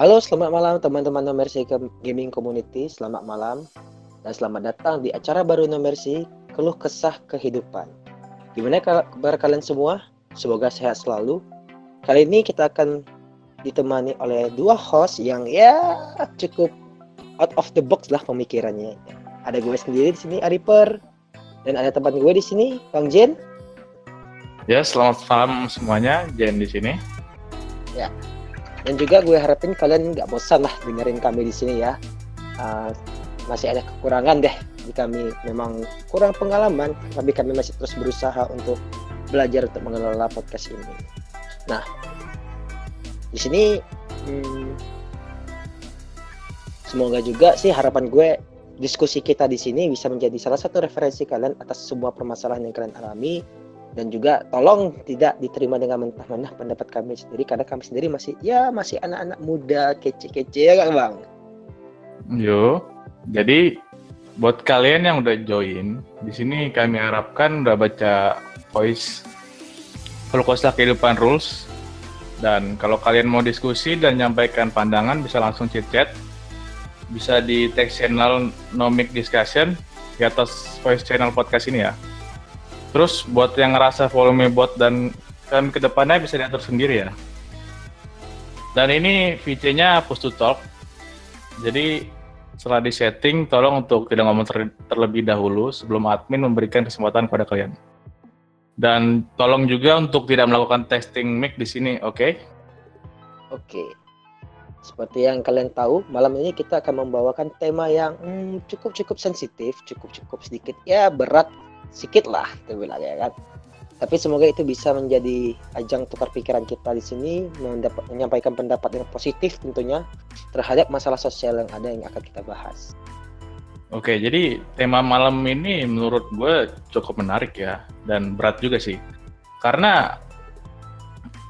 Halo, selamat malam teman-teman No Mercy Gaming Community. Selamat malam dan selamat datang di acara baru No Mercy, Keluh Kesah Kehidupan. Gimana kabar kalian semua? Semoga sehat selalu. Kali ini kita akan ditemani oleh dua host yang ya cukup out of the box lah pemikirannya. Ada gue sendiri di sini Ariper dan ada teman gue di sini Bang Jen. Ya, selamat malam semuanya, Jen di sini. Ya, dan juga gue harapin kalian nggak bosan lah dengerin kami di sini ya. Uh, masih ada kekurangan deh di kami memang kurang pengalaman, tapi kami masih terus berusaha untuk belajar untuk mengelola podcast ini. Nah, di sini hmm, semoga juga sih harapan gue diskusi kita di sini bisa menjadi salah satu referensi kalian atas semua permasalahan yang kalian alami dan juga tolong tidak diterima dengan mentah-mentah pendapat kami sendiri karena kami sendiri masih ya masih anak-anak muda kece-kece ya kan bang? Yo. Jadi buat kalian yang udah join di sini kami harapkan udah baca voice Holocausta kehidupan rules. Dan kalau kalian mau diskusi dan nyampaikan pandangan bisa langsung chat-chat. Bisa di text channel Nomic Discussion di atas voice channel podcast ini ya Terus buat yang ngerasa volume bot dan kan ke depannya bisa diatur sendiri ya. Dan ini VC-nya push to talk. Jadi setelah di setting, tolong untuk tidak ngomong ter terlebih dahulu sebelum admin memberikan kesempatan kepada kalian. Dan tolong juga untuk tidak melakukan testing mic di sini, oke? Okay? Oke. Okay. Seperti yang kalian tahu, malam ini kita akan membawakan tema yang hmm, cukup cukup sensitif, cukup cukup sedikit ya berat sedikit lah kita bilang ya kan? Tapi semoga itu bisa menjadi ajang tukar pikiran kita di sini menyampaikan pendapat yang positif tentunya terhadap masalah sosial yang ada yang akan kita bahas. Oke, jadi tema malam ini menurut gue cukup menarik ya dan berat juga sih, karena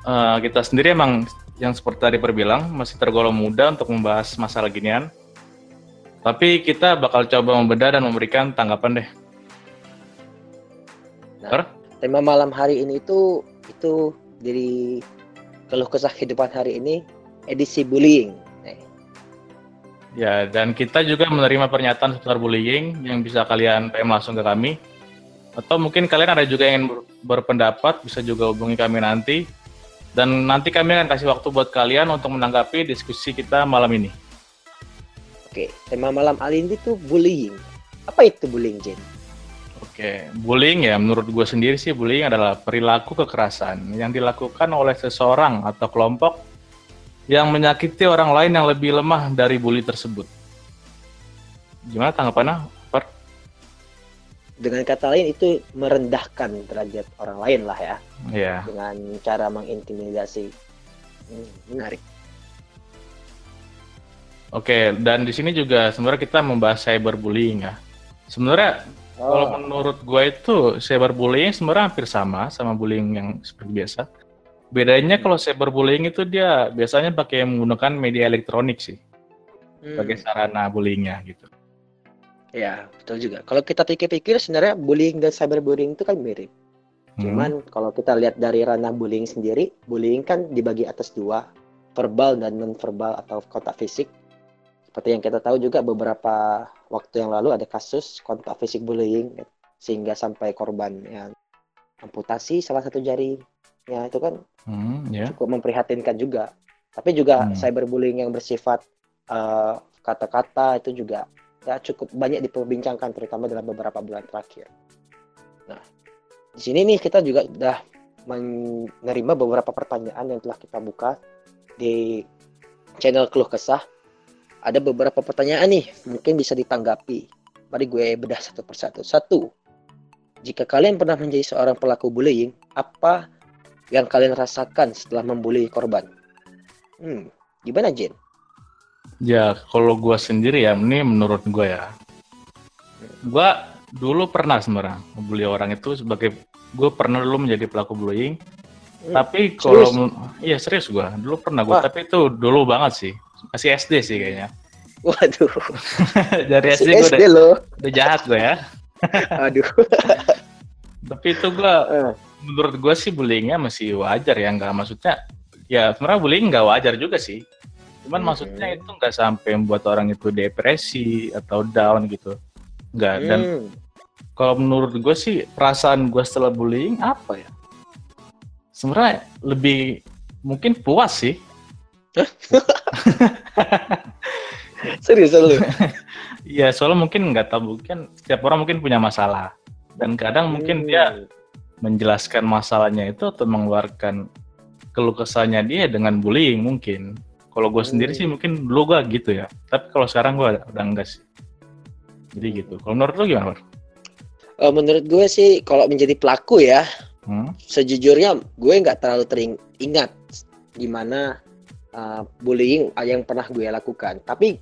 uh, kita sendiri emang yang seperti tadi perbilang masih tergolong muda untuk membahas masalah ginian, tapi kita bakal coba membedah dan memberikan tanggapan deh Nah, tema malam hari ini itu itu dari keluh kesah kehidupan hari ini edisi bullying. Nah. Ya, dan kita juga menerima pernyataan seputar bullying yang bisa kalian PM langsung ke kami. Atau mungkin kalian ada juga yang ber berpendapat, bisa juga hubungi kami nanti. Dan nanti kami akan kasih waktu buat kalian untuk menanggapi diskusi kita malam ini. Oke, tema malam kali ini tuh bullying. Apa itu bullying, Jen? Oke, bullying ya menurut gue sendiri sih bullying adalah perilaku kekerasan yang dilakukan oleh seseorang atau kelompok yang menyakiti orang lain yang lebih lemah dari bully tersebut. Gimana tanggapannya, Per? Dengan kata lain itu merendahkan derajat orang lain lah ya. Iya. Yeah. Dengan cara mengintimidasi. Hmm, menarik. Oke, dan di sini juga sebenarnya kita membahas cyberbullying ya. Sebenarnya Oh. Kalau menurut gue itu cyberbullying sebenarnya hampir sama sama bullying yang seperti biasa. Bedanya kalau cyberbullying itu dia biasanya pakai menggunakan media elektronik sih hmm. sebagai sarana bullyingnya gitu. Ya betul juga. Kalau kita pikir-pikir sebenarnya bullying dan cyberbullying itu kan mirip. Hmm. Cuman kalau kita lihat dari ranah bullying sendiri, bullying kan dibagi atas dua, verbal dan non verbal atau kontak fisik. Seperti yang kita tahu juga beberapa waktu yang lalu ada kasus kontak fisik bullying sehingga sampai korban yang amputasi salah satu jari ya itu kan hmm, yeah. cukup memprihatinkan juga tapi juga hmm. cyberbullying yang bersifat eh, kata-kata itu juga ya cukup banyak diperbincangkan terutama dalam beberapa bulan terakhir nah di sini nih kita juga sudah menerima beberapa pertanyaan yang telah kita buka di channel keluh kesah ada beberapa pertanyaan nih mungkin bisa ditanggapi. Mari gue bedah satu persatu. Satu, jika kalian pernah menjadi seorang pelaku bullying, apa yang kalian rasakan setelah membuli korban? Hmm, gimana Jen? Ya, kalau gue sendiri ya, ini menurut gue ya. Gue dulu pernah sebenarnya membuli orang itu sebagai gue pernah dulu menjadi pelaku bullying. Hmm, tapi kalau iya serius gue dulu pernah gue, tapi itu dulu banget sih masih SD sih kayaknya. Waduh. Dari SD, SD gue udah, loh. udah jahat gue ya. Aduh. Tapi itu gue, uh. menurut gue sih bullyingnya masih wajar ya, nggak maksudnya. Ya sebenarnya bullying nggak wajar juga sih. Cuman Hmm. maksudnya itu nggak sampai membuat orang itu depresi atau down gitu. Nggak. Dan Hmm. kalau menurut gue sih perasaan gue setelah bullying apa ya? Sebenarnya lebih mungkin puas sih. Serius lu? Iya, soalnya mungkin nggak tahu mungkin setiap orang mungkin punya masalah dan kadang mungkin Hmm. dia menjelaskan masalahnya itu atau mengeluarkan keluh kesahnya dia dengan bullying mungkin. Kalau gue sendiri Hmm. sih mungkin dulu gue gitu ya, tapi kalau sekarang gue udah enggak sih. Jadi gitu. Kalau menurut lu gimana? Eh, menurut gue sih kalau menjadi pelaku ya, Hmm? sejujurnya gue nggak terlalu teringat gimana uh, bullying yang pernah gue lakukan. Tapi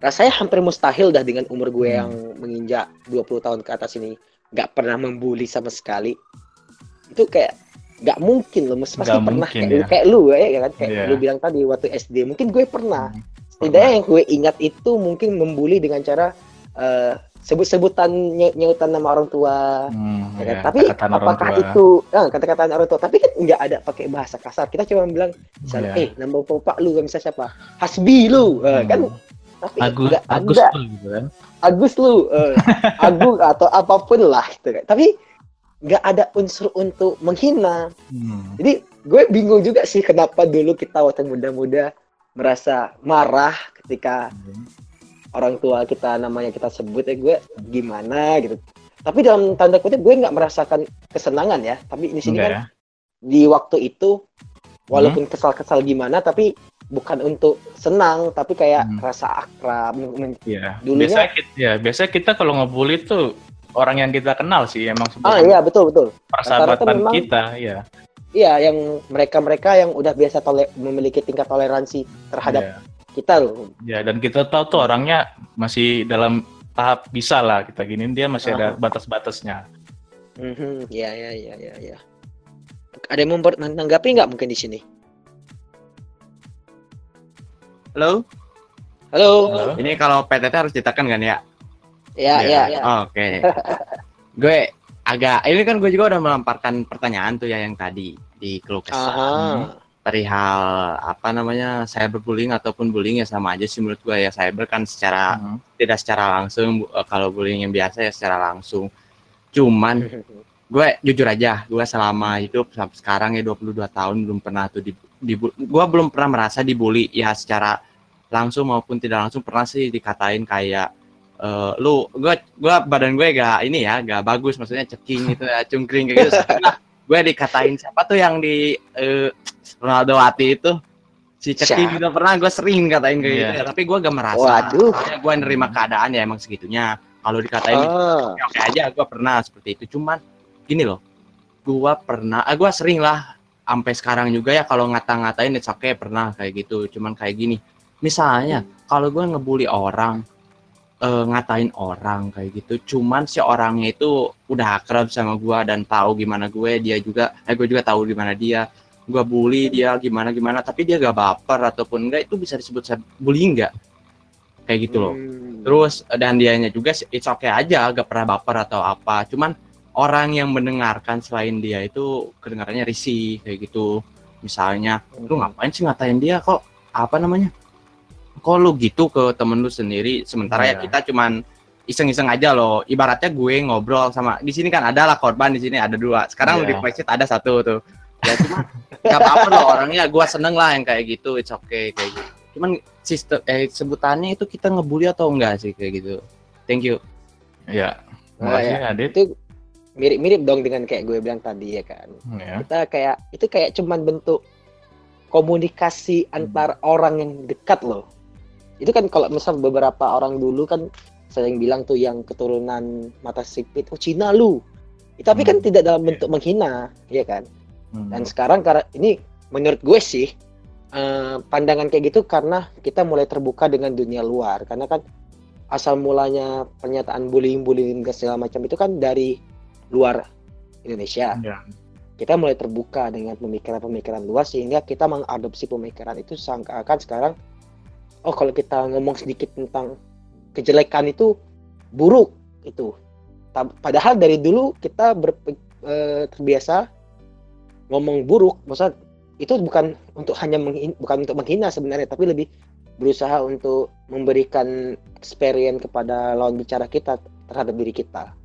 rasanya hampir mustahil dah dengan umur gue Hmm. yang menginjak 20 tahun ke atas ini nggak pernah membuli sama sekali. Itu kayak nggak mungkin loh, Mas. pasti pernah mungkin, kayak, ya. kayak lu ya, kan kayak Iya. lu bilang tadi waktu SD. Mungkin gue pernah. Hmm. Setidaknya yang gue ingat itu mungkin membuli dengan cara uh, sebut-sebutan ny- nyautan nama orang tua, Hmm, Ya kan? ya, Tapi orang apakah tua. itu eh, kata-kata orang tua? Tapi kan nggak ada pakai bahasa kasar. Kita cuma bilang misalnya, Iya. eh nama bapak lu, misalnya siapa? Hasbi lu, Eh, Hmm. kan? Tapi Agus, nggak Agus ada tuh gitu kan. Agus lu, eh, Agung atau apa pun lah gitu kan. Tapi nggak ada unsur untuk menghina. Hmm. Jadi gue bingung juga sih kenapa dulu kita waktu muda-muda merasa marah ketika orang tua kita namanya kita sebut ya gue gimana gitu. Tapi dalam tanda kutip gue nggak merasakan kesenangan ya. Tapi di sini Enggak kan ya? di waktu itu walaupun kesal-kesal gimana tapi bukan untuk senang tapi kayak Hmm. rasa akrab Iya. Dulunya- Biasanya kita, ya, biasanya kita kalau ngebully tuh orang yang kita kenal sih emang ah iya betul betul persahabatan Rata-rata memang- kita, ya. iya yang mereka-mereka yang udah biasa tole- memiliki tingkat toleransi terhadap Iya. Kita loh Ya, dan kita tahu tuh orangnya masih dalam tahap bisa lah kita gini dia masih ada batas-batasnya. Mhm, ya ya ya ya ya ada yang mau menanggapi nggak mungkin di sini Halo, halo Halo? ini kalau PTT harus ditekan kan ya? ya Iya. ya, ya. Oke. gue agak, ini kan gue juga udah melemparkan pertanyaan tuh ya yang tadi di keluh kesah Aha. Perihal apa namanya cyberbullying ataupun bullying ya sama aja sih menurut gue ya cyber kan secara Hmm. tidak secara langsung eh, kalau bullying yang biasa ya secara langsung. Cuman gue jujur aja, gue selama hidup sampai sekarang ya 22 tahun belum pernah tuh di, di gue belum pernah merasa dibully ya secara langsung maupun tidak langsung pernah sih dikatain kayak eh, lu gue gua badan gue gak ini ya gak bagus maksudnya ceking gitu ya cungkring kayak gitu gue dikatain siapa tuh yang di eh, Ronaldo Wati itu si Siapa? juga pernah gue sering katain kayak Iya. gitu ya tapi gue gak merasa Waduh. Gue nerima keadaan ya emang segitunya kalau dikatain Ah. oke aja gue pernah seperti itu cuman gini loh gue pernah ah, gue sering lah sampai sekarang juga ya kalau ngata-ngatain it's okay pernah kayak gitu cuman kayak gini misalnya kalau gue ngebully orang eh, ngatain orang kayak gitu cuman si orangnya itu udah akrab sama gue dan tahu gimana gue dia juga eh gue juga tahu gimana dia gue bully dia gimana gimana tapi dia gak baper ataupun enggak itu bisa disebut saya bullying nggak kayak gitu loh Hmm. Terus dan dianya juga it's okay aja, gak pernah baper atau apa. Cuman orang yang mendengarkan selain dia itu kedengarannya risih kayak gitu. Misalnya, lu ngapain sih ngatain dia kok apa namanya? Kok lu gitu ke temen lu sendiri sementara ya Iya. kita cuman iseng-iseng aja loh. Ibaratnya gue ngobrol sama di sini kan ada lah korban di sini ada dua. Sekarang Iya. di Flexit ada satu tuh. Ya cuma gak apa-apa loh orangnya gue seneng lah yang kayak gitu. It's okay kayak gitu. Cuman sistem eh sebutannya itu kita ngebully atau enggak sih kayak gitu. Thank you. Ya. Makasih ya. Adit. itu mirip-mirip dong dengan kayak gue bilang tadi ya kan Ya. kita kayak itu kayak cuman bentuk komunikasi antar orang yang dekat loh itu kan kalau misal beberapa orang dulu kan sering bilang tuh yang keturunan mata sipit oh Cina lu tapi kan Hmm. tidak dalam bentuk menghina ya kan Hmm. dan sekarang karena ini menurut gue sih eh, pandangan kayak gitu karena kita mulai terbuka dengan dunia luar karena kan asal mulanya pernyataan bullying-bullying dan segala macam itu kan dari luar Indonesia Ya. kita mulai terbuka dengan pemikiran-pemikiran luas sehingga kita mengadopsi pemikiran itu seakan sekarang oh kalau kita ngomong sedikit tentang kejelekan itu buruk itu. Padahal dari dulu kita ber, eh, terbiasa ngomong buruk. Maksudnya itu bukan untuk hanya menghin, bukan untuk menghina sebenarnya tapi lebih berusaha untuk memberikan experience kepada lawan bicara kita terhadap diri kita.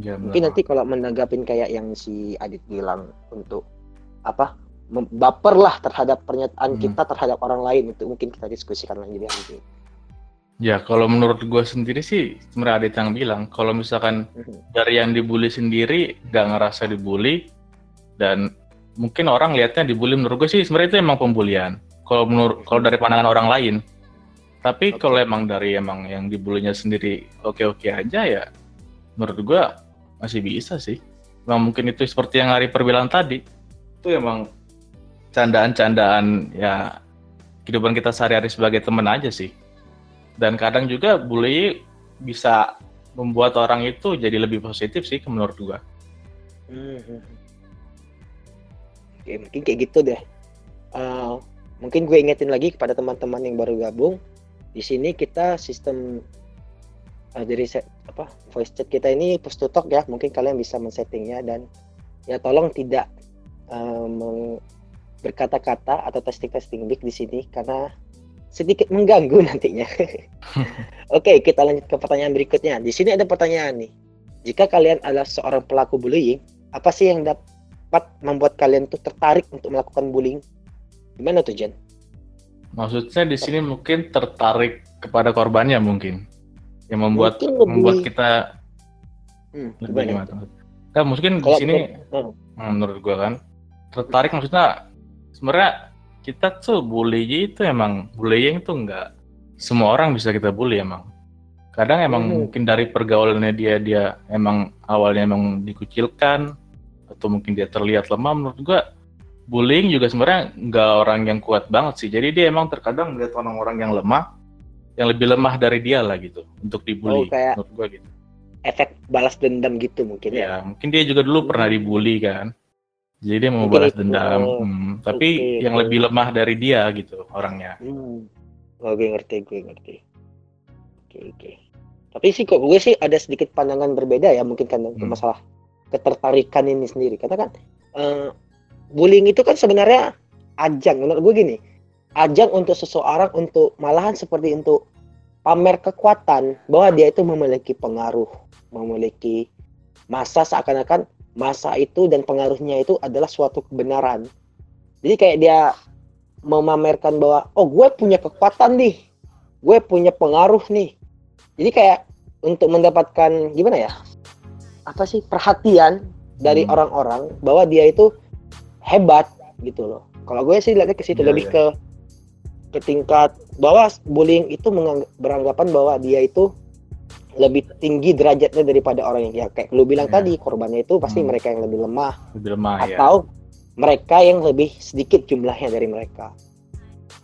Ya, mungkin nanti kalau menanggapin kayak yang si Adit bilang untuk apa baper lah terhadap pernyataan Hmm. kita terhadap orang lain itu mungkin kita diskusikan lagi di nanti. Ya, kalau menurut gue sendiri sih, sebenarnya Adit yang bilang, kalau misalkan Mhm. dari yang dibully sendiri nggak ngerasa dibully, dan mungkin orang lihatnya dibully, menurut gue sih sebenarnya itu emang pembulian. Kalau menurut, kalau dari pandangan orang lain. Tapi Oke. kalau emang dari emang yang dibulinya sendiri oke-oke aja ya, menurut gue masih bisa sih. Emang mungkin itu seperti yang Hari perbilang tadi, itu emang candaan-candaan ya kehidupan kita sehari-hari sebagai teman aja sih. Dan kadang juga bully bisa membuat orang itu jadi lebih positif sih menurut gua. Mhm. Oke, mungkin kayak gitu deh. Eh, mungkin gue ingetin lagi kepada teman-teman yang baru gabung. Di sini kita sistem eh, dari se- apa voice chat kita ini push to talk ya. Mungkin kalian bisa men-settingnya dan ya tolong tidak meng- berkata-kata atau testing-testing mic di sini karena sedikit mengganggu nantinya. Oke, kita lanjut ke pertanyaan berikutnya. Di sini ada pertanyaan nih. Jika kalian adalah seorang pelaku bullying, apa sih yang dapat membuat kalian tuh tertarik untuk melakukan bullying? Gimana tuh, Jen? Maksudnya di sini mungkin tertarik kepada korbannya mungkin. Yang membuat Mungkin lebih- membuat kita Hmm, lebih gimana? gimana? Nah, mungkin di sini menurut- hmm, menurut gua kan tertarik maksudnya sebenarnya kita tuh bully itu emang bullying tuh enggak semua orang bisa kita bully emang. Kadang emang Mhm. mungkin dari pergaulannya dia dia emang awalnya emang dikucilkan atau mungkin dia terlihat lemah menurut gua bullying juga sebenarnya nggak orang yang kuat banget sih. Jadi dia emang terkadang melihat orang-orang yang lemah yang lebih lemah dari dia lah gitu untuk dibully Oh, kayak- menurut gua gitu. efek balas dendam gitu mungkin ya. Ya, mungkin dia juga dulu pernah Hmm. dibully kan. Jadi dia mau balas itu. dendam. Hmm, tapi oke, yang lebih lemah dari dia gitu orangnya. Hmm. Oh, gue ngerti, gue ngerti. Oke, oke. Tapi sih kok gue sih ada sedikit pandangan berbeda ya mungkin kan untuk Hmm. masalah ketertarikan ini sendiri. Karena kan eh, bullying itu kan sebenarnya ajang menurut gue gini. Ajang untuk seseorang untuk malahan seperti untuk pamer kekuatan bahwa dia itu memiliki pengaruh, memiliki masa seakan-akan masa itu dan pengaruhnya itu adalah suatu kebenaran. Jadi kayak dia memamerkan bahwa oh gue punya kekuatan nih, gue punya pengaruh nih. Jadi kayak untuk mendapatkan gimana ya? Apa sih perhatian dari Hmm. orang-orang bahwa dia itu hebat gitu loh. Kalau gue sih lihatnya ke situ Iya, lebih iya. ke ke tingkat bahwa bullying itu beranggapan bahwa dia itu lebih tinggi derajatnya daripada orang yang ya kayak lu bilang Iya. tadi korbannya itu pasti Hmm. mereka yang lebih lemah Lebih lemah ya. atau mereka yang lebih sedikit jumlahnya dari mereka.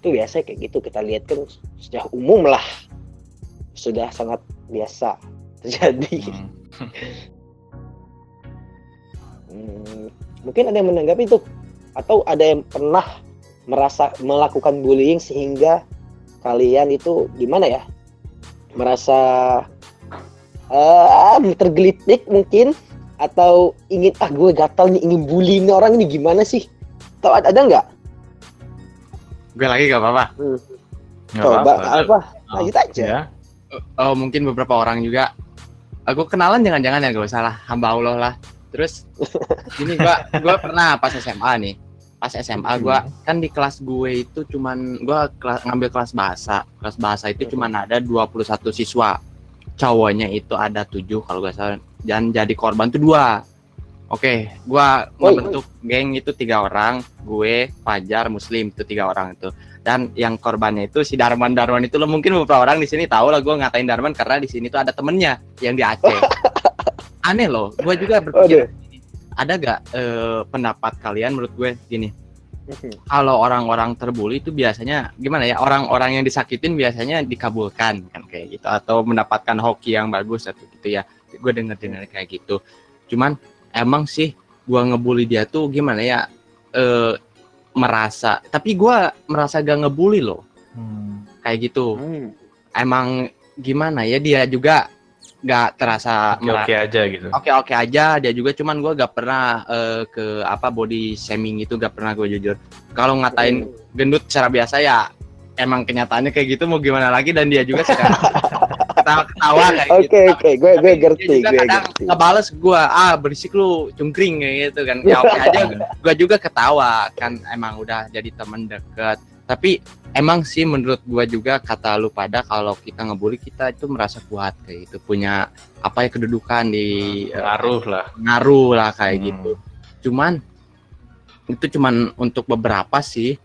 Itu biasa kayak gitu kita lihat kan sudah umum lah. Sudah sangat biasa terjadi. Hmm. Hmm, mungkin ada yang menanggapi itu atau ada yang pernah merasa melakukan bullying sehingga kalian itu gimana ya? Merasa eh tergelitik mungkin atau ingin ah gue gatal nih ingin bullying orang ini gimana sih? Atau ada, ada nggak? Gue lagi gak apa-apa. Nggak Coba apa-apa. apa? Lanjut aja. Ya. Oh mungkin beberapa orang juga. Aku kenalan jangan-jangan ya gak usah lah. Hamba Allah lah. Terus ini gua gua pernah pas SMA nih. Pas SMA gua kan di kelas gue itu cuman gua kela- ngambil kelas bahasa. Kelas bahasa itu cuman ada 21 siswa. Cowoknya itu ada 7 kalau gak salah. Dan jadi korban tuh dua. Oke, gua Woi. membentuk geng itu tiga orang, gue, Fajar, Muslim itu tiga orang itu. Dan yang korbannya itu si Darman Darman itu lo mungkin beberapa orang di sini tahu lah gue ngatain Darman karena di sini tuh ada temennya yang di Aceh. Aneh loh, gue juga berpikir ada gak eh, pendapat kalian menurut gue gini, kalau orang-orang terbully itu biasanya gimana ya orang-orang yang disakitin biasanya dikabulkan kan kayak gitu. Atau mendapatkan hoki yang bagus atau gitu ya. Gue denger dengar kayak gitu. Cuman emang sih gue ngebully dia tuh gimana ya eh merasa tapi gue merasa gak ngebully loh. Hmm. kayak gitu. Hmm. emang gimana ya dia juga nggak terasa Oke oke aja gitu. oke oke aja dia juga cuman gue gak pernah eh, ke apa body shaming itu gak pernah gue jujur. Kalau ngatain gendut secara biasa ya emang kenyataannya kayak gitu mau gimana lagi? Dan dia juga suka ketawa ketawa kayak Oke gitu. oke, gue gue Tapi ngerti, dia juga gue kadang ngerti. ngebales gue ah berisik lu cungkring kayak gitu kan. Ya oke aja gue juga ketawa kan emang udah jadi teman deket tapi emang sih menurut gue juga kata lu pada kalau kita ngebully kita itu merasa kuat kayak gitu. Punya apa ya kedudukan di eh, Ngaruh lah. ngaruh lah kayak Hmm. gitu. Cuman itu cuman untuk beberapa sih.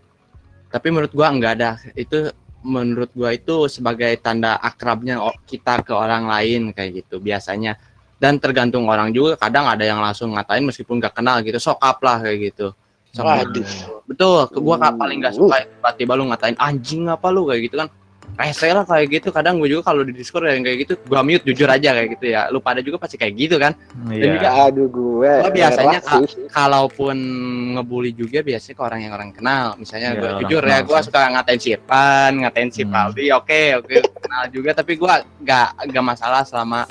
Tapi menurut gua nggak ada. Itu menurut gua itu sebagai tanda akrabnya kita ke orang lain kayak gitu biasanya. Dan tergantung orang juga kadang ada yang langsung ngatain meskipun nggak kenal gitu sok up lah kayak gitu up. Waduh. betul gua Uh. paling nggak suka tiba-tiba lu ngatain anjing apa lu kayak gitu kan rese lah kayak gitu kadang gue juga kalau di discord yang kayak gitu gua mute jujur aja kayak gitu ya lu pada juga pasti kayak gitu kan Iya. juga- Aduh gue. Gua biasanya sih. kalaupun ngebully juga biasanya ke orang yang orang kenal misalnya Iya, gue orang jujur ya gue suka ngatain si Irfan ngatain si Hmm. Paldi oke oke kenal juga tapi gue gak gak masalah selama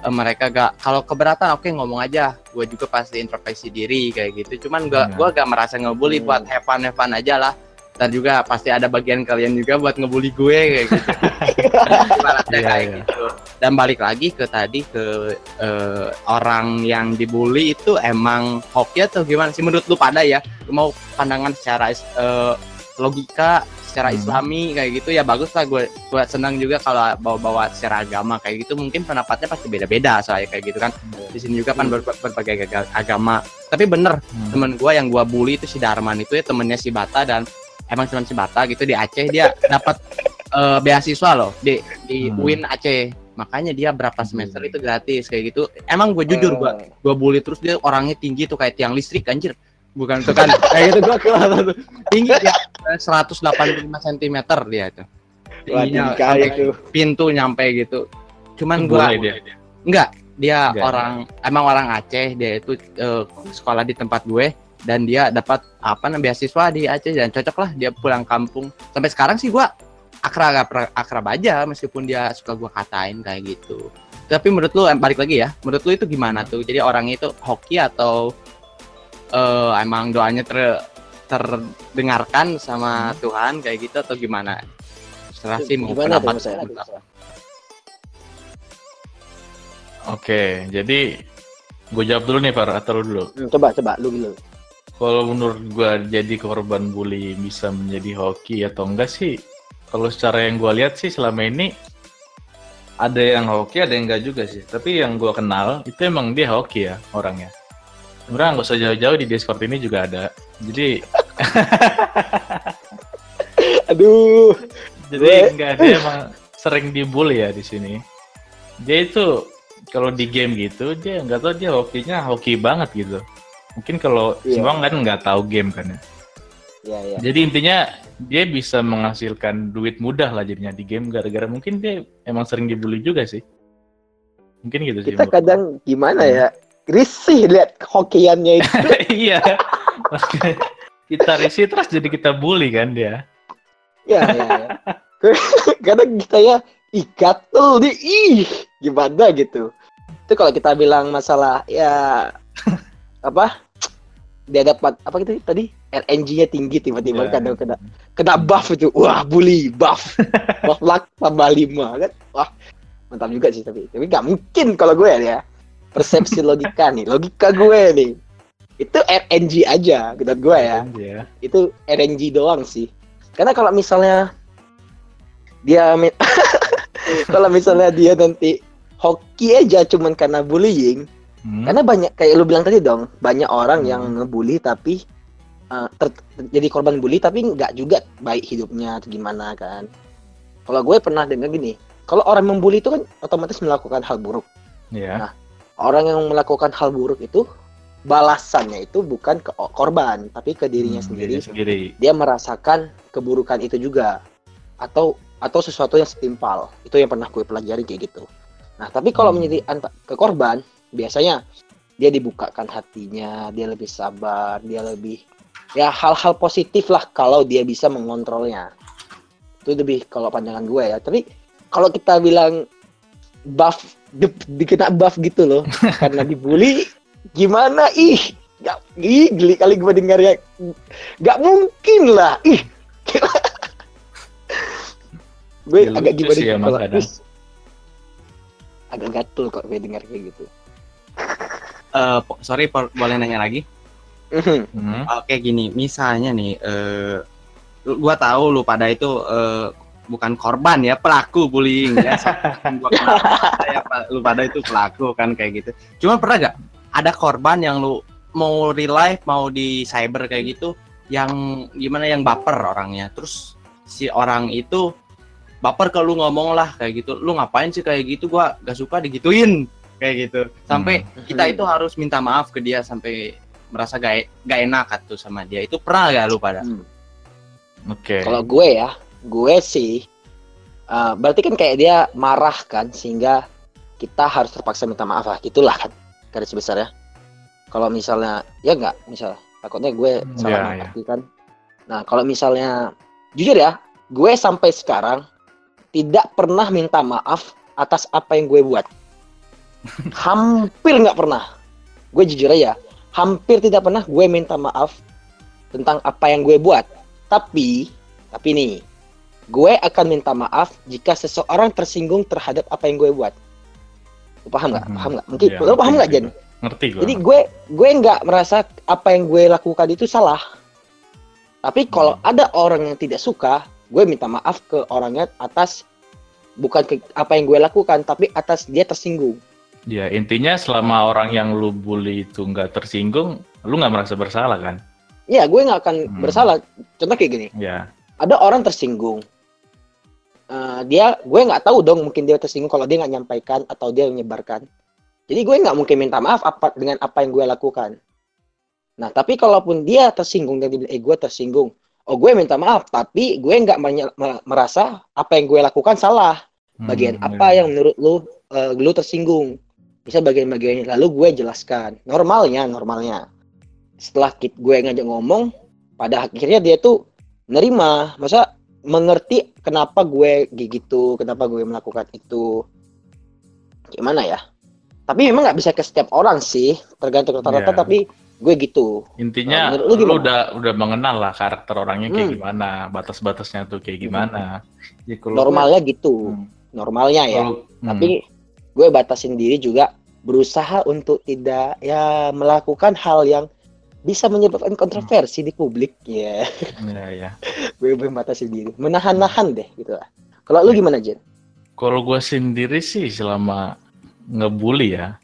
eh, mereka gak kalau keberatan oke ngomong aja. Gue juga pasti introspeksi diri kayak gitu. Cuman gue Iya. gua gak merasa ngebully Hmm. buat have fun have fun aja lah. Dan juga pasti ada bagian kalian juga buat ngebully gue kayak gitu. Ibaratnya Iya, kayak iya. gitu. Dan balik lagi ke tadi ke eh, orang yang dibully itu emang hoki atau gimana sih? Menurut lu pada ya? Lu mau pandangan secara eh, logika secara Hmm. islami kayak gitu ya bagus lah gue gue senang juga kalau bawa-bawa secara agama kayak gitu. Mungkin pendapatnya pasti beda-beda soalnya kayak gitu kan. Di sini juga kan ber- berbagai aga- agama. Tapi bener Hmm. temen gue yang gue bully itu si Darman itu ya temennya si Bata dan emang cuma si Bata gitu di Aceh dia dapat eh, beasiswa loh di di Hmm. UIN Aceh. Makanya dia berapa semester itu gratis kayak gitu. Emang gue jujur gue Eh, gue bully terus dia orangnya tinggi tuh kayak tiang listrik anjir bukan tuh kan kayak gitu gue kelas tuh tinggi dia 185 cm dia itu tingginya Waduh, kaya sampai tuh. pintu nyampe gitu cuman Boleh dia. Enggak, dia Enggak. orang emang orang Aceh, dia itu eh, sekolah di tempat gue dan dia dapat apa namanya beasiswa di Aceh dan cocok lah dia pulang kampung. Sampai sekarang sih gua akrab akrab aja meskipun dia suka gua katain kayak gitu. Tapi menurut lu em, balik lagi ya, menurut lu itu gimana tuh? Jadi orang itu hoki atau eh, emang doanya ter terdengarkan sama Tuhan kayak gitu atau gimana? Serah sih mau Gimana tuh pendapat lu. Oke, jadi gue jawab dulu nih Far, atau lu dulu. Hmm, Coba coba lu dulu. Kalau menurut gue jadi korban bully bisa menjadi hoki atau enggak sih? Kalau secara yang gue lihat sih selama ini ada yang hoki, ada yang enggak juga sih. Tapi yang gue kenal itu emang dia hoki ya orangnya. Sebenarnya nggak usah jauh-jauh di Discord ini juga ada. Jadi Aduh. jadi enggak dia emang sering dibully ya di sini. Dia itu kalau di game gitu dia nggak tahu dia hokinya hoki banget gitu. Mungkin kalau Iya. semua kan nggak tahu game kan ya. Ya ya. Jadi intinya dia bisa menghasilkan duit mudah lah jadinya di game gara-gara mungkin dia emang sering dibully juga sih. Mungkin gitu sih. Kita kadang gimana ya? Risih lihat hokiannya itu. iya. kita risih terus jadi kita bully kan dia. ya ya. ya. kadang kita ya ih gatel nih ih gimana gitu. Itu kalau kita bilang masalah ya apa? Dia dapat apa gitu tadi? RNG-nya tinggi tiba-tiba Iya. kadang kena kena buff itu. Wah, bully buff. buff luck tambah 5 kan. Wah, mantap juga sih tapi. Tapi nggak mungkin kalau gue ya. Persepsi logika nih, logika gue nih. Itu RNG aja menurut gue ya Iya. itu RNG doang sih. Karena kalau misalnya dia mi- kalau misalnya dia nanti hoki aja cuman karena bullying, Hmm. karena banyak kayak lu bilang tadi dong, banyak orang yang Hmm. ngebully tapi uh, jadi korban bully tapi nggak juga baik hidupnya atau gimana kan. Kalau gue pernah dengar gini, kalau orang membuli itu kan otomatis melakukan hal buruk. Iya. Orang yang melakukan hal buruk itu balasannya itu bukan ke korban tapi ke dirinya Hmm, sendiri. dirinya sendiri. dia merasakan keburukan itu juga atau atau sesuatu yang setimpal. Itu yang pernah gue pelajari kayak gitu. Nah tapi kalau Hmm. menjadi ke korban biasanya dia dibukakan hatinya dia lebih sabar dia lebih ya hal-hal positif lah kalau dia bisa mengontrolnya. Itu lebih kalau pandangan gue ya. Tapi kalau kita bilang buff di, dikena buff gitu loh. Karena dibully gimana? Ih gak ih geli kali gue dengar ya. Gak mungkin lah. Ih. Gue Ya, agak gimana sih gitu emang kalau- agak gatul kok gue dengar kayak gitu. Eh, po- sorry, boleh nanya lagi? Hmm. Oke gini, misalnya nih, eh lu- gua tahu lu pada itu eh, bukan korban ya, pelaku bullying ya. Kenal ya, lu pada itu pelaku kan kayak gitu. Cuman pernah gak ada korban yang lu mau real life, mau di cyber kayak gitu, yang gimana yang baper orangnya, terus si orang itu baper ke lu ngomong lah kayak gitu, lu ngapain sih kayak gitu, gua gak suka digituin kayak gitu, sampai kita itu harus minta maaf ke dia sampai merasa gak, e- gak enak tuh sama dia itu pernah gak lu pada Hmm. Oke. Kalau gue ya, gue sih, uh, berarti kan kayak dia marah kan, sehingga kita harus terpaksa minta maaf lah, gitulah kan, garis besar ya. Kalau misalnya, ya nggak, misalnya, takutnya gue Hmm, salah ya, mengerti kan. Nah, kalau misalnya, jujur ya, gue sampai sekarang tidak pernah minta maaf atas apa yang gue buat. Hampir nggak pernah. Gue jujur aja, hampir tidak pernah gue minta maaf tentang apa yang gue buat. Tapi, tapi nih, gue akan minta maaf jika seseorang tersinggung terhadap apa yang gue buat. Lu paham nggak? Mhm. Paham nggak? Mungkin, Iya, lu paham nggak Jen? Ngerti gue. Jadi gue gue nggak merasa apa yang gue lakukan itu salah. Tapi kalau Hmm. ada orang yang tidak suka, gue minta maaf ke orangnya atas bukan ke apa yang gue lakukan, tapi atas dia tersinggung. Ya intinya selama orang yang lu bully itu nggak tersinggung, lu nggak merasa bersalah kan? Ya, gue nggak akan Hmm. bersalah. Contoh kayak gini, Ya. ada orang tersinggung. Eh, dia, gue nggak tahu dong, mungkin dia tersinggung kalau dia nggak nyampaikan atau dia menyebarkan. Jadi gue nggak mungkin minta maaf apa dengan apa yang gue lakukan. Nah, tapi kalaupun dia tersinggung dan dia bilang, eh gue tersinggung, oh gue minta maaf, tapi gue nggak merasa apa yang gue lakukan salah. Bagian Hmm, apa ya. yang menurut lu, eh, lu tersinggung? Bisa bagian-bagiannya. Lalu gue jelaskan. Normalnya, normalnya. Setelah gue ngajak ngomong, pada akhirnya dia tuh nerima. Masa mengerti kenapa gue gitu, kenapa gue melakukan itu. Gimana ya? Tapi memang nggak bisa ke setiap orang sih, tergantung rata-rata. Iya. Tapi gue gitu. Intinya Nah, lu lu, udah udah mengenal lah karakter orangnya kayak Hmm. gimana, batas-batasnya tuh kayak gimana. Ya, kalau Normalnya gue- gitu, Hmm. normalnya ya. Kalau- hmm. Tapi gue batasin diri juga berusaha untuk tidak ya melakukan hal yang bisa menyebabkan kontroversi di publik ya. ya ya. gue membatasi diri, menahan-nahan deh gitu lah. Kalau lu gimana Jen? Kalau gue sendiri sih selama ngebully ya.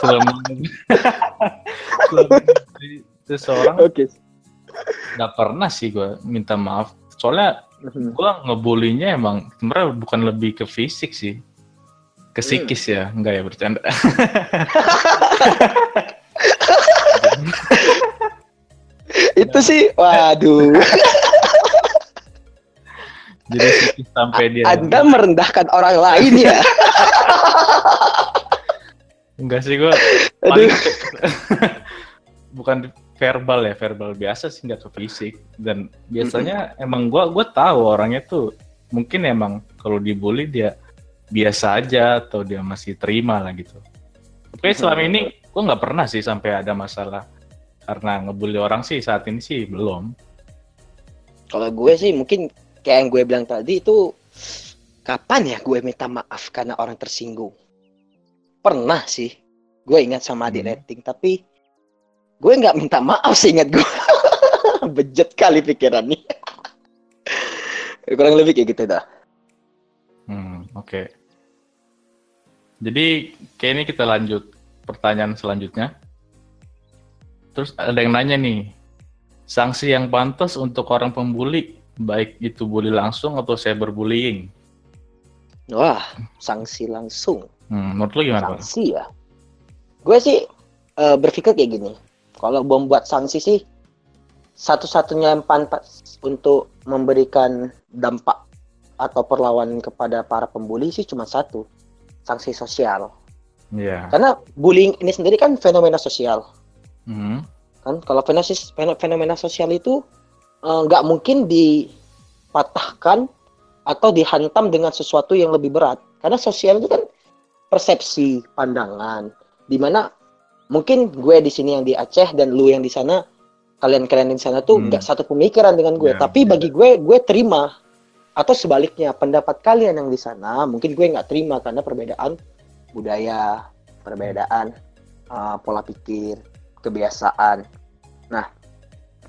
selama selama ngebully seseorang Oke. nggak pernah sih gue minta maaf. Soalnya gue ngebulinya emang sebenarnya bukan lebih ke fisik sih, ke Hmm. psikis ya, enggak ya bercanda. Itu sih, waduh. Jadi psikis sampai dia Anda merendahkan orang lain ya. enggak sih gue Aduh. bukan verbal ya verbal biasa sih nggak ke fisik dan biasanya emang gua gua tahu orangnya tuh mungkin emang kalau dibully dia biasa aja atau dia masih terima lah gitu tapi selama ini gua nggak pernah sih sampai ada masalah karena ngebully orang sih saat ini sih belum Kalau gue sih mungkin kayak yang gue bilang tadi itu kapan ya gue minta maaf karena orang tersinggung? Pernah sih. Gue ingat sama Hmm. rating tapi gue nggak minta maaf sih ingat gue. Bejet kali pikirannya. Kurang lebih kayak gitu dah. Hmm, oke. Jadi kayak ini kita lanjut pertanyaan selanjutnya. Terus ada yang nanya nih, sanksi yang pantas untuk orang pembuli, baik itu bully langsung atau cyberbullying? Wah, sanksi langsung. Hmm, menurut lu gimana? Sanksi ya gue sih eh, berpikir kayak gini kalau membuat sanksi sih satu-satunya yang pantas untuk memberikan dampak atau perlawanan kepada para pembuli sih cuma satu sanksi sosial Iya. karena bullying ini sendiri kan fenomena sosial Hmm, kan kalau fenomena fenomena sosial itu eh, nggak mungkin dipatahkan atau dihantam dengan sesuatu yang lebih berat. Karena sosial itu kan persepsi, pandangan, di mana mungkin gue di sini yang di Aceh dan lu yang di sana, kalian-kalian di sana tuh Hmm. nggak satu pemikiran dengan gue. Ya, Tapi beda. bagi gue, gue terima. Atau sebaliknya, pendapat kalian yang di sana mungkin gue nggak terima karena perbedaan budaya, perbedaan uh, pola pikir, kebiasaan. Nah,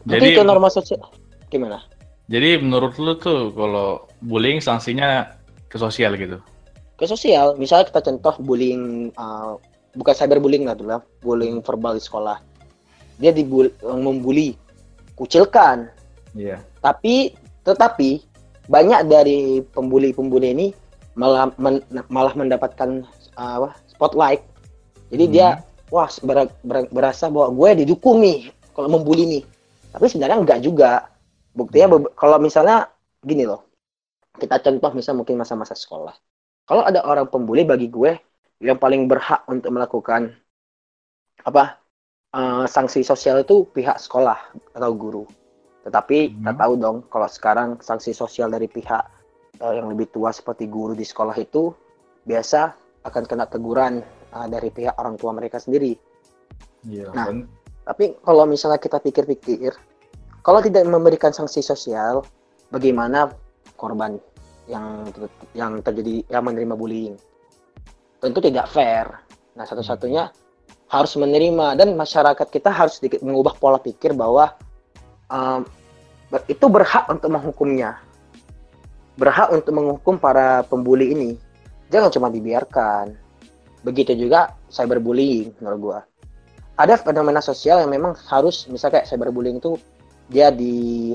Jadi- jadi ke norma sosial gimana? Jadi menurut lu tuh kalau bullying sanksinya ke sosial gitu. ke sosial misalnya kita contoh bullying uh, bukan cyberbullying lah dulu bullying verbal di sekolah dia dibul membuli kucilkan Iya. tapi tetapi banyak dari pembuli-pembuli ini malah men- malah mendapatkan uh, spotlight. Jadi Hmm. dia wah ber- ber- berasa bahwa gue didukung nih kalau membuli nih. Tapi sebenarnya enggak juga. Buktinya Hmm. kalau misalnya gini loh. Kita contoh misal mungkin masa-masa sekolah. Kalau ada orang pembuli bagi gue yang paling berhak untuk melakukan apa eh, sanksi sosial itu pihak sekolah atau guru tetapi kita Hmm. tahu dong kalau sekarang sanksi sosial dari pihak eh, yang lebih tua seperti guru di sekolah itu biasa akan kena teguran eh, dari pihak orang tua mereka sendiri Iya. Nah. kan? tapi kalau misalnya kita pikir-pikir, kalau tidak memberikan sanksi sosial, bagaimana korban yang ter- yang terjadi yang menerima bullying? Tentu tidak fair. Nah, satu-satunya harus menerima dan masyarakat kita harus sedikit mengubah pola pikir bahwa um, itu berhak untuk menghukumnya, berhak untuk menghukum para pembuli ini. Jangan cuma dibiarkan. Begitu juga cyberbullying menurut gua. Ada fenomena sosial yang memang harus misalnya kayak cyberbullying itu dia di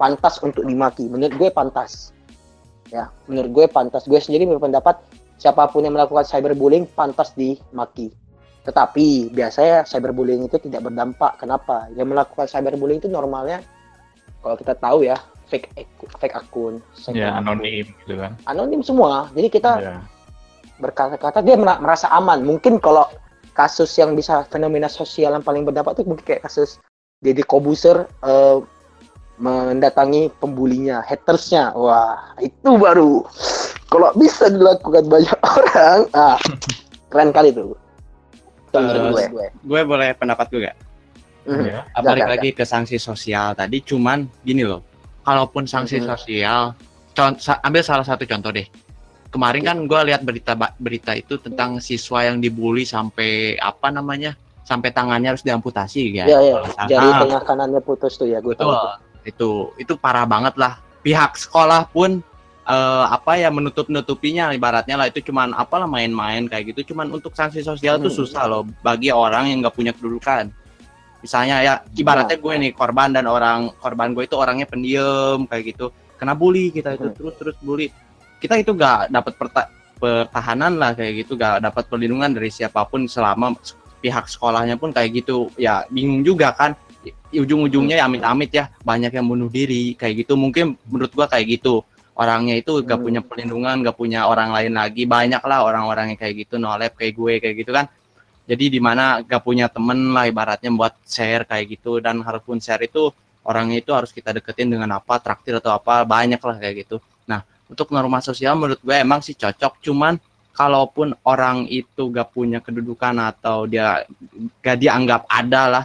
pantas untuk dimaki. Menurut gue pantas. Ya menurut gue pantas. Gue sendiri berpendapat siapa pun yang melakukan cyberbullying pantas dimaki tetapi biasanya cyberbullying itu tidak berdampak kenapa yang melakukan cyberbullying itu normalnya kalau kita tahu ya fake ak- fake akun fake Ya akun. anonim gitu kan. anonim semua jadi kita Iya. berkata-kata dia mera- merasa aman. Mungkin kalau kasus yang bisa fenomena sosial yang paling berdampak itu mungkin kayak kasus Deddy Kobuser eh, mendatangi pembulinya, hatersnya. Wah, itu baru kalau bisa dilakukan banyak orang, ah keren kali tuh. Eh, gue. Gue boleh pendapat gue gak? Mhm. Iya. balik lagi ke sanksi sosial tadi cuman gini loh kalaupun sanksi Mhm. sosial con- sa- ambil salah satu contoh deh kemarin kan gue lihat berita berita itu tentang siswa yang dibully sampai apa namanya sampai tangannya harus diamputasi ya Iya, iya. Kalau salah. Jari Ah, tengah kanannya putus tuh ya, gue tahu. betul itu itu parah banget lah pihak sekolah pun eh, apa ya menutup nutupinya ibaratnya lah itu cuman apalah main-main kayak gitu. Cuman untuk sanksi sosial tuh Hmm. susah loh bagi orang yang nggak punya kedudukan. Misalnya ya ibaratnya gue nih korban dan orang korban gue itu orangnya pendiam kayak gitu. Kena bully kita itu Hmm. terus terus bully. Kita itu gak dapat perta- pertahanan lah kayak gitu. Gak dapat perlindungan dari siapa pun selama pihak sekolahnya pun kayak gitu. Ya bingung juga kan. Ujung-ujungnya ya amit-amit ya banyak yang bunuh diri kayak gitu. Mungkin menurut gua kayak gitu orangnya itu gak Hmm. punya perlindungan gak punya orang lain lagi. Banyak lah orang-orang yang kayak gitu nolep kayak gue kayak gitu kan. Jadi di mana gak punya temen lah ibaratnya buat share kayak gitu. Dan harapun share itu orangnya itu harus kita deketin dengan apa traktir atau apa banyak lah kayak gitu. Nah untuk norma sosial menurut gue emang sih cocok. Cuman kalaupun orang itu gak punya kedudukan atau dia gak dianggap ada lah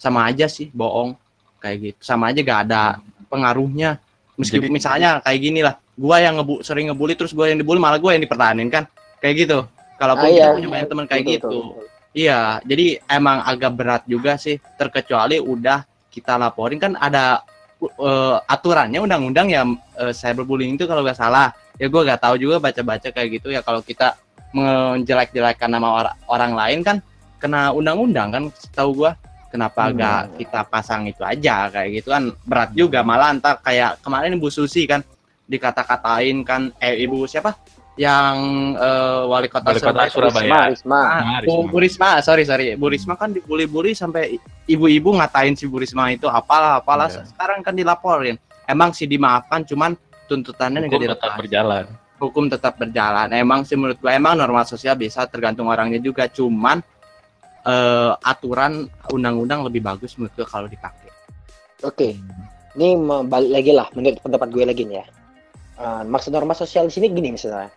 sama aja sih bohong. Kayak gitu. Sama aja gak ada pengaruhnya meskipun Jadi- misalnya kayak gini lah gua yang ngebu sering ngebully terus gua yang dibully malah gua yang dipertahanin kan? Kayak gitu. Kalaupun Ah, iya. punya banyak teman kayak Betul, gitu. betul, betul. iya jadi emang agak berat juga sih. Terkecuali udah kita laporin kan ada uh, aturannya undang-undang ya uh, cyberbullying itu kalau nggak salah. Ya gua nggak tahu juga baca-baca kayak gitu ya kalau kita menjelek-jelekan nama or- orang lain kan kena undang-undang kan tahu gua kenapa Hmm. gak kita pasang itu aja kayak gitu kan berat juga malah entar kayak kemarin Ibu Susi kan dikata-katain kan eh Ibu siapa yang eh, wali kota Wali kota Surabaya. Surabaya. Risma, Risma. Ah, Nah, Bu, Risma. Bu Risma, sorry sorry, Bu Risma kan dibully-bully sampai ibu-ibu ngatain si Bu Risma itu apalah apalah. Iya. Sekarang kan dilaporin. Emang sih dimaafkan, cuman tuntutannya Hukum tetap dilepas. berjalan. Hukum tetap berjalan. Emang sih menurut gua emang norma sosial bisa tergantung orangnya juga, cuman eh, aturan undang-undang lebih bagus menurut gua kalau dipakai. Oke, ini mau balik lagi lah menurut pendapat gue lagi nih ya. uh, maksud norma sosial di sini gini misalnya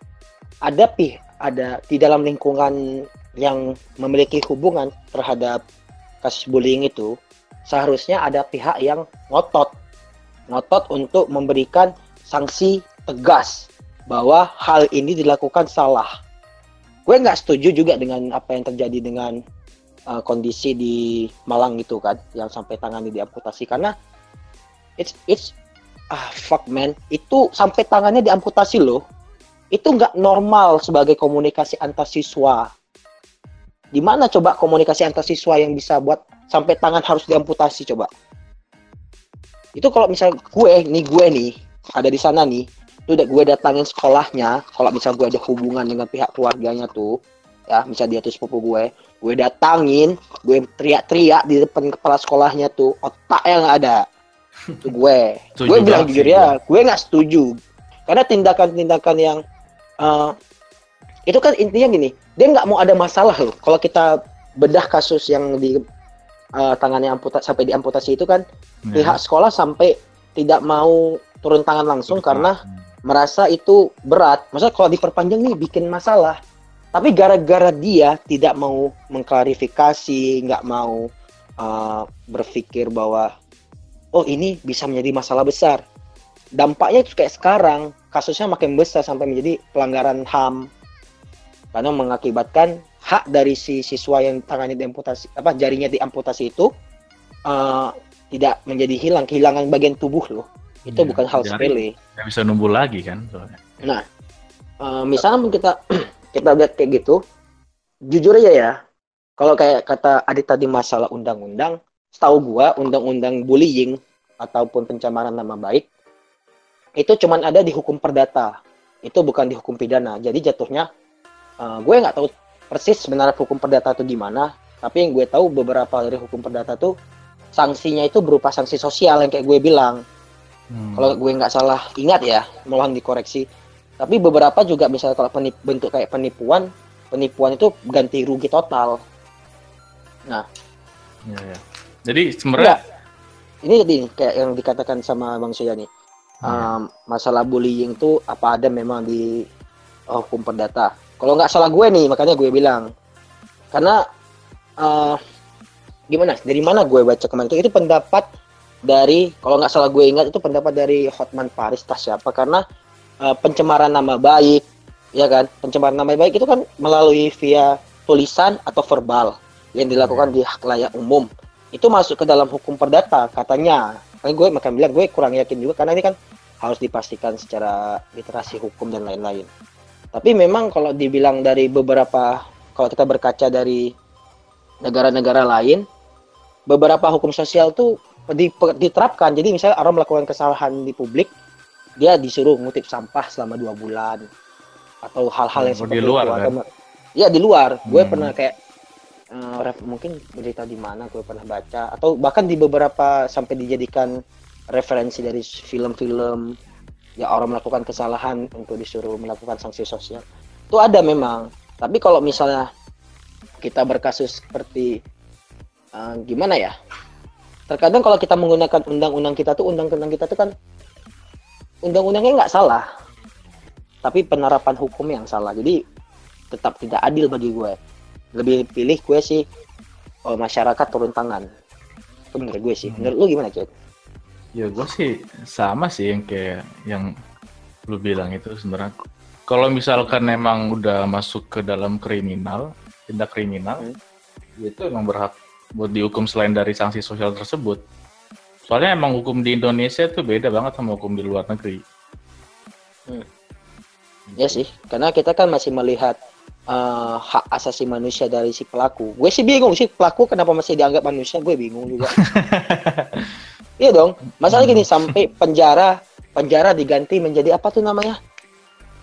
ada pih ada di dalam lingkungan yang memiliki hubungan terhadap kasus bullying itu seharusnya ada pihak yang ngotot ngotot untuk memberikan sanksi tegas bahwa hal ini dilakukan salah. Gue nggak setuju juga dengan apa yang terjadi dengan uh, kondisi di Malang gitu kan, yang sampai tangannya diamputasi karena it's it's ah fuck man itu sampai tangannya diamputasi loh itu nggak normal sebagai komunikasi antar siswa. Di mana coba komunikasi antar siswa yang bisa buat sampai tangan harus diamputasi coba? Itu kalau misal gue nih gue nih ada di sana nih, tuh gue datangin sekolahnya, kalau misal gue ada hubungan dengan pihak keluarganya tuh, ya misal dia tuh sepupu gue, gue datangin, gue teriak-teriak di depan kepala sekolahnya tuh, otak yang ada, tuh gue, gue bilang jujur ya, gue. nggak setuju, karena tindakan-tindakan yang uh, itu kan intinya gini dia nggak mau ada masalah loh. Kalau kita bedah kasus yang di uh, tangannya amputasi sampai diamputasi itu kan hmm. pihak sekolah sampai tidak mau turun tangan langsung Betul. karena merasa itu berat. Maksudnya kalau diperpanjang nih bikin masalah tapi gara-gara dia tidak mau mengklarifikasi nggak mau uh, berpikir bahwa oh ini bisa menjadi masalah besar. Dampaknya itu kayak sekarang kasusnya makin besar sampai menjadi pelanggaran HAM karena mengakibatkan hak dari si siswa yang tangannya diamputasi apa jarinya diamputasi itu uh, tidak menjadi hilang kehilangan bagian tubuh loh. Itu ya, bukan hal sepele. bisa numbuh lagi kan soalnya. Nah uh, misalnya kita kita lihat kayak gitu jujur aja ya kalau kayak kata Adit tadi masalah undang-undang setahu gua undang-undang bullying ataupun pencemaran nama baik itu cuman ada di hukum perdata. Itu bukan di hukum pidana. Jadi jatuhnya uh, gue nggak tahu persis sebenarnya hukum perdata itu gimana tapi yang gue tahu beberapa dari hukum perdata tuh sanksinya itu berupa sanksi sosial yang kayak gue bilang. Hmm. kalau gue nggak salah ingat ya mohon dikoreksi tapi beberapa juga misalnya kalau penip, bentuk kayak penipuan penipuan itu ganti rugi total nah ya, ya. jadi sebenarnya ini ini kayak yang dikatakan sama bang Suyani um, masalah bullying itu apa ada memang di uh, hukum perdata. Kalau nggak salah gue nih, makanya gue bilang karena uh, gimana? Dari mana gue baca kemarin itu? Itu pendapat dari kalau nggak salah gue ingat itu pendapat dari Hotman Paris tas siapa karena uh, pencemaran nama baik ya kan pencemaran nama baik itu kan melalui via tulisan atau verbal yang dilakukan di hak layak umum itu masuk ke dalam hukum perdata katanya kan gue makan bilang gue kurang yakin juga karena ini kan harus dipastikan secara literasi hukum dan lain-lain. Tapi memang kalau dibilang dari beberapa kalau kita berkaca dari negara-negara lain, beberapa hukum sosial tuh diterapkan. Jadi misalnya orang melakukan kesalahan di publik, dia disuruh ngutip sampah selama dua bulan atau hal-hal yang oh, seperti di luar, itu. Kan? Ya di luar. Hmm. Gue pernah kayak uh, mungkin berita di mana gue pernah baca atau bahkan di beberapa sampai dijadikan referensi dari film-film ya orang melakukan kesalahan untuk disuruh melakukan sanksi sosial itu ada memang tapi kalau misalnya kita berkasus seperti uh, gimana ya terkadang kalau kita menggunakan undang-undang kita tuh undang-undang kita tuh kan undang-undangnya nggak salah tapi penerapan hukum yang salah jadi tetap tidak adil bagi gue lebih pilih gue sih oh, masyarakat turun tangan itu menurut gue sih menurut lu gimana Cik? Ya gue sih sama sih yang kayak yang lu bilang itu sebenarnya. Kalau misalkan emang udah masuk ke dalam kriminal, tindak kriminal, hmm. Ya itu emang berhak buat dihukum selain dari sanksi sosial tersebut. Soalnya emang hukum di Indonesia itu beda banget sama hukum di luar negeri. Hmm. Ya sih, karena kita kan masih melihat uh, hak asasi manusia dari si pelaku. Gue sih bingung sih pelaku kenapa masih dianggap manusia, gue bingung juga. Iya dong. Masalah gini sampai penjara penjara diganti menjadi apa tuh namanya?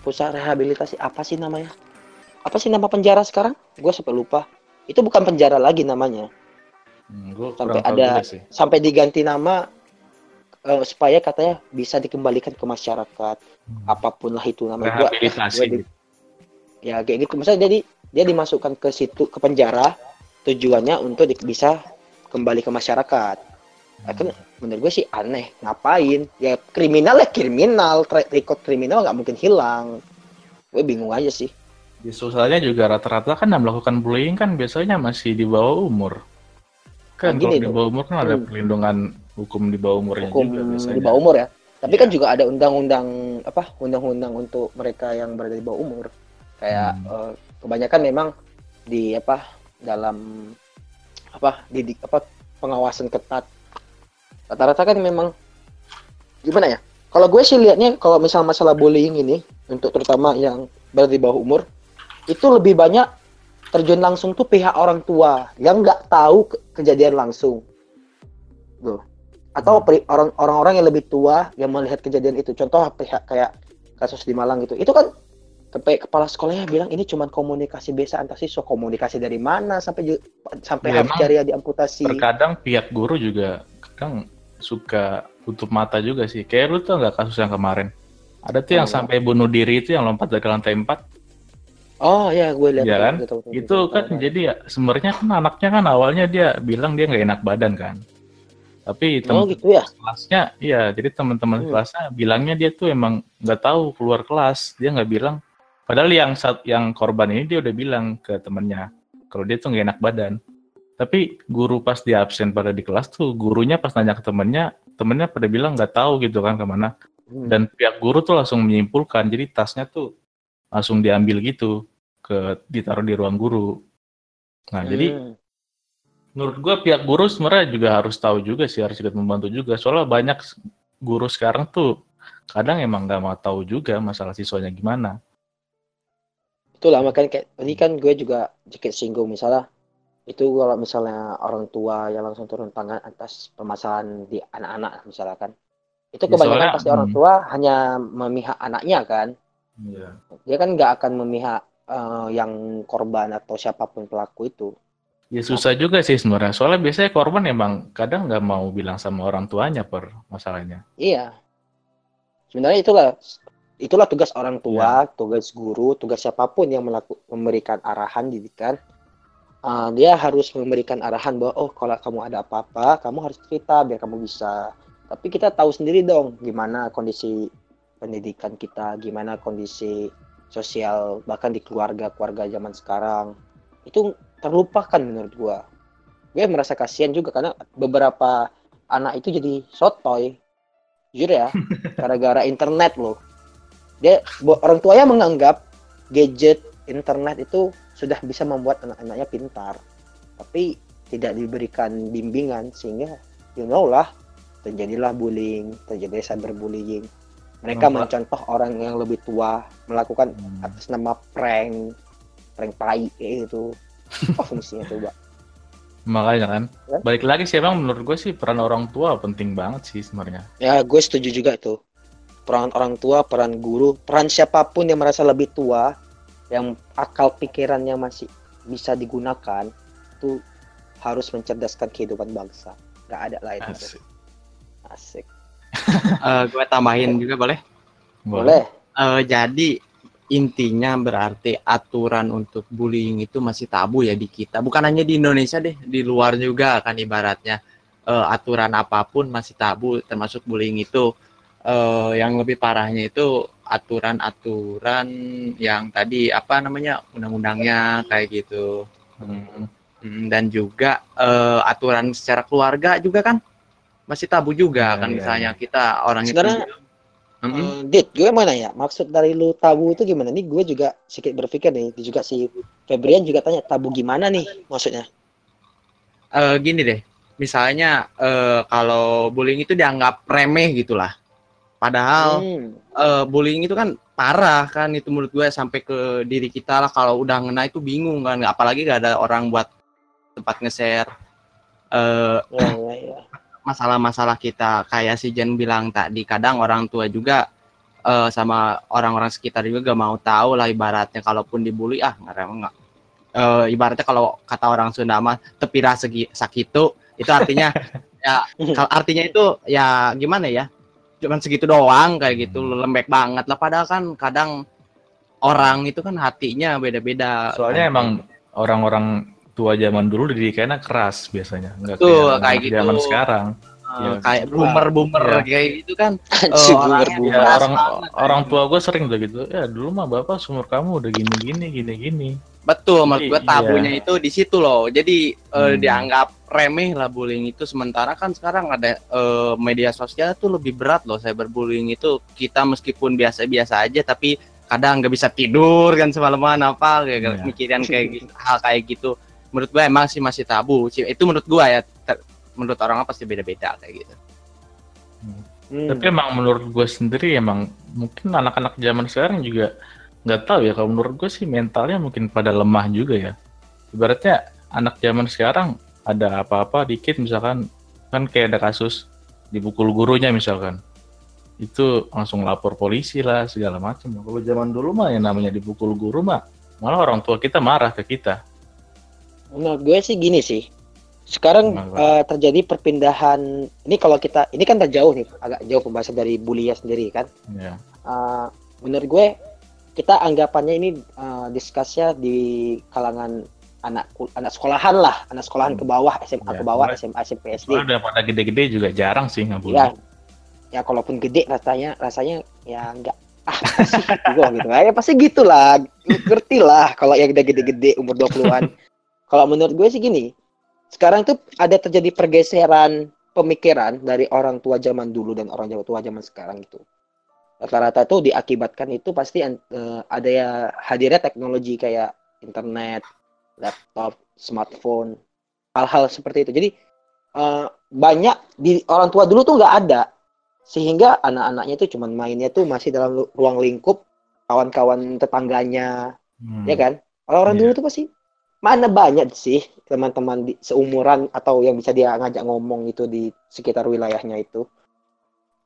Pusat rehabilitasi apa sih namanya? Apa sih nama penjara sekarang? Gue sampai lupa. Itu bukan penjara lagi namanya. Hmm, sampai ada sampai diganti nama uh, supaya katanya bisa dikembalikan ke masyarakat. Hmm. Apa pun lah itu namanya. Rehabilitasi. Gua, gua di, ya kayak gitu. Maksudnya jadi dia dimasukkan ke situ ke penjara tujuannya untuk di, bisa kembali ke masyarakat Akhirnya menurut gue sih aneh. Ngapain? Ya kriminal ya kriminal. Record kriminal nggak mungkin hilang. Gue bingung aja sih. Di sosialnya juga rata-rata kan yang melakukan bullying kan biasanya masih di bawah umur. Kan Nah, kalau gini di dong. bawah umur kan ada Hmm. perlindungan hukum di bawah umurnya Hukum juga biasanya. di bawah umur ya. Tapi Iya. kan juga ada undang-undang apa? Undang-undang untuk mereka yang berada di bawah umur. Kayak Hmm. eh, kebanyakan memang di apa dalam apa didik apa pengawasan ketat. Rata-rata kan memang gimana ya? Kalau gue sih lihatnya kalau misal masalah bullying ini untuk terutama yang berada di bawah umur itu lebih banyak terjun langsung tuh pihak orang tua yang nggak tahu ke- kejadian langsung. Tuh. Atau pri- orang orang-orang yang lebih tua yang melihat kejadian itu. Contoh pihak kayak kasus di Malang gitu. Itu kan sampai kepala sekolahnya bilang ini cuma komunikasi biasa antar siswa. Komunikasi dari mana sampai sampai harus cari diamputasi. Terkadang pihak guru juga kadang suka tutup mata juga sih. Kayak lu tuh nggak kasus yang kemarin. Ada tuh yang Oh. sampai bunuh diri itu yang lompat dari lantai 4. Oh ya, gue lihat. Iya kan? Gue tahu- tahu- Itu tahu- kan tahu. jadi ya sebenarnya kan anaknya kan awalnya dia bilang dia nggak enak badan kan. Tapi Oh teman gitu ya. kelasnya, iya jadi teman-teman Hmm. kelasnya bilangnya dia tuh emang nggak tahu keluar kelas. Dia nggak bilang. Padahal yang saat yang korban ini dia udah bilang ke temennya kalau dia tuh nggak enak badan. Tapi guru pas dia absen pada di kelas tuh gurunya pas nanya ke temennya, temennya pada bilang nggak tahu gitu kan ke mana. Hmm. Dan pihak guru tuh langsung menyimpulkan. Jadi tasnya tuh langsung diambil gitu ke ditaruh di ruang guru. Nah jadi Hmm. menurut gua pihak guru sebenarnya juga harus tahu juga sih harus ikut membantu juga soalnya banyak guru sekarang tuh kadang emang nggak mau tahu juga masalah siswanya gimana Itulah makanya kayak tadi kan gue juga sedikit singgung misalnya itu kalau misalnya orang tua yang langsung turun tangan atas permasalahan di anak-anak misalnya kan itu Ya, kebanyakan soalnya, pasti orang hmm. tua hanya memihak anaknya kan Iya. dia kan nggak akan memihak eh, yang korban atau siapa pun pelaku itu. Ya susah juga sih sebenarnya. Soalnya biasanya korban emang kadang nggak mau bilang sama orang tuanya per masalahnya. Iya. Sebenarnya itulah itulah tugas orang tua Iya. tugas guru tugas siapa pun yang melaku, memberikan arahan didikan. Uh, dia harus memberikan arahan bahwa oh kalau kamu ada apa-apa kamu harus cerita biar kamu bisa. Tapi kita tahu sendiri dong gimana kondisi pendidikan kita gimana kondisi sosial bahkan di keluarga keluarga zaman sekarang itu terlupakan menurut gua. Gue merasa kasihan juga karena beberapa anak itu jadi sotoy. Jujur ya gara-gara internet loh. Dia orang tuanya menganggap gadget internet itu sudah bisa membuat anak-anaknya pintar. Tapi tidak diberikan bimbingan sehingga you know lah terjadilah bullying terjadi cyberbullying mereka Nampak. mencontoh orang yang lebih tua melakukan Hmm. atas nama prank prank tai kayak gitu apa fungsinya coba makanya kan Ya. balik lagi sih emang menurut gue sih peran orang tua penting banget sih sebenarnya ya gue setuju juga itu peran orang tua peran guru peran siapa pun yang merasa lebih tua yang akal pikirannya masih bisa digunakan itu harus mencerdaskan kehidupan bangsa nggak ada lain Asik. asik Eh, gue tambahin juga boleh? boleh Eh, jadi intinya berarti aturan untuk bullying itu masih tabu ya di kita. Bukan hanya di Indonesia deh, di luar juga kan ibaratnya Eh, aturan apa pun masih tabu, termasuk bullying itu. Eh, yang lebih parahnya itu aturan-aturan yang tadi apa namanya undang-undangnya kayak gitu. Hmm. Hmm, dan juga eh, aturan secara keluarga juga kan masih tabu juga Iya, kan iya, misalnya iya. kita orang Sebenarnya, itu Mm-mm. Eh, Dit, gue mau nanya, maksud dari lu tabu itu gimana? Nih gue juga sedikit berpikir nih, juga si Febrian juga tanya tabu gimana nih maksudnya? eh gini deh, misalnya eh, kalau bullying itu dianggap remeh gitulah. Padahal Hmm, eh, bullying itu kan parah kan itu menurut gue sampai ke diri kita lah kalau udah ngena itu bingung kan, apalagi gak ada orang buat tempat nge-share eh, ya, ya, ya. Masalah-masalah kita kayak si Jen bilang tadi kadang orang tua juga eh, sama orang-orang sekitar juga gak mau tahu lah ibaratnya kalaupun dibully ah nggak nggak. Eh, ibaratnya kalau kata orang Sunda mah tepira segi sakitu itu artinya ya artinya itu ya gimana ya cuman segitu doang kayak gitu lembek banget lah. Padahal kan kadang orang itu kan hatinya beda-beda. Soalnya Kayak emang orang-orang tua zaman dulu didikannya keras biasanya nggak Betul, kayak kayak anak zaman gitu. sekarang Iya. kayak boomer boomer Iya. kayak gitu kan Oh, boomer-boomer. Ya, orang banget, orang tua gue sering udah gitu. Ya dulu mah bapak sumur kamu udah gini gini gini gini. betul menurut gue Iya. tabunya itu di situ loh jadi eh, Hmm. dianggap remeh lah bullying itu sementara kan sekarang ada eh, media sosial tuh lebih berat loh cyberbullying itu kita meskipun biasa-biasa aja tapi kadang nggak bisa tidur kan semalaman apa kayak Iya. mikirin kayak gitu, hal kayak gitu menurut gue emang sih masih tabu sih itu menurut gue ya Ter- menurut orang pasti beda-beda kayak gitu Hmm. Tapi emang menurut gue sendiri emang mungkin anak-anak zaman sekarang juga nggak tahu ya. Kalau menurut gue sih mentalnya mungkin pada lemah juga ya. Ibaratnya anak zaman sekarang ada apa-apa dikit misalkan kan kayak ada kasus dipukul gurunya misalkan itu langsung lapor polisi lah segala macam. Kalau zaman dulu mah yang namanya dipukul guru mah malah orang tua kita marah ke kita. Menurut gue sih gini sih. Sekarang eh, terjadi perpindahan. Ini kalau kita, ini kan terjauh nih, agak jauh pembahasan dari bullynya sendiri kan. Ya. Eh, menurut gue kita anggapannya ini eh, diskusnya di kalangan anak anak sekolahan lah, anak sekolahan Hmm. ke bawah, SMA Ya, ke bawah. SMA, SMP, SD. Udah pada gede-gede juga jarang sih nggak Ya, ya kalaupun gede rasanya rasanya ya enggak ah sih gua gitu ya pasti gitulah ngerti lah kalau yang udah gede-gede umur 20-an kalau menurut gue sih gini sekarang tuh ada terjadi pergeseran pemikiran dari orang tua zaman dulu dan orang tua zaman sekarang gitu rata-rata tuh diakibatkan itu pasti eh, ada ya hadirnya teknologi kayak internet laptop smartphone hal-hal seperti itu jadi eh, banyak di orang tua dulu tuh nggak ada sehingga anak-anaknya itu cuman mainnya tuh masih dalam ruang lingkup kawan-kawan tetangganya Hmm. ya kan kalau orang Iya. dulu tuh pasti mana banyak sih teman-teman di seumuran atau yang bisa dia ngajak ngomong itu di sekitar wilayahnya itu?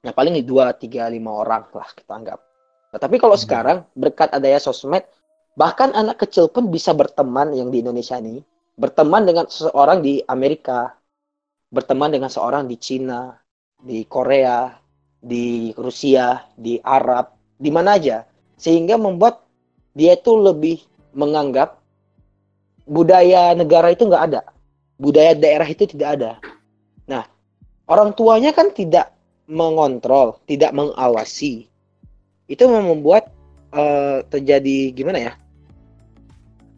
Nah paling di dua tiga lima orang lah kita anggap. Nah, tapi kalau Hmm. sekarang berkat adanya sosmed bahkan anak kecil pun bisa berteman yang di Indonesia nih. Berteman dengan seseorang di Amerika berteman dengan seorang di Cina di Korea di Rusia di Arab di mana aja. Sehingga membuat dia itu lebih menganggap budaya negara itu nggak ada. Budaya daerah itu tidak ada. Nah orang tuanya kan tidak mengontrol tidak mengawasi. Itu membuat eh, terjadi gimana ya?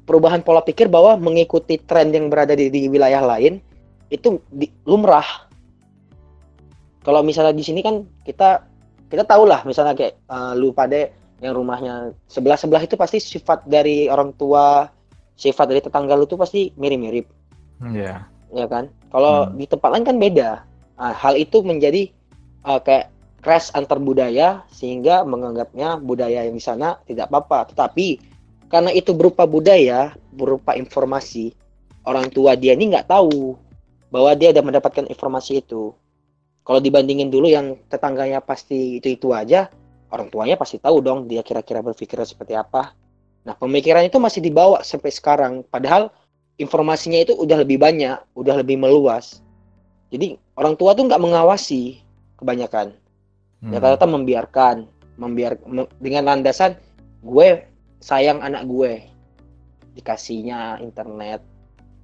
Perubahan pola pikir bahwa mengikuti tren yang berada di, di wilayah lain itu di- lumrah. Kalau misalnya di sini kan kita kita tahu lah misalnya kayak eh, lu pada yang rumahnya sebelah sebelah itu pasti sifat dari orang tua sifat dari tetangga lu tuh pasti mirip-mirip. Iya. ya kan? Kalau Hmm. di tempat lain kan beda. Nah, hal itu menjadi eh, kayak crash antar budaya sehingga menganggapnya budaya yang di sana tidak apa-apa. Tetapi karena itu berupa budaya berupa informasi orang tua dia ini nggak tahu bahwa dia udah mendapatkan informasi itu. Kalau dibandingin dulu yang tetangganya pasti itu itu aja orang tuanya pasti tahu dong dia kira-kira berpikir seperti apa nah pemikiran itu masih dibawa sampai sekarang. Padahal informasinya itu udah lebih banyak udah lebih meluas. Jadi orang tua tuh nggak mengawasi kebanyakan. Hmm. ya rata-rata membiarkan membiar me- dengan landasan gue sayang anak gue. Dikasihnya internet.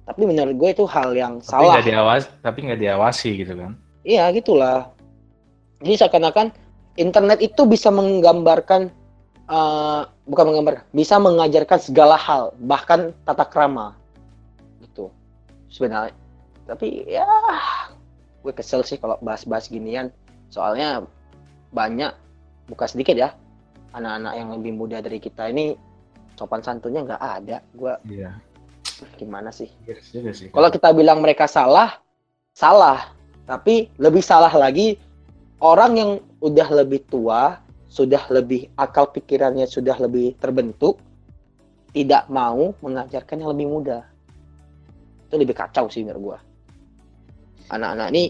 Tapi menurut gue itu hal yang Tapi salah. nggak diawas, tapi nggak diawasi gitu kan? iya gitulah. Jadi seakan-akan internet itu bisa menggambarkan eh, bukan menggambar bisa mengajarkan segala hal bahkan tata krama gitu sebenarnya tapi ya gue kesel sih kalau bahas-bahas ginian soalnya banyak bukan sedikit ya anak-anak yang lebih muda dari kita ini sopan santunnya nggak ada gue Iya. gimana sih Iya juga sih. kalau kita bilang mereka salah, salah. Tapi lebih salah lagi orang yang udah lebih tua, sudah lebih akal pikirannya sudah lebih terbentuk, tidak mau mengajarkan yang lebih muda. Itu lebih kacau sih menurut gua. Anak-anak ini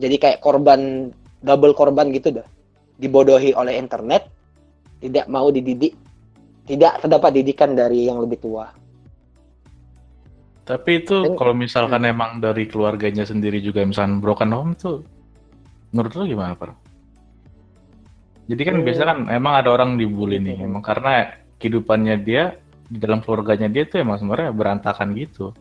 jadi kayak korban double korban gitu dah. Dibodohi oleh internet, tidak mau dididik, tidak terdapat didikan dari yang lebih tua. Tapi itu Dan- kalau misalkan emang dari keluarganya sendiri juga misalkan broken home tuh menurut lu gimana, Par? Jadi kan Hmm. biasa kan emang ada orang dibully nih, emang karena kehidupannya dia di dalam keluarganya dia tuh emang sebenarnya berantakan gitu.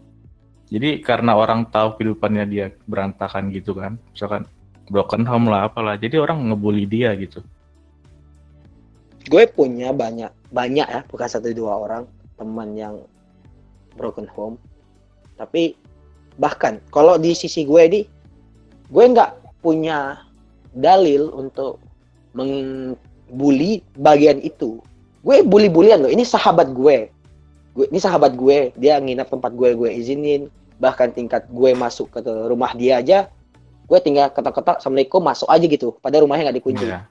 Jadi karena orang tahu kehidupannya dia berantakan gitu kan, misalkan broken home lah apalah jadi orang ngebully dia gitu gue punya banyak banyak ya bukan satu dua orang teman yang broken home tapi bahkan kalau di sisi gue di gue nggak punya dalil untuk mengbuli bagian itu. Gue bully bulian loh. Ini sahabat gue. Gue ini sahabat gue. Dia nginap tempat gue gue izinin. Bahkan tingkat gue masuk ke rumah dia aja gue tinggal ketok-ketok assalamualaikum masuk aja gitu. Pada rumahnya nggak dikunci. Yeah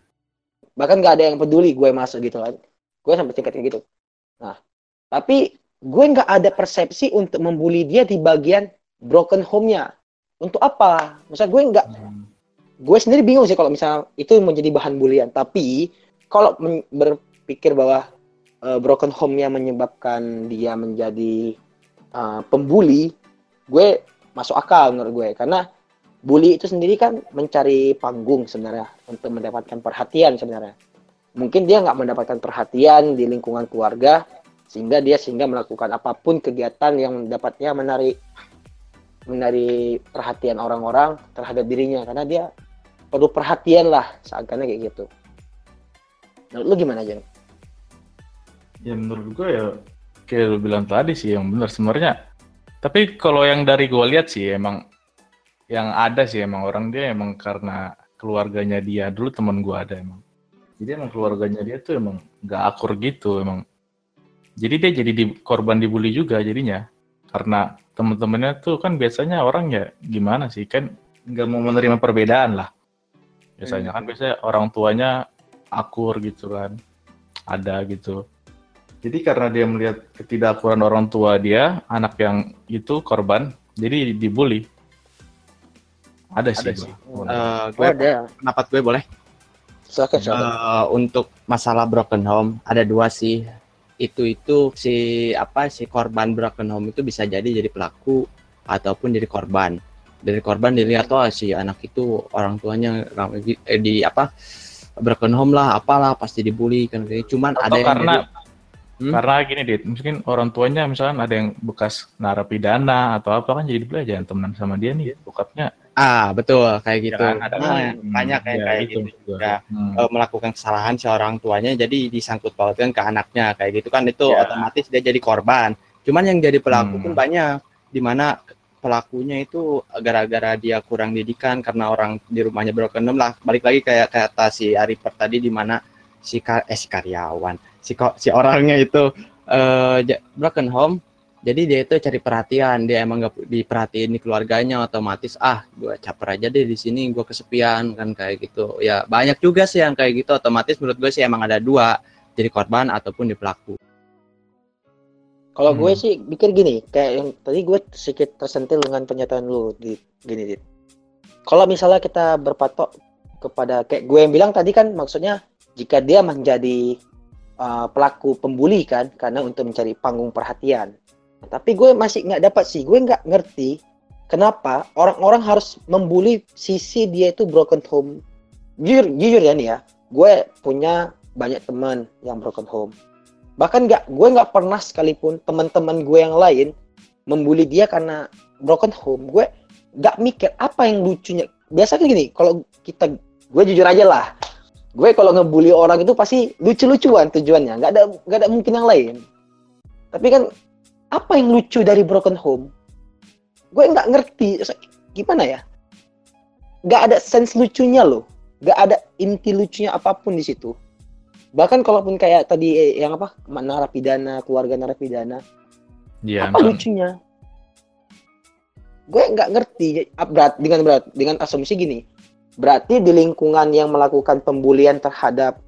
bahkan nggak ada yang peduli gue masuk gitu kan. Gue sampai tingkat kayak gitu. Nah tapi gue nggak ada persepsi untuk membuli dia di bagian broken home-nya. Untuk apa? Misalnya gue nggak hmm. Gue sendiri bingung sih kalau misalnya itu menjadi bahan bulian. Tapi kalau berpikir bahwa uh, broken home-nya menyebabkan dia menjadi uh, pembuli gue masuk akal menurut gue. Karena bully itu sendiri kan mencari panggung sebenarnya untuk mendapatkan perhatian sebenarnya. Mungkin dia nggak mendapatkan perhatian di lingkungan keluarga sehingga dia sehingga melakukan apa pun kegiatan yang dapatnya menarik menarik perhatian orang-orang terhadap dirinya. Karena dia perlu perhatian lah seakan kayak gitu. Menurut lu gimana aja? Ya menurut gue ya kayak lu bilang tadi sih yang benar sebenarnya. Tapi kalau yang dari gue lihat sih emang yang ada sih emang orang dia emang karena keluarganya dia dulu teman gua ada emang jadi emang keluarganya dia tuh emang nggak akur gitu emang jadi dia jadi di, korban dibully juga jadinya karena temen-temennya tuh kan biasanya orang ya gimana sih kan nggak mau menerima perbedaan lah biasanya kan hmm. biasanya orang tuanya akur gitu kan ada gitu jadi karena dia melihat ketidakakuran orang tua dia anak yang itu korban jadi dibully ada sih. Ada sih. Uh, gue oh, ada. pendapat gue boleh. Silakan, Uh, untuk masalah broken home ada dua sih. Itu itu si apa si korban broken home itu bisa jadi jadi pelaku ataupun jadi korban. Dari korban dilihat oh si anak itu orang tuanya eh, di apa broken home lah apalah pasti dibully kan cuman Atau ada yang karena jadi, Hmm? Karena gini, Dit, mungkin orang tuanya misalnya ada yang bekas narapidana atau apa kan jadi belajar temenan sama dia nih, bokapnya Ah, betul kayak gitu. Ya, ada nah, hmm, banyak kayak ya, kayak gitu juga hmm. uh, melakukan kesalahan si orang tuanya jadi disangkut pautkan ke anaknya kayak gitu kan itu ya. otomatis dia jadi korban. Cuman yang jadi pelaku hmm. pun banyak di mana pelakunya itu gara-gara dia kurang didikan karena orang di rumahnya broken home lah. Balik lagi kayak kata si Arifer tadi di mana si eh si karyawan, si si orangnya itu uh, broken home. Jadi dia itu cari perhatian dia emang gak diperhatiin di keluarganya otomatis ah gue caper aja deh di sini gue kesepian kan kayak gitu. Ya banyak juga sih yang kayak gitu otomatis menurut gue sih emang ada dua jadi korban ataupun di pelaku kalau hmm. gue sih pikir gini kayak yang tadi gue sedikit tersentil dengan pernyataan lu di gini dit. Kalau misalnya kita berpatok kepada kayak gue yang bilang tadi kan maksudnya jika dia menjadi uh, pelaku pembuli kan karena untuk mencari panggung perhatian. Tapi gue masih nggak dapat sih gue nggak ngerti kenapa orang-orang harus membuli sisi dia itu broken home. Jujur jujur ya nih ya gue punya banyak teman yang broken home bahkan nggak gue nggak pernah sekalipun teman-teman gue yang lain membuli dia karena broken home gue nggak mikir apa yang lucunya. Biasanya gini kalau kita gue jujur aja lah. Gue kalau ngebully orang itu pasti lucu-lucuan tujuannya nggak ada nggak ada mungkin yang lain. Tapi kan apa yang lucu dari broken home? Gue nggak ngerti gimana ya? Nggak ada sense lucunya loh. Nggak ada inti lucunya apa pun di situ bahkan kalaupun kayak tadi eh, yang apa narapidana keluarga narapidana. Ya, apa lucunya? Gue nggak ngerti berat dengan berat dengan asumsi gini. Berarti di lingkungan yang melakukan pembulian terhadap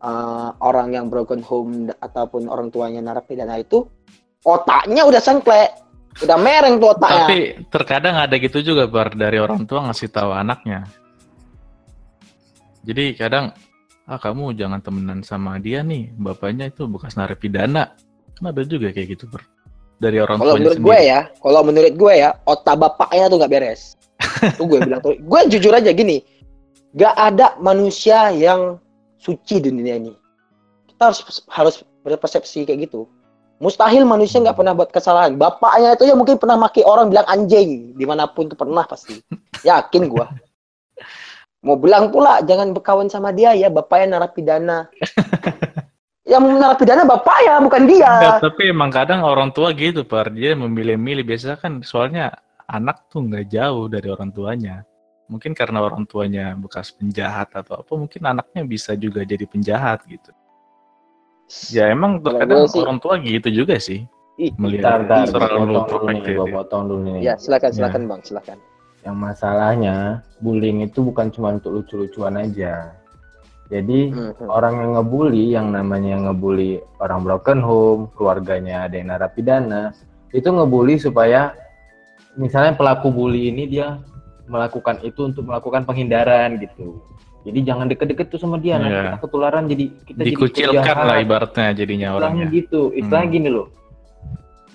uh, orang yang broken home ataupun orang tuanya narapidana itu otaknya udah sengklek. Udah mereng tuh otaknya. Tapi terkadang ada gitu juga bar dari orang tua ngasih tahu anaknya. Jadi kadang ah kamu jangan temenan sama dia nih bapaknya itu bekas narapidana kan ada juga kayak gitu bar dari orang kalau menurut sendiri. gue ya kalau menurut gue ya otak bapaknya tuh nggak beres tuh gue bilang tuh gue jujur aja gini gak ada manusia yang suci di dunia ini kita harus harus berpersepsi kayak gitu Mustahil manusia nggak pernah buat kesalahan. Bapaknya itu ya mungkin pernah maki orang bilang anjing. Di mana pun itu pernah pasti. Yakin gua. Mau bilang pula jangan berkawan sama dia ya bapaknya narapidana. Yang narapidana bapaknya bukan dia. Enggak, tapi emang kadang orang tua gitu par. Dia memilih-milih. Biasa kan soalnya anak tuh nggak jauh dari orang tuanya. Mungkin karena orang tuanya bekas penjahat atau apa mungkin anaknya bisa juga jadi penjahat gitu. Ya emang terkadang sih- orang tua gitu juga sih Ih, melihat potong dulu nih, perfect gua potong dulu nih. ya silakan Ya. silakan bang silakan Yang masalahnya bullying itu bukan cuma untuk lucu-lucuan aja. Jadi Hmm, orang yang ngebully, yang namanya ngebully orang broken home, keluarganya ada yang narapidana, itu ngebully supaya misalnya pelaku bully ini dia melakukan itu untuk melakukan penghindaran gitu. Jadi jangan deket-deket tuh sama dia, nanti Iya. kita ketularan jadi kita jadi dikucilkan penjahat. lah ibaratnya jadinya Istilahnya orangnya gitu, istilahnya Hmm. gini loh.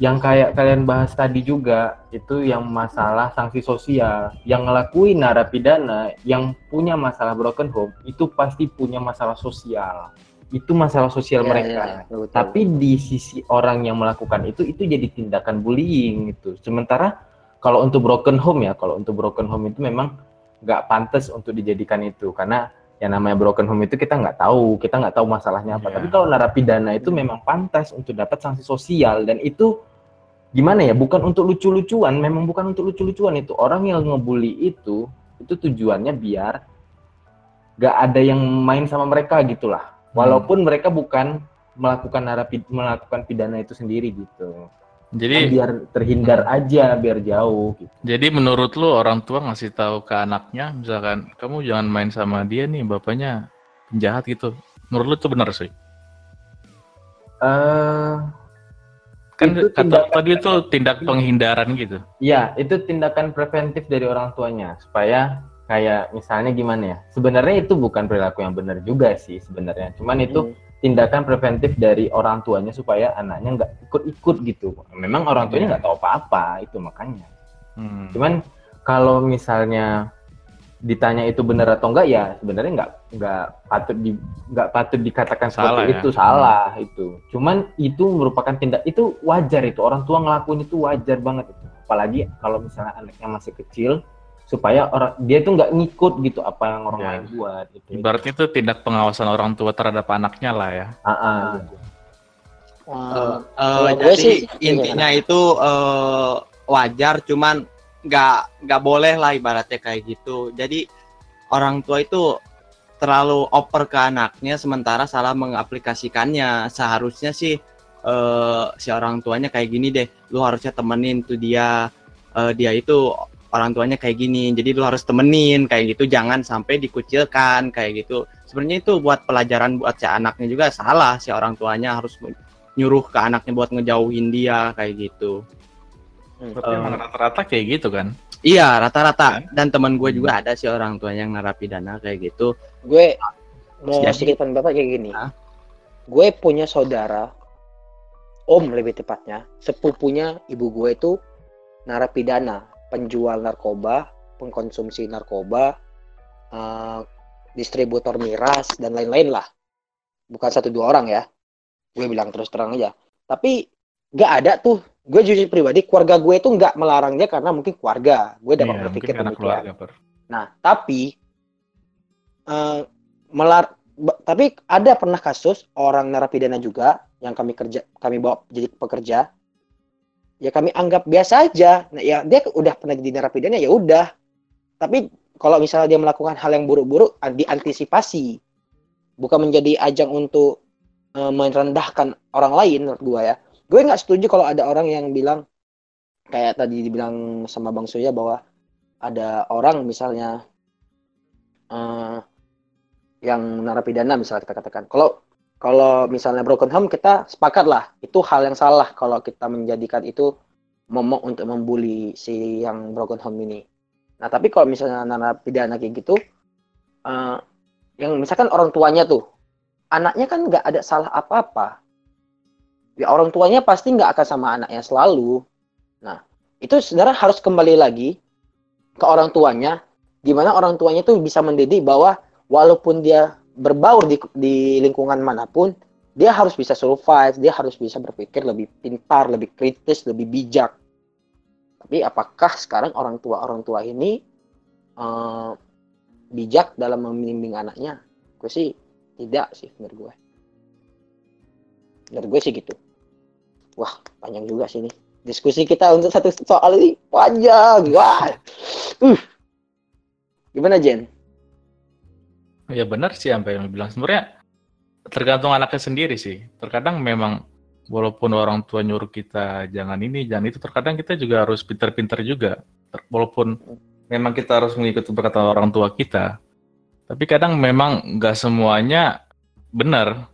Yang kayak kalian bahas tadi juga itu yang masalah sanksi sosial, yang ngelakuin narapidana, yang punya masalah broken home itu pasti punya masalah sosial. Itu masalah sosial Ya, mereka. ya, ya, betul. Tapi di sisi orang yang melakukan itu itu jadi tindakan bullying gitu. Sementara kalau untuk broken home ya, kalau untuk broken home itu memang nggak pantas untuk dijadikan itu karena yang namanya broken home itu kita nggak tahu, kita nggak tahu masalahnya apa. Iya. Tapi kalau narapidana itu memang pantas untuk dapat sanksi sosial dan itu gimana ya? Bukan untuk lucu-lucuan, memang bukan untuk lucu-lucuan itu. Orang yang ngebully itu itu tujuannya biar nggak ada yang main sama mereka gitulah. Walaupun mereka bukan melakukan narapid melakukan pidana itu sendiri gitu. jadi Kan biar terhindar aja, biar jauh gitu. Jadi menurut lu orang tua ngasih tahu ke anaknya, misalkan kamu jangan main sama dia nih, bapaknya penjahat gitu. Menurut lu itu benar sih? Eh, Kan Itu kata tindakan- tadi itu tindak penghindaran gitu. ya, itu tindakan preventif dari orang tuanya supaya kayak misalnya gimana ya? Sebenarnya itu bukan perilaku yang benar juga sih sebenarnya. Cuman itu Hmm. tindakan preventif dari orang tuanya supaya anaknya nggak ikut-ikut gitu. Memang orang tuanya nggak tahu apa-apa itu makanya. Hmm. Cuman kalau misalnya ditanya itu benar atau enggak ya sebenarnya nggak nggak patut di nggak patut dikatakan Salah seperti ya? itu salah itu. Cuman itu merupakan tindak itu wajar itu orang tua ngelakuin itu wajar banget itu. Apalagi kalau misalnya anaknya masih kecil supaya orang dia tuh nggak ngikut gitu apa yang orang Ya. lain buat gitu. Ibaratnya itu tindak pengawasan orang tua terhadap anaknya lah ya. Wah, Eh, kalau eh, gue jadi sih intinya itu eh, wajar cuman nggak nggak boleh lah ibaratnya kayak gitu. Jadi orang tua itu terlalu oper ke anaknya sementara salah mengaplikasikannya. Seharusnya sih eh, si orang tuanya kayak gini deh. Lu harusnya temenin tuh dia. Eh, dia itu orang tuanya kayak gini. Jadi lu harus temenin kayak gitu. Jangan sampai dikucilkan kayak gitu. Sebenarnya itu buat pelajaran buat si anaknya juga salah. Si orang tuanya harus nyuruh ke anaknya buat ngejauhin dia kayak gitu. Tapi Eh. emang rata-rata kayak gitu kan. Iya rata-rata Kan? dan teman gue juga ada sih orang tuanya yang narapidana kayak gitu. gue mau Jadi- sedikit pendapat kayak gini. Hah? Gue punya saudara, om lebih tepatnya, sepupunya ibu gue itu narapidana, penjual narkoba, pengkonsumsi narkoba, eh, distributor miras dan lain-lain lah. Bukan satu dua orang ya. Gue bilang terus terang aja. Tapi nggak ada tuh. Gue jujur pribadi, keluarga gue itu nggak melarang dia karena mungkin keluarga. Gue dapat Iya, berpikir demikian. keluarga. Nah, tapi eh melar tapi ada pernah kasus orang narapidana juga yang kami kerja kami bawa jadi pekerja ya kami anggap biasa aja. Nah, ya dia udah pernah jadi narapidana ya udah. Tapi kalau misalnya dia melakukan hal yang buruk-buruk diantisipasi. Bukan menjadi ajang untuk eh, merendahkan orang lain menurut gua ya. Gue nggak setuju kalau ada orang yang bilang kayak tadi dibilang sama Bang Surya bahwa ada orang misalnya eh, yang narapidana misalnya kita katakan. Kalau kalau misalnya broken home kita sepakat lah itu hal yang salah kalau kita menjadikan itu momok untuk membuli si yang broken home ini. Nah tapi kalau misalnya narapidana kayak gitu, eh, yang misalkan orang tuanya tuh, anaknya kan nggak ada salah apa-apa. Ya orang tuanya pasti nggak akan sama anaknya selalu. Nah itu sebenarnya harus kembali lagi ke orang tuanya, di mana orang tuanya tuh bisa mendidik bahwa walaupun dia berbaur di, di lingkungan mana pun, dia harus bisa survive, dia harus bisa berpikir lebih pintar, lebih kritis, lebih bijak. Tapi apakah sekarang orang tua orang tua ini eh, bijak dalam membimbing anaknya gue sih tidak sih menurut gue menurut gue sih gitu. Wah panjang juga sih ini. Diskusi kita untuk satu soal ini panjang. Wah. Uh. gimana Jen? Ya benar sih sampai yang bilang. Sebenarnya tergantung anaknya sendiri sih. Terkadang memang walaupun orang tua nyuruh kita jangan ini jangan itu terkadang kita juga harus pinter-pinter juga. Walaupun memang kita harus mengikuti perkataan orang tua kita tapi kadang memang nggak semuanya benar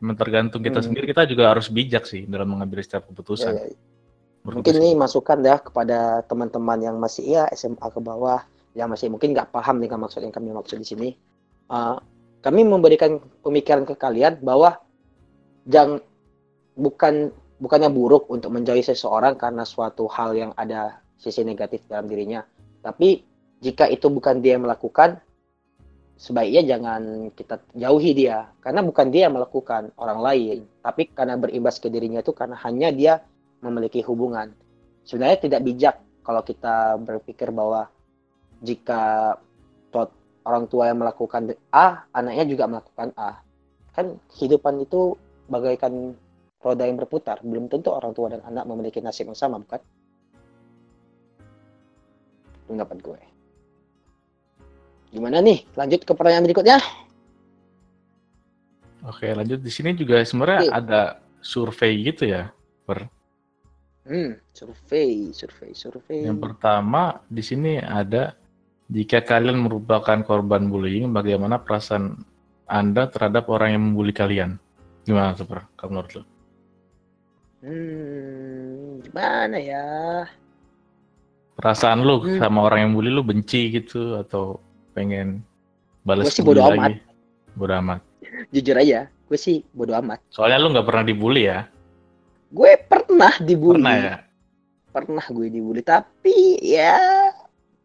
memang tergantung kita Hmm. sendiri kita juga harus bijak sih dalam mengambil setiap keputusan Ya, ya. Mungkin ini masukan ya kepada teman-teman yang masih ya SMA ke bawah yang masih mungkin nggak paham dengan maksud yang kami maksud di sini Uh, kami memberikan pemikiran ke kalian bahwa jangan bukan bukannya buruk untuk menjauhi seseorang karena suatu hal yang ada sisi negatif dalam dirinya tapi jika itu bukan dia yang melakukan sebaiknya jangan kita jauhi dia karena bukan dia yang melakukan orang lain tapi karena berimbas ke dirinya itu karena hanya dia memiliki hubungan. Sebenarnya tidak bijak kalau kita berpikir bahwa jika orang tua yang melakukan A, anaknya juga melakukan A. Kan kehidupan itu bagaikan roda yang berputar. Belum tentu orang tua dan anak memiliki nasib yang sama, bukan? Pendapat gue. Gimana nih? Lanjut ke pertanyaan berikutnya. oke lanjut di sini juga sebenarnya Oke. ada survei gitu ya Hmm, survei, survei, survei. Yang pertama di sini ada jika kalian merupakan korban bullying, bagaimana perasaan Anda terhadap orang yang membuli kalian? Gimana super? Kamu menurut lo? Hmm, gimana ya? Perasaan lu Hmm. sama orang yang bully lu benci gitu atau pengen balas sih bodo lagi? Bodo amat. Jujur aja, gue sih bodo amat. Soalnya lu nggak pernah dibully ya? Gue pernah dibully. Pernah ya? Pernah gue dibully, tapi ya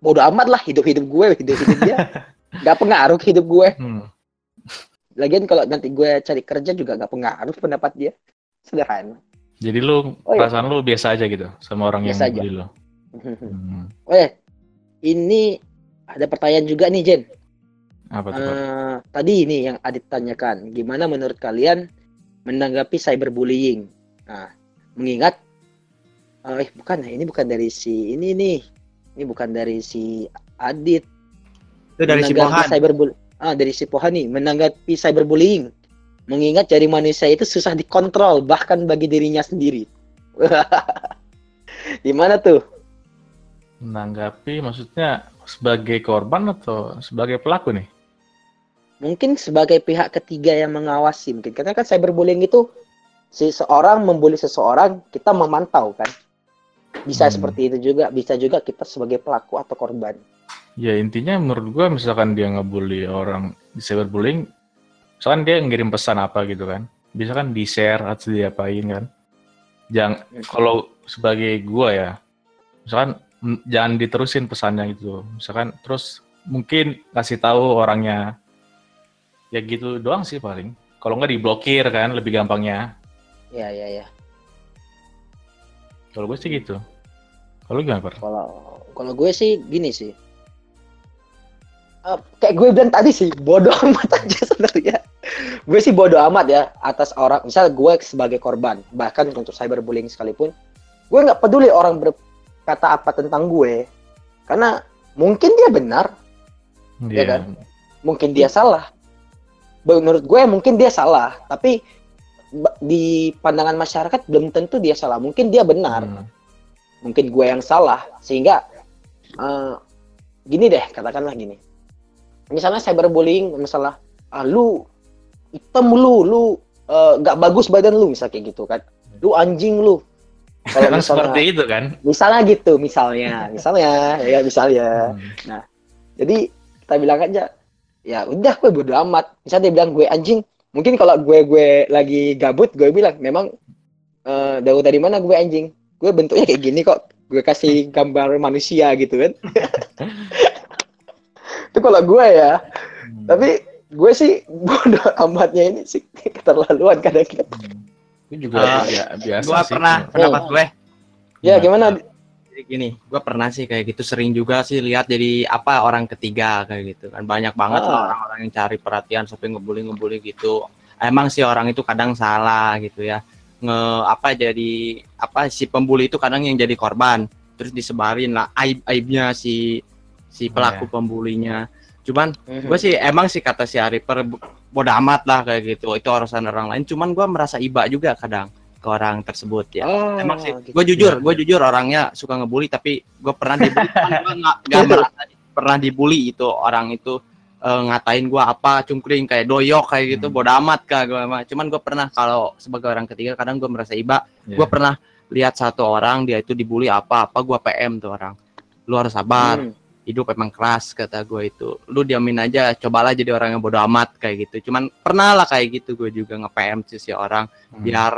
bodo amat lah hidup-hidup gue, hidup-hidup dia. gak pengaruh ke hidup gue. Hmm. Lagian kalau nanti gue cari kerja juga gak pengaruh pendapat dia. Sederhana. Jadi lu Oh, iya. perasaan lu biasa aja gitu sama orang Biasa yang aja. bully lu? Hmm. Eh, ini ada pertanyaan juga nih Jen. Apa tuh? Pak? Eh, tadi ini yang Adit tanyakan, gimana menurut kalian menanggapi cyberbullying? Nah, mengingat, eh bukan, ini bukan dari si ini nih, ini bukan dari si Adit. Itu dari si Pohan. ah dari si Pohan nih, menanggapi cyberbullying. Mengingat jari manusia itu susah dikontrol bahkan bagi dirinya sendiri. Di mana tuh? Menanggapi maksudnya sebagai korban atau sebagai pelaku nih? mungkin sebagai pihak ketiga yang mengawasi mungkin karena kan cyberbullying itu si seorang membuli seseorang kita memantau kan bisa Hmm. seperti itu juga bisa juga kita sebagai pelaku atau korban Ya intinya menurut gua misalkan dia ngebully orang di cyberbullying, misalkan dia ngirim pesan apa gitu kan, bisa kan di share atau diapain kan. Jangan kalau sebagai gua ya, misalkan jangan diterusin pesannya gitu. Misalkan terus mungkin kasih tahu orangnya, ya gitu doang sih paling. Kalau nggak diblokir kan lebih gampangnya. ya ya ya Kalau gue sih gitu. Kalau gimana Per? kalau kalau gue sih gini sih Eh, kayak gue bilang tadi sih bodoh amat aja sebenarnya gue sih bodoh amat ya atas orang misal gue sebagai korban bahkan untuk cyberbullying sekalipun gue nggak peduli orang berkata apa tentang gue karena mungkin dia benar Iya kan? mungkin dia salah. Menurut gue mungkin dia salah, tapi di pandangan masyarakat belum tentu dia salah. Mungkin dia benar, Hmm. mungkin gue yang salah. Sehingga eh, gini deh, katakanlah gini. Misalnya cyberbullying, masalah ah, lu hitam lu, lu eh, nggak bagus badan lu, misal kayak gitu kan. Lu anjing lu. Kalau misalnya, seperti itu kan. misalnya gitu, misalnya, misalnya, ya misalnya. Hmm. Jadi kita bilang aja, ya udah gue bodo amat. Misalnya dia bilang gue anjing, mungkin kalau gue gue lagi gabut, gue bilang memang eh dari dari mana gue anjing? Gue bentuknya kayak gini kok. Gue kasih gambar manusia gitu kan. Itu kalau gue ya. Hmm. Tapi gue sih bodo amatnya ini sih keterlaluan kadang-kadang. Hmm. Itu juga ya, biasa Gua sih. pernah Hmm. pendapat gue. Ya gimana? Jadi gini, gue pernah sih kayak gitu sering juga sih lihat jadi apa orang ketiga kayak gitu kan banyak banget Ah. orang-orang yang cari perhatian sampai ngebully ngebully gitu. Emang sih orang itu kadang salah gitu ya nge apa jadi apa si pembuli itu kadang yang jadi korban terus disebarin lah aib aibnya si si pelaku pembulinya. Cuman Mhm. gue sih emang sih kata si Ariper bodo amat lah kayak gitu itu urusan orang lain. Cuman gue merasa iba juga kadang ke orang tersebut ya. Oh, Emang sih, gitu. gue jujur, Ya. gue jujur orangnya suka ngebully, tapi gue pernah dibully, cuman gue nggak nggak merasa pernah dibully itu orang itu eh, ngatain gue apa cungkring kayak doyok kayak gitu, Hmm. bodo amat kak gue mah. Cuman gue pernah kalau sebagai orang ketiga kadang gue merasa iba, Iya. gue pernah lihat satu orang dia itu dibully apa apa gue PM tuh orang, lu harus sabar, Hmm. Hidup emang keras kata gue itu, lu diamin aja, cobalah jadi orang yang bodo amat kayak gitu. Cuman pernah lah kayak gitu gue juga nge PM sih si orang Hmm. biar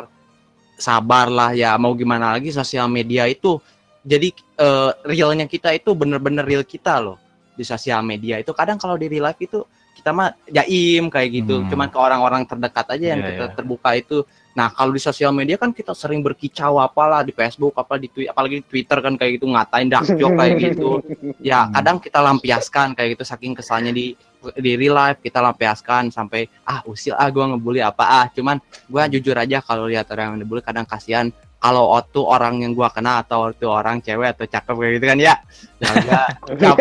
sabar lah ya mau gimana lagi sosial media itu jadi eh, realnya kita itu bener-bener real kita loh di sosial media itu kadang kalau di real life itu kita mah jaim kayak gitu Hmm. cuman ke orang-orang terdekat aja yang Iya, kita iya. terbuka itu nah kalau di sosial media kan kita sering berkicau apalah di Facebook apa di Twitter apalagi di Twitter kan kayak gitu ngatain dark joke kayak gitu ya Hmm. kadang kita lampiaskan kayak gitu saking kesalnya di di real life kita lampiaskan sampai ah usil ah gua ngebully apa ah cuman gua jujur aja kalau lihat orang yang dibully kadang kasihan kalau waktu orang yang gua kenal atau waktu orang cewek atau cakep kayak gitu kan ya ya enggak Enggak.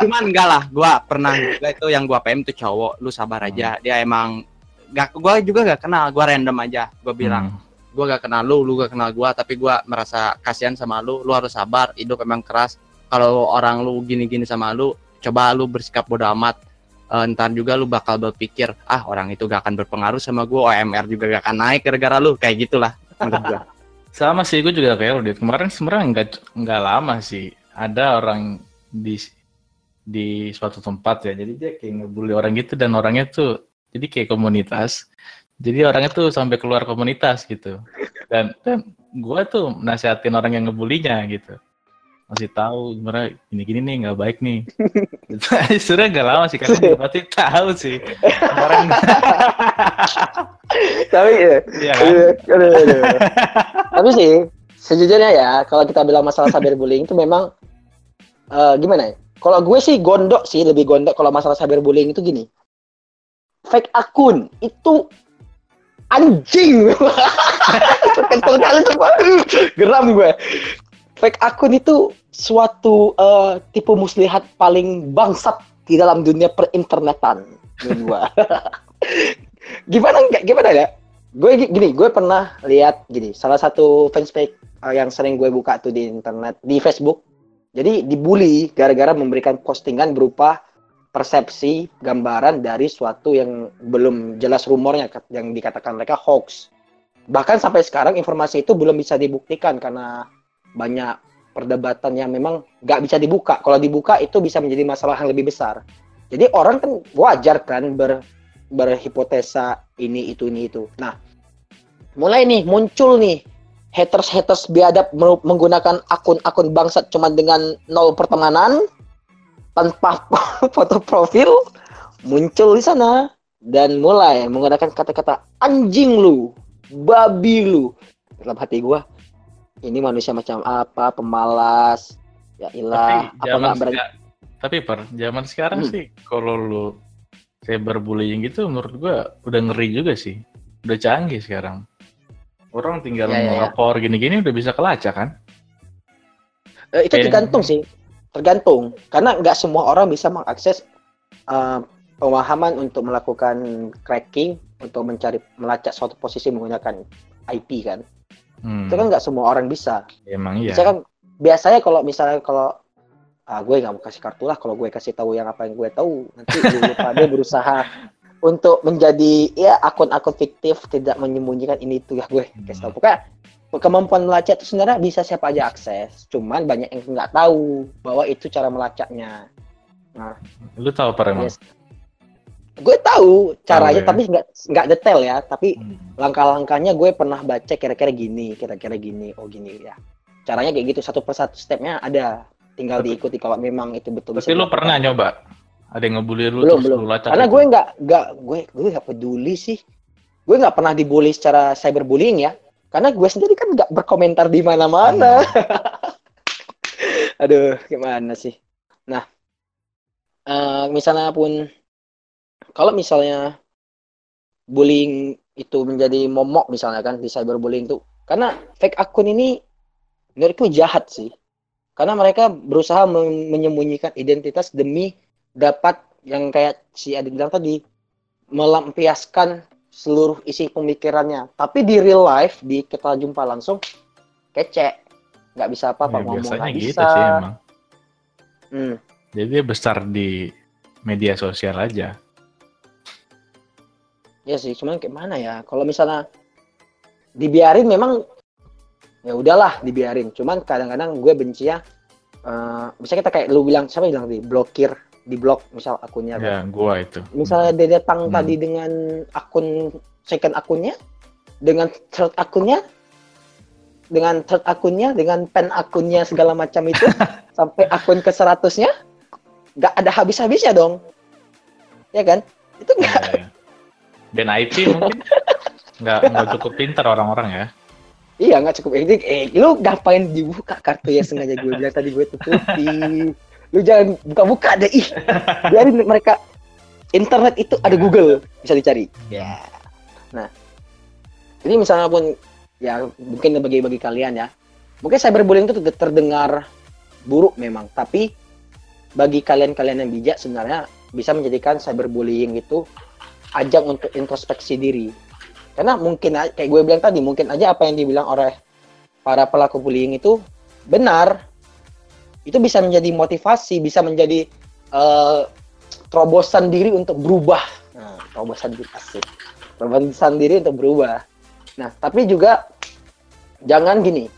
cuman enggak lah gua pernah juga itu yang gua PM tuh cowok lu sabar aja dia emang gak gua juga gak kenal gua random aja gua bilang Hmm. gua gak kenal lu, lu gak kenal gua, tapi gua merasa kasihan sama lu, lu harus sabar, hidup emang keras. Kalau orang lu gini-gini sama lu, coba lu bersikap bodo amat. Eh, ntar juga lu bakal berpikir, ah orang itu gak akan berpengaruh sama gua, OMR juga gak akan naik gara-gara lu, kayak gitulah menurut gua. Sama sih, gue juga kayak Udit. Kemarin sebenarnya nggak nggak lama sih. Ada orang di di suatu tempat ya. Jadi dia kayak ngebully orang gitu dan orangnya tuh jadi kayak komunitas. Jadi orangnya tuh sampai keluar komunitas gitu. Dan dan gue tuh nasihatin orang yang ngebulinya gitu. Masih tahu sebenarnya gini-gini nih nggak baik nih. Sebenarnya nggak lama sih karena dia pasti tahu sih. Kemarin Tapi ya, ya kan? Aduh, aduh, aduh. Tapi sih sejujurnya ya kalau kita bilang masalah cyberbullying itu memang eh, gimana ya? Kalau gue sih gondok sih lebih gondok kalau masalah cyberbullying itu gini. Fake akun itu anjing. Kental kali Pak. Geram gue. Fake akun itu suatu eh, tipe muslihat paling bangsat di dalam dunia perinternetan gua. gimana nggak gimana ya? Gue gi- gini, gue pernah lihat gini, salah satu fanspage uh, yang sering gue buka tuh di internet, di Facebook. Jadi dibully gara-gara memberikan postingan berupa persepsi gambaran dari suatu yang belum jelas rumornya yang dikatakan mereka hoax. Bahkan sampai sekarang informasi itu belum bisa dibuktikan karena banyak perdebatan yang memang nggak bisa dibuka. Kalau dibuka itu bisa menjadi masalah yang lebih besar. Jadi orang kan wajar kan ber berhipotesa ini itu ini itu. Nah, mulai nih muncul nih haters-haters biadab menggunakan akun-akun bangsat cuma dengan nol pertemanan tanpa foto profil muncul di sana dan mulai menggunakan kata-kata anjing lu, babi lu. Dalam hati gua ini manusia macam apa, pemalas. Ya ilah, tapi apa nggak berani tapi per zaman sekarang Hmm. sih kalau lu cyberbullying gitu menurut gua udah ngeri juga sih udah canggih sekarang orang tinggal Ya, ya, ya. ngelapor gini-gini udah bisa kelacak kan Eh, itu Kayak- tergantung sih, tergantung. Karena nggak semua orang bisa mengakses eh, pemahaman untuk melakukan cracking, untuk mencari melacak suatu posisi menggunakan IP kan. hmm. Itu kan nggak semua orang bisa. emang iya Bisa kan biasanya kalau misalnya kalau ah, gue nggak mau kasih kartu lah, kalau gue kasih tahu yang apa yang gue tahu, nanti pada berusaha untuk menjadi ya akun-akun fiktif tidak menyembunyikan ini itu ya gue kasih tahu. Pokoknya kemampuan melacak itu sebenarnya bisa siapa aja akses, cuman banyak yang nggak tahu bahwa itu cara melacaknya. lu tahu apa Yes. Gue tahu caranya, ya. tapi nggak nggak detail ya. Tapi Hmm. langkah-langkahnya gue pernah baca kira-kira gini, kira-kira gini, oh gini ya. Caranya kayak gitu, satu persatu stepnya ada. Tinggal Tapi- diikuti kalau memang itu betul. tapi lu pernah nyoba ada yang ngebully lu Belum, terus belum. lu lacak Karena gitu? gue nggak nggak gue gue nggak peduli sih. Gue nggak pernah dibully secara cyberbullying ya. Karena gue sendiri kan nggak berkomentar di mana-mana. Hmm. Aduh, gimana sih? Nah, eh, misalnya pun kalau misalnya bullying itu menjadi momok misalnya kan di cyberbullying tuh karena fake akun ini menurutku jahat sih karena mereka berusaha men- menyembunyikan identitas demi dapat yang kayak si Adit bilang tadi melampiaskan seluruh isi pemikirannya tapi di real life di kita jumpa langsung kece nggak bisa apa-apa Ya, ngomong biasanya nggak gitu bisa sih emang. Hmm. Jadi dia besar di media sosial aja. Ya sih, cuman kayak mana ya? Kalau misalnya dibiarin memang ya udahlah dibiarin. Cuman kadang-kadang gue benci ya. eh bisa kita kayak lu bilang siapa bilang tadi blokir di blok misal akunnya. kan. Ya, gua itu. Misalnya dia datang Hmm. tadi dengan akun second akunnya, dengan third akunnya, dengan third akunnya, dengan pen akunnya segala macam itu sampai akun ke seratusnya nggak ada habis-habisnya dong. Ya kan? Itu nggak Ya, ya. Dan IP mungkin nggak nggak cukup pintar orang-orang ya. Iya nggak cukup ini eh lu ngapain dibuka kartu ya sengaja gue bilang tadi gue tutupin. Lu jangan buka-buka deh ih. Biarin mereka internet itu ada Google bisa dicari. Ya. Nah. Jadi misalnya pun ya mungkin bagi bagi kalian ya. Mungkin cyberbullying itu ter- terdengar buruk memang, tapi bagi kalian-kalian yang bijak sebenarnya bisa menjadikan cyberbullying itu ajang untuk introspeksi diri. Karena mungkin kayak gue bilang tadi, mungkin aja apa yang dibilang oleh para pelaku bullying itu benar. Itu bisa menjadi motivasi, bisa menjadi eh, terobosan diri untuk berubah. Nah, terobosan diri asik. Terobosan diri untuk berubah. Nah, tapi juga jangan gini.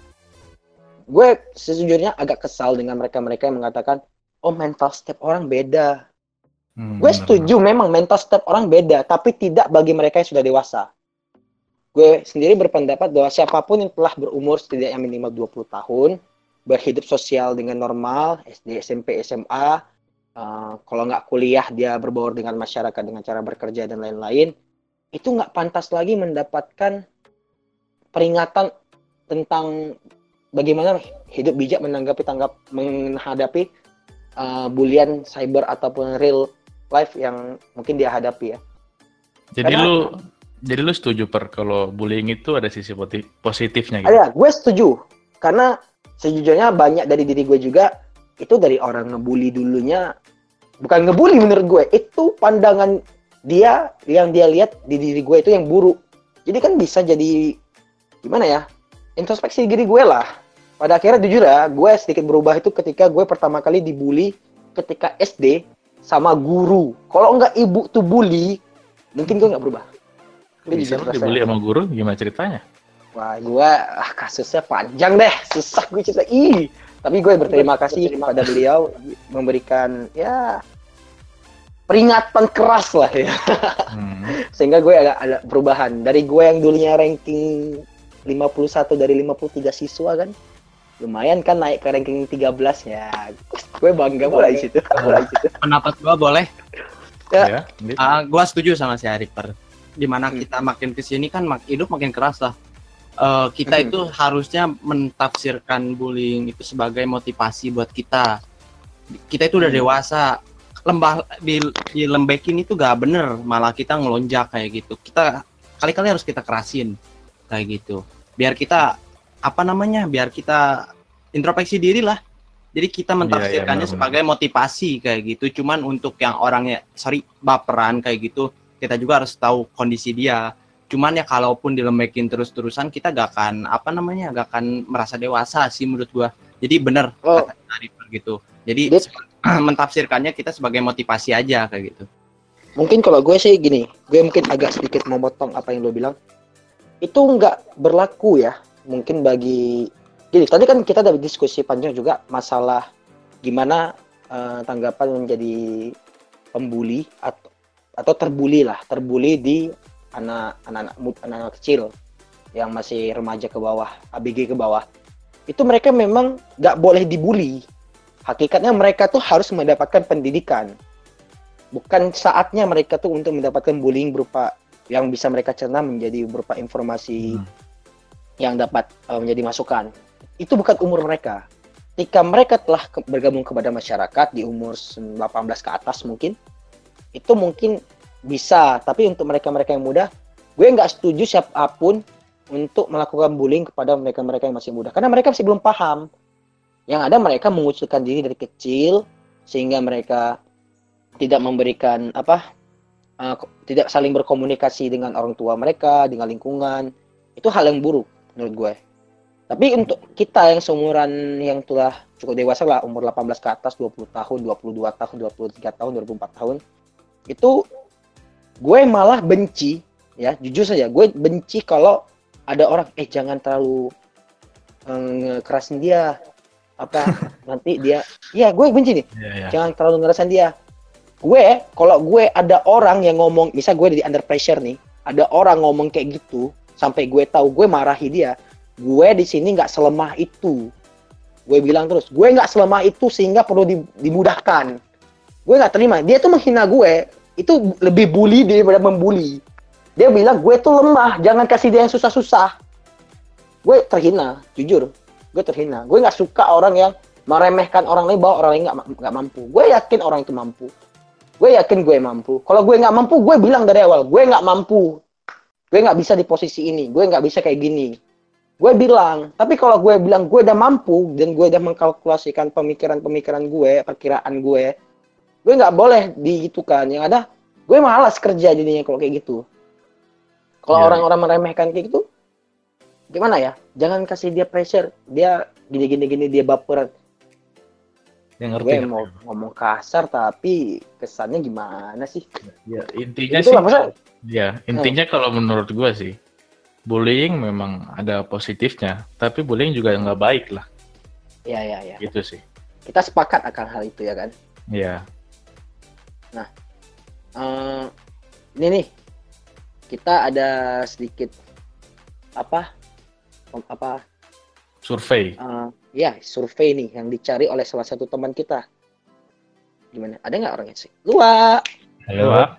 Gue sejujurnya agak kesal dengan mereka-mereka yang mengatakan, oh mental setiap orang beda. Hmm, Gue bener, setuju memang mental setiap orang beda, tapi tidak bagi mereka yang sudah dewasa. Gue sendiri berpendapat bahwa siapa pun yang telah berumur setidaknya minimal 20 tahun, berhidup sosial dengan normal, SD, SMP, SMA, uh, kalau nggak kuliah dia berbaur dengan masyarakat dengan cara bekerja dan lain-lain, itu nggak pantas lagi mendapatkan peringatan tentang bagaimana hidup bijak menanggapi tanggap menghadapi uh, bulian cyber ataupun real life yang mungkin dia hadapi ya. Jadi Karena- lu jadi lu setuju per kalau bullying itu ada sisi positifnya gitu. Ada, gue setuju. Karena sejujurnya banyak dari diri gue juga itu dari orang ngebully dulunya bukan ngebully menurut gue, itu pandangan dia yang dia lihat di diri gue itu yang buruk. Jadi kan bisa jadi gimana ya? Introspeksi diri gue lah. Pada akhirnya jujur ya, gue sedikit berubah itu ketika gue pertama kali dibully ketika SD sama guru. Kalau nggak ibu tuh bully, mungkin gue nggak berubah. Bisa dibully sama guru gimana ceritanya? Wah, gue ah, kasusnya panjang deh, susah gue cerita. Ih, tapi gue berterima kasih kepada beliau memberikan ya peringatan keras lah ya, Hmm. sehingga gue agak ada perubahan dari gue yang dulunya ranking 51 dari 53 siswa kan, lumayan kan naik ke ranking 13 ya. Gue bangga mulai di situ, mulai di situ. pendapat gua boleh Ya. Ya, gitu. Ah, gua setuju sama si Ariper. Di mana Hmm. kita makin ke sini kan mak hidup makin keras lah. Eh, kita Hmm. itu harusnya mentafsirkan bullying itu sebagai motivasi buat kita. Kita itu udah Hmm. dewasa. Lembah di, dilembekin itu gak bener, malah kita ngelonjak kayak gitu. Kita kali-kali harus kita kerasin kayak gitu. Biar kita apa namanya? Biar kita introspeksi diri lah. Jadi kita mentafsirkannya benar-benar. sebagai motivasi kayak gitu. Cuman untuk yang orangnya sorry baperan kayak gitu, kita juga harus tahu kondisi dia. Cuman ya kalaupun dilembekin terus-terusan kita gak akan apa namanya? gak akan merasa dewasa sih menurut gua. Jadi bener Oh. kata gitu. Jadi Dit. mentafsirkannya kita sebagai motivasi aja kayak gitu. Mungkin kalau gue sih gini, gue mungkin agak sedikit memotong apa yang lo bilang. Itu nggak berlaku ya, mungkin bagi gini. Tadi kan kita ada diskusi panjang juga masalah gimana eh, tanggapan menjadi pembuli atau atau terbuli lah, terbuli di anak anak anak kecil yang masih remaja ke bawah, ABG ke bawah. Itu mereka memang nggak boleh dibully. Hakikatnya mereka tuh harus mendapatkan pendidikan bukan saatnya mereka tuh untuk mendapatkan bullying berupa yang bisa mereka cerna menjadi berupa informasi Hmm. yang dapat eh, menjadi masukan. Itu bukan umur mereka. ketika mereka telah ke- bergabung kepada masyarakat di umur 18 ke atas mungkin itu mungkin bisa. Tapi untuk mereka-mereka yang muda gue nggak setuju siapa pun untuk melakukan bullying kepada mereka-mereka yang masih muda. Karena mereka masih belum paham. Yang ada mereka mengucilkan diri dari kecil sehingga mereka tidak memberikan apa uh, tidak saling berkomunikasi dengan orang tua mereka dengan lingkungan. Itu hal yang buruk menurut gue. Tapi untuk kita yang seumuran yang telah cukup dewasa lah umur 18 ke atas 20 tahun 22 tahun 23 tahun 24 tahun itu gue malah benci ya jujur saja gue benci kalau ada orang eh jangan terlalu eh, ngekerasin dia apa nanti dia ya gue benci nih. Iya, iya. jangan terlalu ngerasain dia. Gue kalau gue ada orang yang ngomong misal gue di under pressure nih ada orang ngomong kayak gitu sampai gue tahu gue marahi dia gue di sini nggak selemah itu. Gue bilang terus gue nggak selemah itu sehingga perlu di- dimudahkan. Gue nggak terima. Dia tuh menghina gue itu lebih bully daripada membuli. Dia bilang gue tuh lemah jangan kasih dia yang susah-susah. Gue terhina jujur. Gue terhina. Gue nggak suka orang yang meremehkan orang lain bahwa orang lain nggak ma- nggak mampu. Gue yakin orang itu mampu. Gue yakin gue mampu. Kalau gue nggak mampu gue bilang dari awal gue nggak mampu. Gue nggak bisa di posisi ini. Gue nggak bisa kayak gini. Gue bilang tapi kalau gue bilang gue udah mampu dan gue udah mengkalkulasikan pemikiran-pemikiran gue perkiraan gue gue nggak boleh digitukan yang ada gue malas kerja jadinya kalau kayak gitu kalau Iya. orang-orang meremehkan kayak gitu gimana ya jangan kasih dia pressure dia gini gini gini dia baperan Yang ngerti. gue ngerti. mau ngomong kasar tapi kesannya gimana sih Ya, intinya sih, lah, maksudnya- ya intinya kalau menurut gua sih, bullying memang ada positifnya, tapi bullying juga nggak baik lah, ya ya ya gitu sih. kita sepakat akan hal itu ya kan Ya, Eh, ini nih kita ada sedikit apa apa survei. eh, ya survei nih yang dicari oleh salah satu teman kita gimana ada nggak orangnya sih luar Halo, Wak.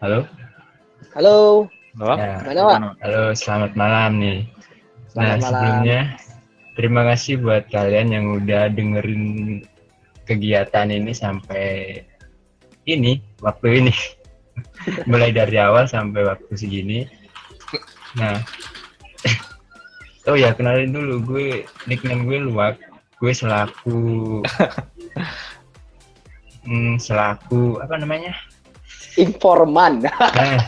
halo, halo Wak? ya, Gimana, Wak? halo, selamat malam nih. Selamat nah, malam. sebelumnya terima kasih buat kalian yang udah dengerin kegiatan ini sampai ini waktu ini, mulai dari awal sampai waktu segini. Nah, oh ya kenalin dulu gue nickname gue Luwak, gue selaku hmm, selaku apa namanya? informan Nah,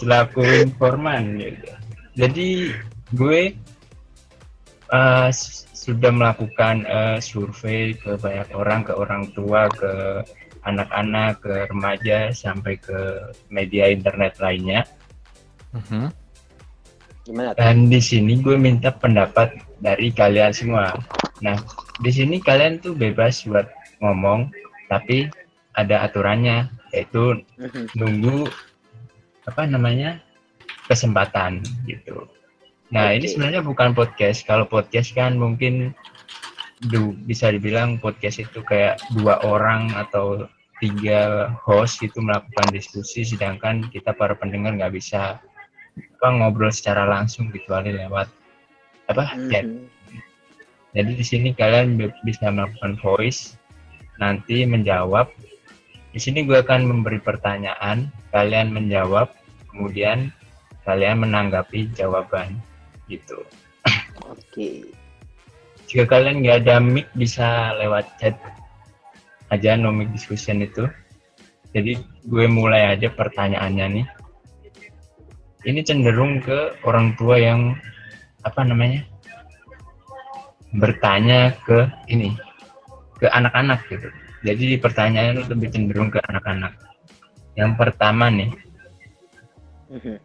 selaku informan gitu. Jadi gue s- sudah melakukan eh, survei ke banyak orang, ke orang tua, ke anak-anak, ke remaja, sampai ke media internet lainnya. Mhm. gimana tuh? Dan di sini gue minta pendapat dari kalian semua. Nah, di sini kalian tuh bebas buat ngomong, tapi ada aturannya, yaitu Mhm. nunggu apa namanya kesempatan gitu. Nah ini Oke. sebenarnya bukan podcast. Kalau podcast kan mungkin du, bisa dibilang podcast itu kayak dua orang atau tiga host itu melakukan diskusi, sedangkan kita para pendengar nggak bisa apa, ngobrol secara langsung kecuali lewat apa chat. Mhm. Jadi di sini kalian bisa melakukan voice, nanti menjawab. Di sini gue akan memberi pertanyaan, kalian menjawab, kemudian kalian menanggapi jawaban gitu. oke Jika kalian nggak ada mic bisa lewat chat aja no mic discussion itu. Jadi gue mulai aja pertanyaannya nih. Ini cenderung ke orang tua yang apa namanya bertanya ke ini ke anak-anak gitu. Jadi pertanyaannya lebih cenderung ke anak-anak. Yang pertama nih, Mhm.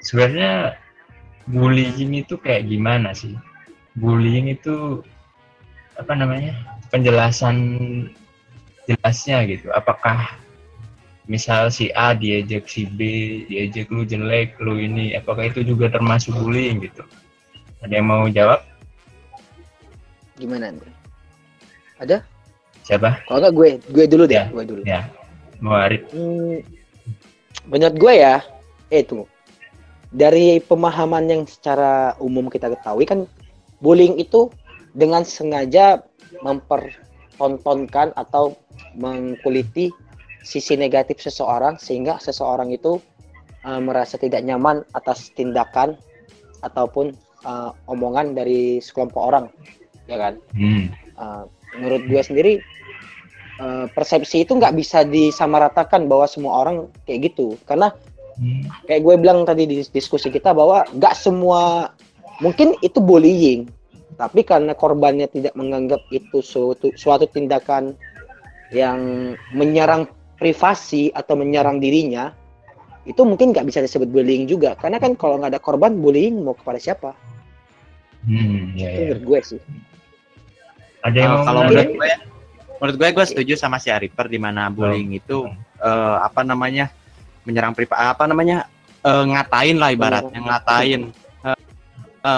sebenarnya bullying itu kayak gimana sih? Bullying itu apa namanya? Penjelasan jelasnya gitu. Apakah misal si A diejek si B, diejek lu jelek, lu ini, apakah itu juga termasuk bullying gitu? Ada yang mau jawab? gimana nih Siapa? kalau nggak gue gue dulu deh Ya. gue dulu Ya, mau Arif. Hmm, menurut gue ya, eh tunggu. Dari pemahaman yang secara umum kita ketahui kan bullying itu dengan sengaja mempertontonkan atau mengkuliti sisi negatif seseorang sehingga seseorang itu uh, merasa tidak nyaman atas tindakan ataupun uh, omongan dari sekelompok orang ya kan Hmm. Uh, menurut gue sendiri uh, persepsi itu nggak bisa disamaratakan bahwa semua orang kayak gitu karena Hmm. kayak gue bilang tadi di diskusi kita bahwa nggak semua mungkin itu bullying tapi karena korbannya tidak menganggap itu suatu, suatu tindakan yang menyerang privasi atau menyerang dirinya itu mungkin nggak bisa disebut bullying juga. Karena kan kalau nggak ada korban bullying mau kepada siapa? Hmm, ya, itu ya. menurut gue sih. Ada yang Uh, kalau menurut gue, menurut gue gue setuju sama si Ariper di mana bullying itu eh, apa namanya menyerang privat apa namanya eh, ngatain lah ibaratnya ngatain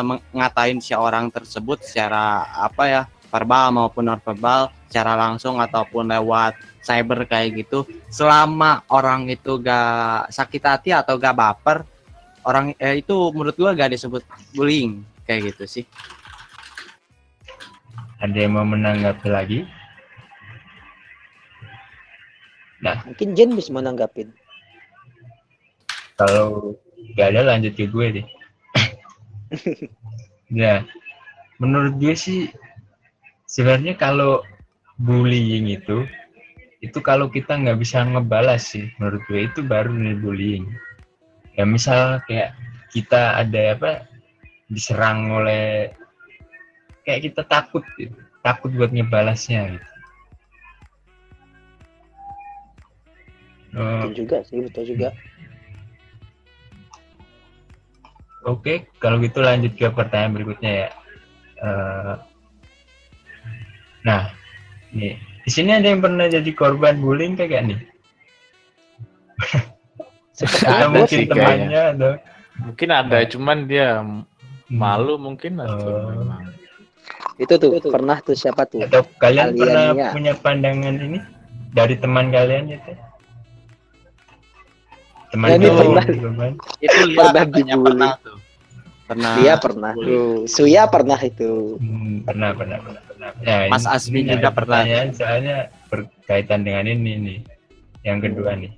meng- ngatain si orang tersebut secara apa ya verbal maupun non verbal secara langsung ataupun lewat cyber kayak gitu selama orang itu gak sakit hati atau gak baper orang eh, itu menurut gue gak disebut bullying kayak gitu sih Ada yang mau menanggapi lagi? mungkin Jen bisa menanggapin Kalau nggak ada lanjut ke gue deh. ya, menurut gue sih sebenarnya kalau bullying itu itu kalau kita nggak bisa ngebalas sih menurut gue itu baru nih bullying. Ya misal kayak kita ada apa diserang oleh kayak kita takut gitu. takut buat ngebalasnya gitu. Betul juga sih betul juga Oke, kalau gitu lanjut ke pertanyaan berikutnya ya. Eh, nah, nih di sini ada yang pernah jadi korban bullying kayak nih? Atau Ada mungkin sih temannya atau Mungkin ada, cuman dia malu mungkin atau memang. itu tuh pernah tuh siapa tuh atau kalian pernah Aliannya. punya pandangan ini dari teman kalian gitu? Teman Ya, ini pernah. korban? itu Pernah dibully. pernah tuh pernah dia pernah tuh Suya pernah itu Hmm, pernah, pernah, pernah, pernah. Ya, Mas ini- Asmi ini juga pernah. pertanyaan Soalnya berkaitan dengan ini nih. Yang kedua nih.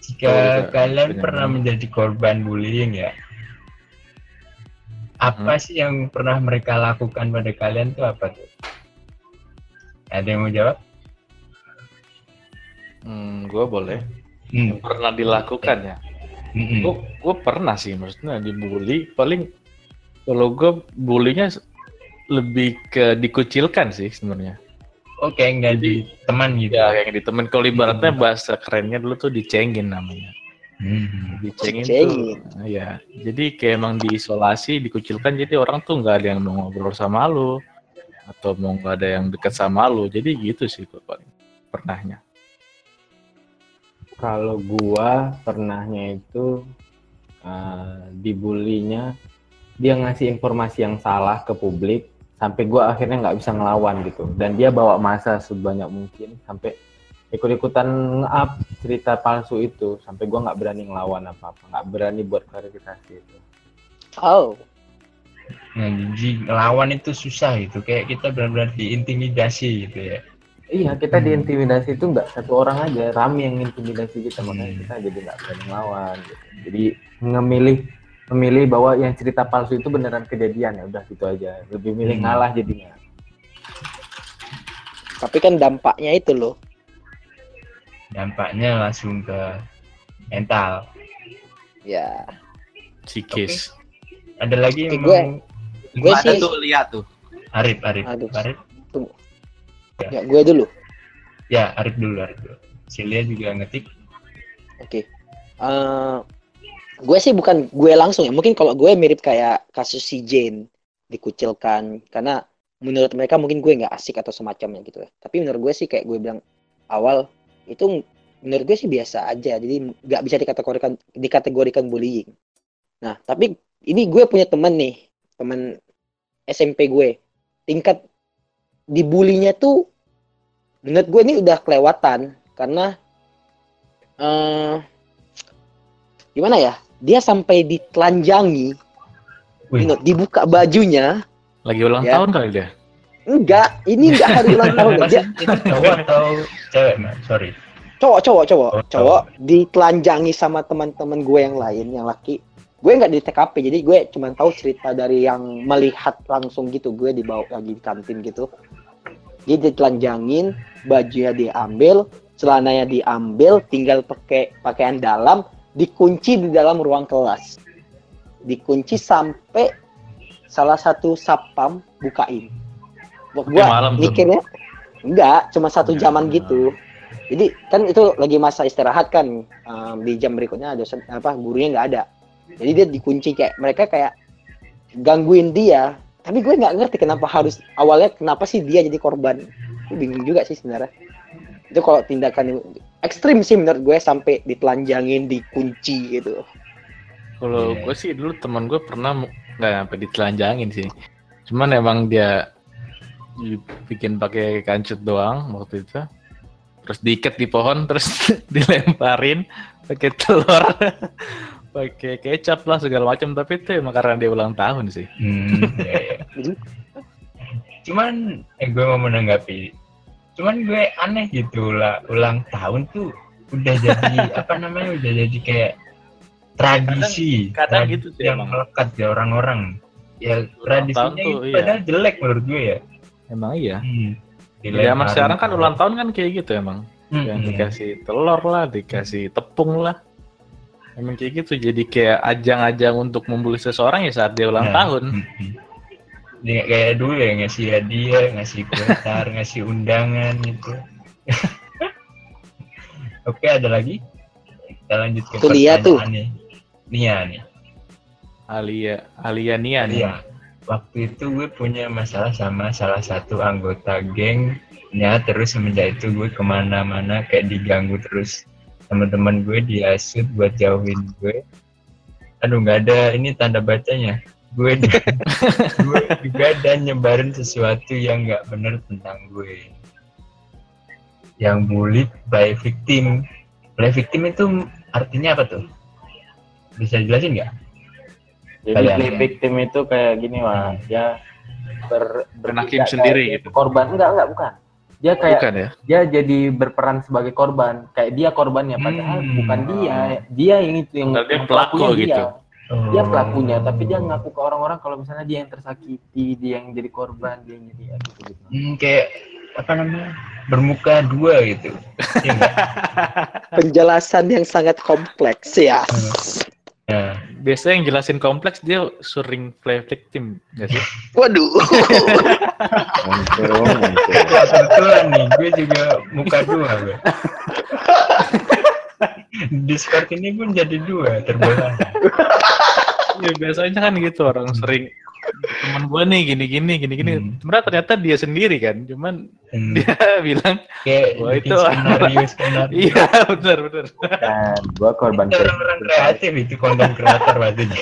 Jika Oh, kalian pernah menjadi korban bullying ya, apa Hmm. sih yang pernah mereka lakukan pada kalian tuh apa tuh? Ada yang mau jawab? Hmm, gue boleh. Hmm. Pernah dilakukan ya. hmm, Gue gue pernah sih, maksudnya dibully. Paling kalau gue bulinya lebih ke dikucilkan sih sebenarnya. Oke, nggak di teman gitu. Ya kayak di temen. Kalau ibaratnya Hmm. bahasa kerennya dulu tuh dicengin namanya. Hmm. Dicengin, Dicengin. tuh, ya. Jadi kayak emang diisolasi, dikucilkan. Jadi orang tuh nggak ada yang mau ngobrol sama lu atau mau nggak ada yang dekat sama lu. Jadi gitu sih gue paling pernahnya. Kalau gua pernahnya itu eh, dibulinya dia ngasih informasi yang salah ke publik sampai gua akhirnya nggak bisa ngelawan gitu dan dia bawa masa sebanyak mungkin sampai ikut-ikutan nge-up cerita palsu itu sampai gua nggak berani ngelawan apa-apa nggak berani buat klarifikasi itu oh Nah, jadi ngelawan itu susah gitu. Kayak kita benar-benar diintimidasi gitu ya. Iya kita Hmm. diintimidasi itu nggak satu orang aja rame yang intimidasi kita makanya Hmm. kita jadi nggak berani ngelawan gitu. jadi memilih memilih bahwa yang cerita palsu itu beneran kejadian ya udah gitu aja lebih milih Hmm. ngalah jadinya tapi kan dampaknya itu loh Dampaknya langsung ke mental. ya Psikis. Ada lagi yang gue- mau gue ada sih tuh lihat tuh Arif, Arif, Aduh. Arif. Ya gue dulu Ya, Arif dulu, Arif dulu. Silia juga ngetik. Oke. Eh, gue sih bukan gue langsung ya. Mungkin kalau gue mirip kayak kasus si Jane dikucilkan karena menurut mereka mungkin gue nggak asik atau semacamnya gitu ya. Tapi menurut gue sih kayak gue bilang awal itu menurut gue sih biasa aja. Jadi nggak bisa dikategorikan dikategorikan bullying. Nah, tapi ini gue punya teman nih, teman SMP gue. Tingkat dibulinya tuh menurut gue ini udah kelewatan karena eh gimana ya dia sampai ditelanjangi Wih. you know, dibuka bajunya Lagi ulang Ya. tahun kali dia. Enggak, ini enggak hari ulang tahun dia. cowok atau cewek sorry Cowok, cowok, cowok, Oh, cowok ditelanjangi sama teman-teman gue yang lain, yang laki. Gue nggak di TKP, jadi gue cuma tahu cerita dari yang melihat langsung gitu. Gue dibawa lagi di kantin gitu. Dia ditelanjangin, bajunya diambil, celananya diambil, tinggal pakai pakaian dalam, dikunci di dalam ruang kelas. Dikunci sampai salah satu sapam bukain. Tuh. mikirnya enggak, cuma satu Ya. jaman gitu. Jadi kan itu lagi masa istirahat kan um, di jam berikutnya dosen apa gurunya nggak ada. Jadi dia dikunci kayak mereka kayak gangguin dia. Tapi gue nggak ngerti kenapa harus awalnya kenapa sih dia jadi korban. Gue bingung juga sih sebenarnya. Itu kalau tindakan yang ekstrim sih menurut gue sampai ditelanjangin, dikunci gitu. Kalau Iya. gue sih dulu teman gue pernah nggak sampai ditelanjangin sih. Cuman emang dia bikin pakai kancut doang waktu itu. Terus diikat di pohon, terus dilemparin pakai telur, pakai kecap lah segala macam. Tapi itu emang karena dia ulang tahun sih. Hmm, iya, iya. Cuman eh gue mau menanggapi. Cuman gue aneh gitu lah ulang tahun tuh udah jadi apa namanya udah jadi kayak tradisi, Kadang- kadang tradisi gitu sih yang emang. melekat di orang-orang. Ya Ulang tahun tradisinya tuh, itu iya. padahal jelek menurut gue ya. Emang iya. Hmm. Di zaman sekarang kan ulang tahun kan kayak gitu emang. Hmm, Yang hmm. dikasih telur lah, dikasih tepung lah. Emang kayak gitu. Jadi kayak ajang-ajang untuk membuli seseorang ya saat dia ulang Nah, tahun. hmm, hmm. Dia kayak dulu ya ngasih hadiah, ngasih kuetar, ngasih undangan gitu. Oke, ada lagi? Kita lanjut ke Tuh, Lia tuh. nih. Nia nih. Alia, Alia Nia nih. Iya. Waktu itu gue punya masalah sama salah satu anggota gengnya terus semenjak itu gue ke mana-mana kayak diganggu terus teman-teman gue diasut buat jauhin gue. Aduh nggak ada ini tanda bacanya. Gue gue juga ada nyebarin sesuatu yang nggak bener tentang gue. Yang bully by victim. By victim itu artinya apa tuh? Bisa jelasin nggak? Jadi Kalian. play victim itu kayak gini mah, dia ber, Bernakim sendiri gitu. Korban enggak enggak bukan. Dia kayak Bukan ya? dia jadi berperan sebagai korban, kayak dia korbannya padahal Hmm. bukan dia, dia yang itu yang Padahal dia yang pelaku pelakunya dia. gitu. Dia Oh. pelakunya, tapi dia ngaku ke orang-orang kalau misalnya dia yang tersakiti, dia yang jadi korban, dia yang jadi ya, gitu gitu. Hmm, kayak apa namanya bermuka dua gitu Iya? Penjelasan yang sangat kompleks ya. nah, Biasanya yang jelasin kompleks dia sering play victim, nggak sih? Waduh. Kebetulan nih gue juga muka dua gue Discord ini pun jadi dua terbelah Iya biasanya kan gitu orang sering teman gue nih gini gini gini gini. Hmm. Sebenarnya ternyata dia sendiri kan, cuman Hmm, dia bilang kayak Wah, itu skenario skenario iya benar benar. Dan gua korban Itu orang-orang kreatif itu konten kreator berarti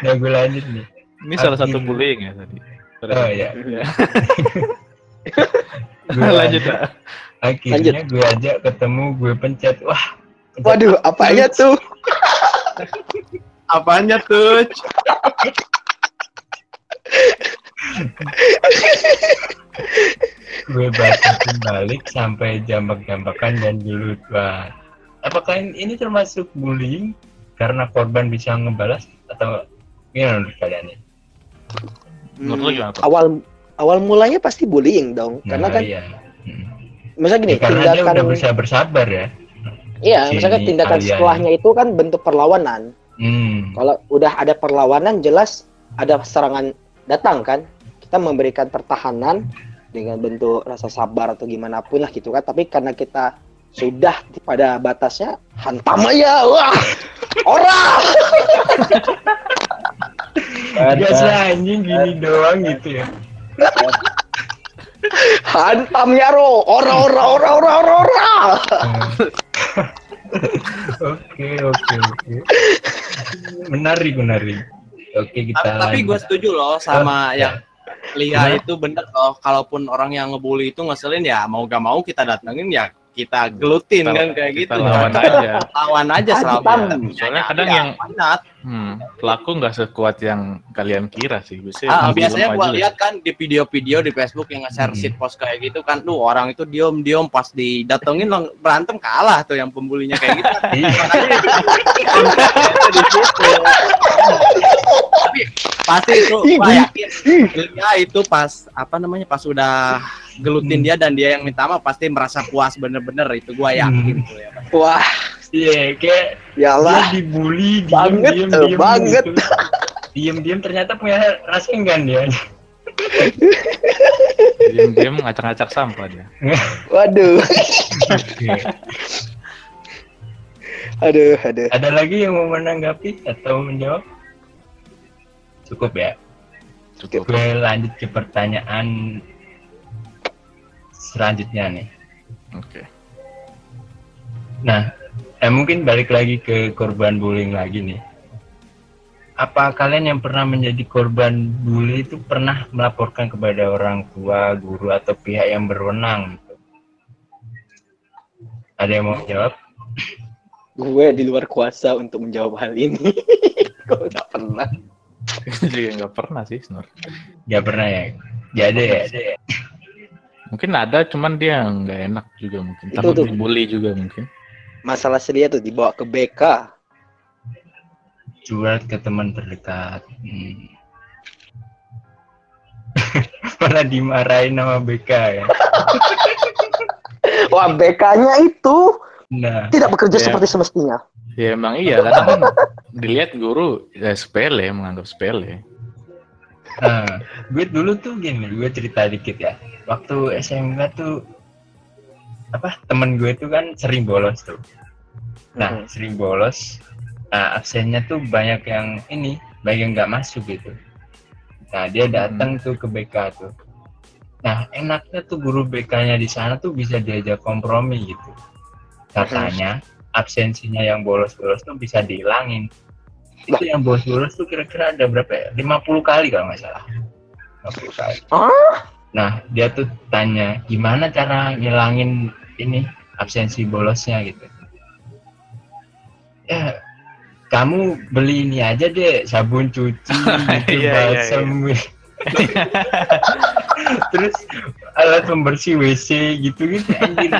nah gue lanjut nih Ini salah satu bullying ya tadi. oh ya Iya. gue Lanjut Pak. akhirnya gue ajak ketemu gue pencet wah pencet Waduh, apanya tuh? Apanya tuh? gue batasin balik sampai jambak-jambakan dan gelut wah apakah ini, termasuk bullying karena korban bisa ngebalas atau gimana menurut kalian gimana, Pak? Awal awal mulanya pasti bullying dong, karena Nah, kan iya. Hmm. misalnya gini, Ya, karena dia tindakan udah bisa bersabar ya iya, si misalnya tindakan kalian. setelahnya itu kan bentuk perlawanan. hmm. Kalau udah ada perlawanan jelas ada serangan datang kan. Kita memberikan pertahanan dengan bentuk rasa sabar atau gimana pun lah gitu kan. Tapi karena kita sudah pada batasnya hantam aja. Wah. Orang. biasa anjing gini doang gitu ya Hantam ya ro. Ora ora ora ora ora ora. Oke oke oke menarik menarik oke kita Tapi, tapi gue setuju loh sama Ya. yang Lia itu bener loh. Kalaupun orang yang ngebully itu ngeselin ya mau gak mau kita datengin ya kita gelutin Kita- kan kayak kita gitu. lawan aja. lawan aja bisa Soalnya kadang ya, yang-? Hmm, pelaku nggak sekuat yang kalian kira sih. Biasanya, Ah, biasanya gua lihat kan di video-video di Facebook yang nge-share Hmm. shit post kayak gitu kan, tuh orang itu diem-diem pas didatengin lang- berantem kalah tuh yang pembulinya kayak gitu. kan. Iya. Tapi pasti itu gua yakin dia itu pas apa namanya pas udah gelutin dia dan dia yang minta maaf pasti merasa puas bener-bener itu gua yakin tuh ya. Wah, Iya, kayak ya dia Allah. dibully, diem, Banget, diem, eh, diem, banget. gitu. Diem, diem ternyata punya rasa enggan dia. Diam-diam ngacak-ngacak sampah dia. Waduh. Aduh, aduh. Ada lagi yang mau menanggapi atau menjawab? Cukup ya. Cukup. Gue lanjut ke pertanyaan selanjutnya nih. Oke. Nah, eh, mungkin balik lagi ke korban bullying lagi nih. Apa kalian yang pernah menjadi korban bully itu pernah melaporkan kepada orang tua, guru, atau pihak yang berwenang? Gitu? Ada yang mau jawab? Gue di luar kuasa untuk menjawab hal ini. Gue nggak pernah. juga nggak pernah sih sebenarnya. Gak pernah ya? Gak ada ya? Mungkin ada, cuman dia nggak enak juga mungkin. Itu Takut tuh. dibully juga mungkin. Masalah sedia tuh dibawa ke BK. Curhat ke teman terdekat. Hmm. Malah dimarahin sama BK ya. Wah, BK-nya itu Nah, tidak bekerja Ya. seperti semestinya. Ya emang iya, karena kan dilihat guru ya sepele, menganggap sepele. Nah, gue dulu tuh gini, gue cerita dikit ya. Waktu SMK tuh apa temen gue tuh kan sering bolos tuh. Nah, Mhm. sering bolos. Nah, absennya tuh banyak yang ini, banyak yang nggak masuk gitu. Nah, dia datang tuh ke BK tuh. Nah, enaknya tuh guru BK-nya di sana tuh bisa diajak kompromi gitu. Katanya absensinya yang bolos-bolos tuh bisa dihilangin. Itu yang bolos-bolos tuh kira-kira ada berapa ya? 50 kali kalau nggak salah. 50 kali. Ah? Nah, dia tuh tanya gimana cara ngilangin ini absensi bolosnya gitu. Ya, kamu beli ini aja deh, sabun cuci, gitu, Iya, iya, balsam. Terus alat pembersih WC gitu-gitu anjir.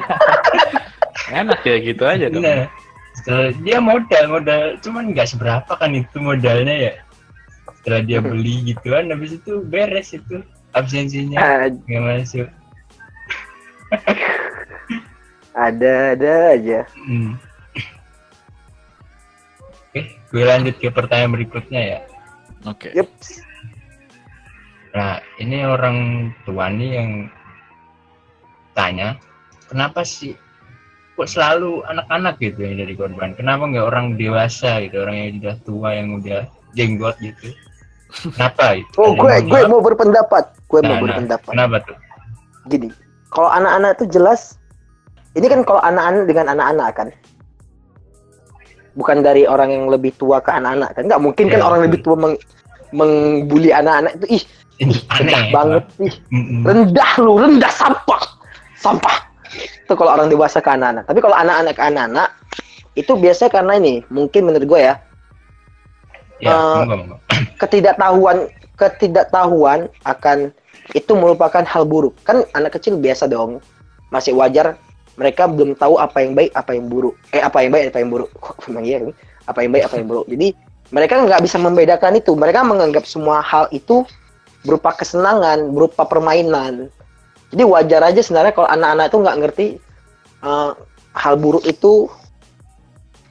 Enak ya gitu aja dong. Nah, setelah dia modal modal cuman nggak seberapa kan itu modalnya ya. Setelah dia beli gituan, habis itu beres itu absensinya Ah, nggak masuk. Ada-ada aja. Hmm. Oke, gue lanjut ke pertanyaan berikutnya ya. Oke. Yep. Nah, ini orang tua nih yang tanya, kenapa sih kok selalu anak-anak gitu yang jadi korban? Kenapa nggak orang dewasa gitu, orang yang udah tua yang udah jenggot gitu? Kenapa itu? Oh, gue gue mau berpendapat. Gue Nah, mau nah, berpendapat. Kenapa tuh? Gini, kalau anak-anak itu jelas, ini kan kalau anak-anak dengan anak-anak kan, bukan dari orang yang lebih tua ke anak-anak kan? Nggak mungkin kan Ya, orang betul. lebih tua meng mengbuli anak-anak itu, ih, Ini rendah aneh banget, ih, rendah lu, rendah sampah, sampah. Itu kalau orang dewasa ke anak-anak. Tapi kalau anak-anak ke anak-anak, itu biasanya karena ini, mungkin menurut gue ya, Ya, Eh, monggo, monggo. ketidaktahuan ketidaktahuan akan itu merupakan hal buruk. Kan anak kecil biasa dong masih wajar mereka belum tahu apa yang baik apa yang buruk. Eh apa yang baik apa yang buruk. Kok emang iya apa yang baik apa yang buruk. Jadi mereka nggak bisa membedakan itu. Mereka menganggap semua hal itu berupa kesenangan berupa permainan jadi wajar aja sebenarnya kalau anak-anak itu nggak ngerti eh, hal buruk itu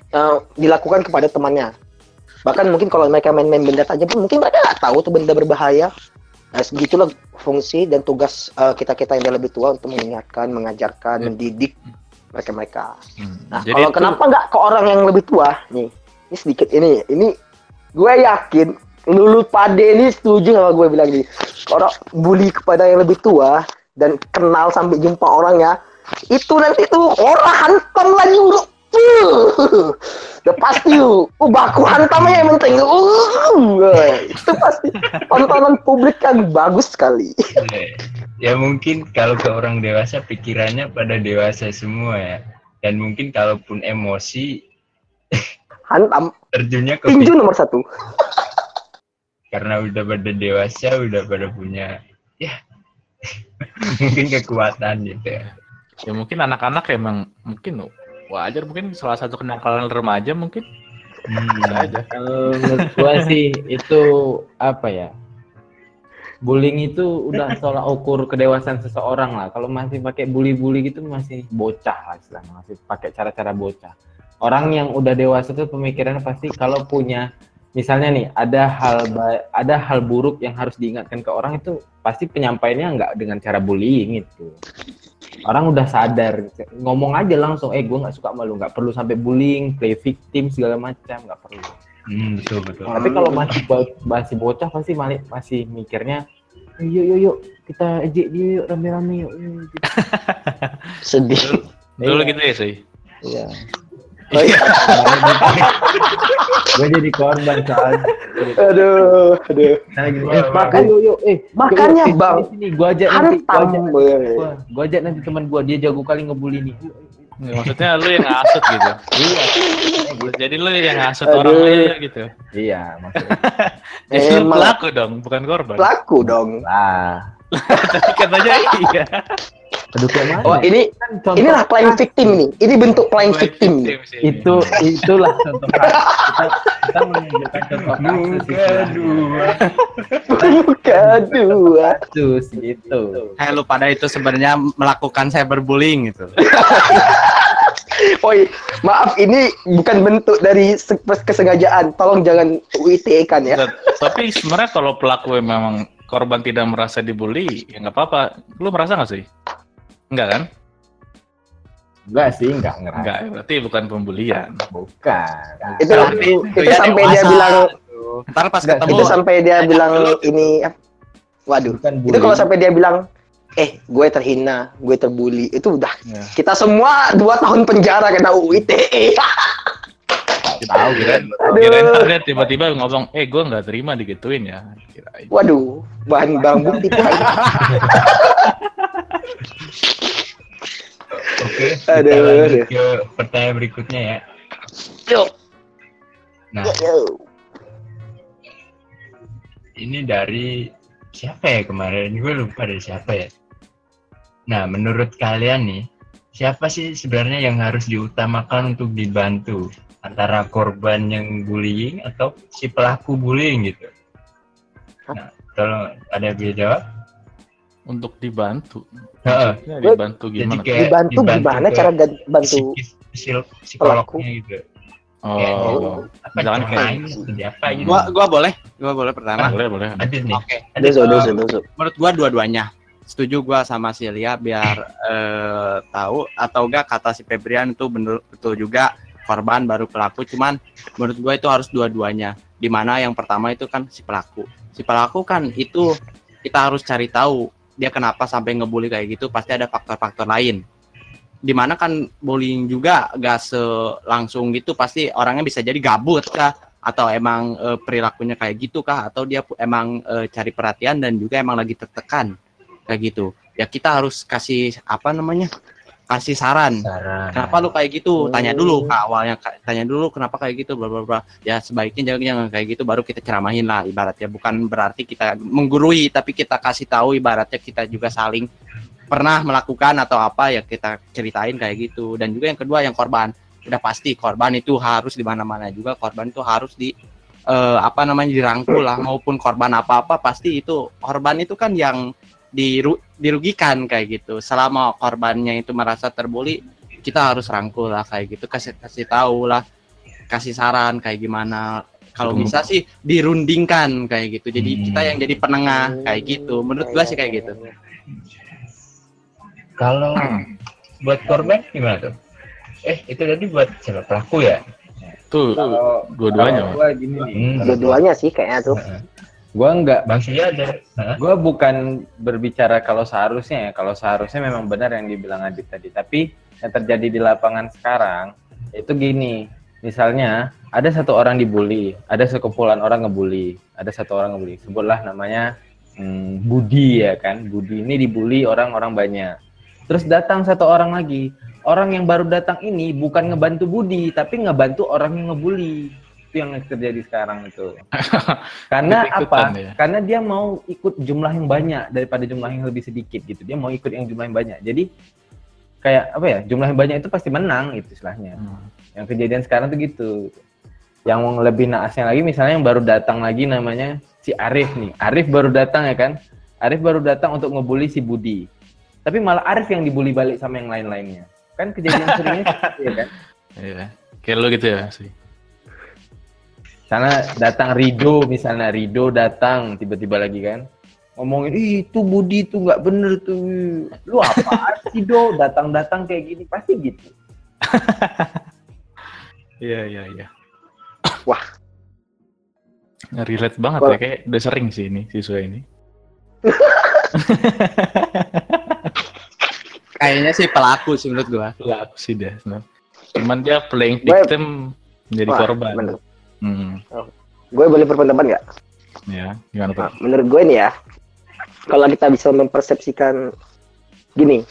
eh, dilakukan kepada temannya. Bahkan mungkin kalau mereka main-main benda tajam pun mungkin mereka nggak tahu tuh benda berbahaya. Nah segitulah fungsi dan tugas kita kita yang lebih tua untuk mengingatkan mengajarkan Ya. mendidik mereka mereka Hmm. nah Jadi kalau itu- kenapa nggak ke orang yang lebih tua? Nih ini sedikit ini ini gue yakin lulu pade ini setuju sama gue bilang gini kalau bully kepada yang lebih tua dan kenal sampai jumpa orangnya itu nanti tuh orang hantam lagi bro Udah pasti yuk. Oh, baku hantamnya yang penting. Uh, itu pasti tontonan publik yang bagus sekali. ya mungkin kalau ke orang dewasa pikirannya pada dewasa semua ya dan mungkin kalaupun emosi Hantam. terjunnya ke Tinju nomor satu. karena udah pada dewasa udah pada punya ya mungkin kekuatan gitu ya Ya mungkin anak-anak emang mungkin wajar mungkin salah satu kenakalan remaja mungkin bisa hmm. aja. Kalau menurut gua sih itu apa ya? Bullying itu udah tolak ukur kedewasaan seseorang lah. Kalau masih pakai bully-bully gitu masih bocah lah istilahnya, masih pakai cara-cara bocah. Orang yang udah dewasa tuh pemikirannya pasti kalau punya misalnya nih ada hal ada hal buruk yang harus diingatkan ke orang itu pasti penyampaiannya nggak dengan cara bullying itu. Orang udah sadar ngomong aja langsung, eh gue nggak suka malu, nggak perlu sampai bullying, play victim segala macam, nggak perlu. Hmm, betul betul Tapi kalau masih bo- masih bocah pasti mali- masih mikirnya "Eh, yuk yuk yuk kita ejek dia yuk rame-rame yuk. yuk," gitu. Sedih. Dulu gitu ya sih. Iya. Oh, iya. gue jadi korban soalnya. Aduh, aduh. Nah, eh, wah, makan yuk yuk eh Makanya, yuk, Bang. sini, gue ajak nanti gue Hantam. ajak gua, gua ajak nanti teman gue dia jago kali ngebully nih. Yuk, yuk, yuk. Ya, maksudnya lu yang ngasut gitu. Iya. Jadi lu yang ngasut Aduh. orang lain gitu. Iya, maksudnya. Jadi lu Emang. pelaku dong, bukan korban. Pelaku dong. Ah. Tapi katanya iya. Aduh kayak mana? Oh, ini kan inilah playing victim nih. Ini bentuk playing victim. nih. sih. itu itulah contoh kasus. kita kita menunjukkan contoh kasus Muka dua Muka dua. kasus gitu Eh lu pada itu sebenarnya melakukan cyberbullying gitu. Oi, maaf ini bukan bentuk dari se- kesengajaan. Tolong jangan UITE kan ya. Ta- Tapi sebenarnya kalau pelaku memang korban tidak merasa dibully, ya nggak apa-apa. Lu merasa nggak sih? Enggak kan? enggak sih enggak ngerasa Enggak, berarti bukan pembulian. bukan Itu Tapi itu ya sampai dia bilang Ntar pas Enggak, ketemu itu sampai dia bilang ini waduh. bukan Itu kalau sampai dia bilang eh gue terhina, gue terbully, itu udah Ya. kita semua dua tahun penjara kena UITE. tahu Kirain, kirain ada tiba-tiba ngomong, eh gue nggak terima digituin ya. Kirain. Waduh, bahan barang bukti oke kita Aduh, lanjut aduh. ke pertanyaan berikutnya ya. Yuk, nah ini dari siapa ya kemarin? Gue lupa dari siapa ya. Nah menurut kalian nih siapa sih sebenarnya yang harus diutamakan untuk dibantu antara korban yang bullying atau si pelaku bullying gitu nah tolong ada yang bisa jawab Untuk dibantu. Heeh. Dibantu jadi gimana? kayak Dibantu gimana ke cara bantu psikis psikolognya gitu kayak Oh, apa Misalkan jangan kayak- main jadi apa gitu gua gua boleh, gua boleh pertama. boleh boleh. ada nih Oke. ada dozo. Menurut gua dua-duanya. Setuju gua sama si Lia biar eh, tahu atau enggak kata si Febrian itu bener betul juga korban baru pelaku. Cuman menurut gua itu harus dua-duanya. Di mana yang pertama itu kan si pelaku. Si pelaku kan itu kita harus cari tahu dia kenapa sampai ngebully kayak gitu. Pasti ada faktor-faktor lain. Di mana kan bullying juga gak langsung gitu. Pasti orangnya bisa jadi gabut kah? Atau emang eh, perilakunya kayak gitu kah? Atau dia emang eh, cari perhatian dan juga emang lagi tertekan. Kayak gitu. Ya kita harus kasih apa namanya kasih saran. Saran. Kenapa lu kayak gitu? Tanya dulu ke awalnya Ka- tanya dulu kenapa kayak gitu bla bla bla. Ya sebaiknya jangan jangan kayak gitu baru kita ceramahin lah ibaratnya. Bukan berarti kita menggurui tapi kita kasih tahu ibaratnya kita juga saling pernah melakukan atau apa ya kita ceritain kayak gitu. Dan juga yang kedua yang korban. Udah pasti korban itu harus di mana-mana juga. Korban itu harus di eh, apa namanya dirangkul lah. Maupun korban apa-apa pasti itu korban itu kan yang diru- dirugikan kayak gitu. Selama korbannya itu merasa terbuli kita harus rangkul lah kayak gitu. Kasih kasih tahu lah kasih saran kayak gimana. Kalau bisa sih dirundingkan kayak gitu. Jadi Hmm. kita yang jadi penengah kayak gitu. Menurut gua sih kayak gitu. Kalau buat korban gimana tuh? Eh itu tadi buat siapa? Pelaku ya? Tuh, kalau dua-duanya. gua gini nih. Hmm. Dua-duanya sih kayaknya tuh. Gua enggak Sia ada. Hah? gua bukan berbicara kalau seharusnya ya. Kalau seharusnya memang benar yang dibilang Adit tadi. Tapi yang terjadi di lapangan sekarang itu gini. Misalnya ada satu orang dibully, ada sekumpulan orang ngebully, ada satu orang ngebully, sebutlah namanya hmm, Budi ya kan, Budi ini dibully orang-orang banyak. Terus datang satu orang lagi, orang yang baru datang ini bukan ngebantu Budi, tapi ngebantu orang yang ngebully. Itu yang terjadi sekarang itu. Karena apa? ya. Karena dia mau ikut jumlah yang banyak daripada jumlah yang lebih sedikit gitu. Dia mau ikut yang jumlah yang banyak. Jadi kayak apa ya? Jumlah yang banyak itu pasti menang itu istilahnya. Hmm. Yang kejadian sekarang tuh gitu. Yang lebih naasnya lagi misalnya yang baru datang lagi namanya si Arif nih. Arif baru datang ya kan? Arif baru datang untuk ngebully si Budi. Tapi malah Arif yang dibully balik sama yang lain-lainnya. Kan kejadian seringnya ya kan? Iya. Kayak lu gitu ya sih. Karena datang Rido misalnya Rido datang tiba-tiba lagi kan ngomongin Ih, itu Budi itu nggak bener tuh lu apa sih do datang-datang kayak gini pasti gitu Iya iya iya. Wah. Relate banget Kalau- ya kayak udah sering sih ini siswa ini. Kayaknya sih pelaku sih menurut gua. Lah aku sih deh. sebenarnya. Cuman dia playing victim menjadi Wah, korban. bener. Hmm. Gue boleh berpendapat nggak? Ya, gimana Nah, Pak? menurut gue nih ya, kalau kita bisa mempersepsikan gini,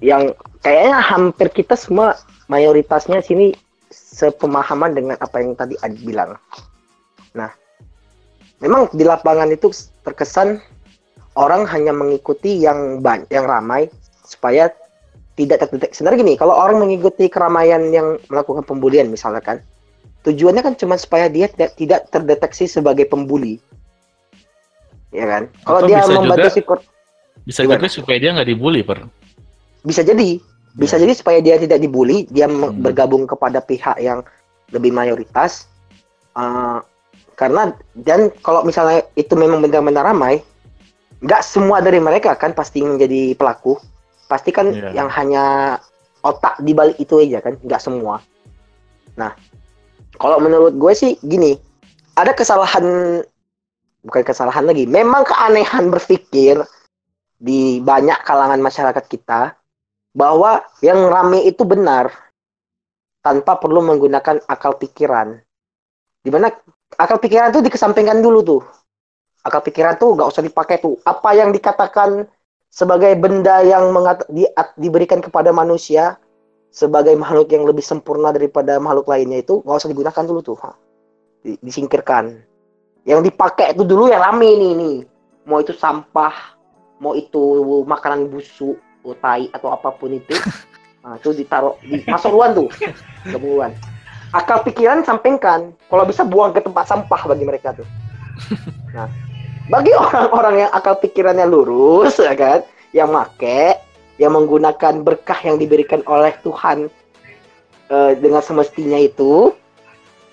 yang kayaknya hampir kita semua mayoritasnya sini sepemahaman dengan apa yang tadi Adi bilang. Nah, memang di lapangan itu terkesan orang hanya mengikuti yang banyak, yang ramai supaya tidak terdeteksi. Sebenarnya gini, kalau orang mengikuti keramaian yang melakukan pembulian misalnya kan, tujuannya kan cuma supaya dia tidak, tidak terdeteksi sebagai pembuli. Ya kan? Kalau dia membantu juga- Bisa gimana? juga supaya dia nggak dibully, Per. bisa jadi bisa Ya. jadi supaya dia tidak dibully dia Hmm. bergabung kepada pihak yang lebih mayoritas Uh, karena dan kalau misalnya itu memang benar-benar ramai nggak semua dari mereka kan pasti menjadi pelaku pasti kan Iya. yang hanya otak di balik itu aja kan nggak semua nah kalau menurut gue sih gini ada kesalahan bukan kesalahan lagi memang keanehan berpikir di banyak kalangan masyarakat kita bahwa yang rame itu benar tanpa perlu menggunakan akal pikiran. Di mana akal pikiran tuh dikesampingkan dulu tuh. Akal pikiran tuh nggak usah dipakai tuh. Apa yang dikatakan sebagai benda yang di- diberikan kepada manusia sebagai makhluk yang lebih sempurna daripada makhluk lainnya itu nggak usah digunakan dulu tuh. Di- disingkirkan. Yang dipakai itu dulu yang rame nih nih. Mau itu sampah, mau itu makanan busuk, atau tai atau apa pun itu. Nah, itu ditaruh di masuk duluan tuh. Duluan. Akal pikiran sampingkan. Kalau bisa buang ke tempat sampah bagi mereka tuh. Nah, bagi orang-orang yang akal pikirannya lurus ya kan, yang make, yang menggunakan berkah yang diberikan oleh Tuhan eh, dengan semestinya itu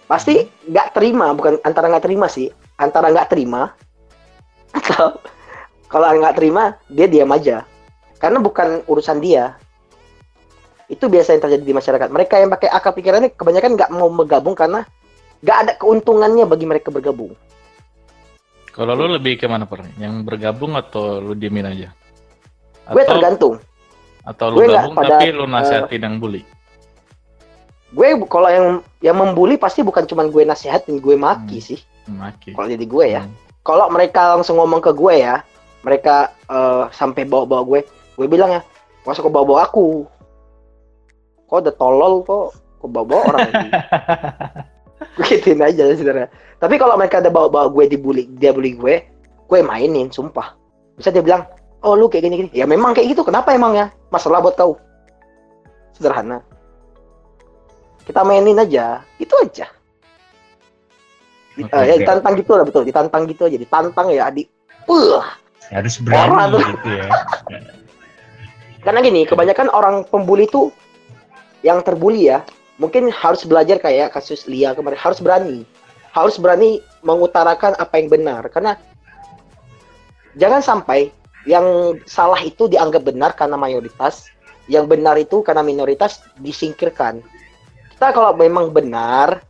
pasti nggak terima, bukan antara nggak terima sih, antara nggak terima atau kalau nggak terima dia diam aja. Karena bukan urusan dia. Itu biasa yang terjadi di masyarakat. Mereka yang pakai akal pikirannya kebanyakan nggak mau bergabung karena nggak ada keuntungannya bagi mereka bergabung. Kalau lu lebih ke mana, Per? Yang bergabung atau lu diemin aja? gue Atau, tergantung atau lu gue gabung pada, tapi lu nasihatin yang bully? gue kalau yang yang membuli pasti bukan cuma gue nasihatin gue maki Hmm. sih Oke. kalau jadi gue ya Hmm. kalau mereka langsung ngomong ke gue ya mereka eh, sampai bawa-bawa gue gue bilang ya masuk ke bawa-bawa aku kok udah tolol kok kok bawa-bawa orang gue gituin aja sebenarnya tapi kalau mereka ada bawa-bawa gue dibully dia bully gue gue mainin sumpah bisa dia bilang oh lu kayak gini-gini. Ya memang kayak gitu. Kenapa emangnya masalah buat kau. Sederhana. Kita mainin aja. Itu aja. Di- Oke, eh, ya ditantang gitu lah betul. Ditantang gitu aja. Ditantang ya adik. Puh. harus Orang berani gitu ya. Karena gini kebanyakan orang pembuli itu yang terbuli ya mungkin harus belajar kayak kasus Lia kemarin. Harus berani. Harus berani mengutarakan apa yang benar. Karena jangan sampai yang salah itu dianggap benar karena mayoritas. Yang benar itu karena minoritas disingkirkan. Kita kalau memang benar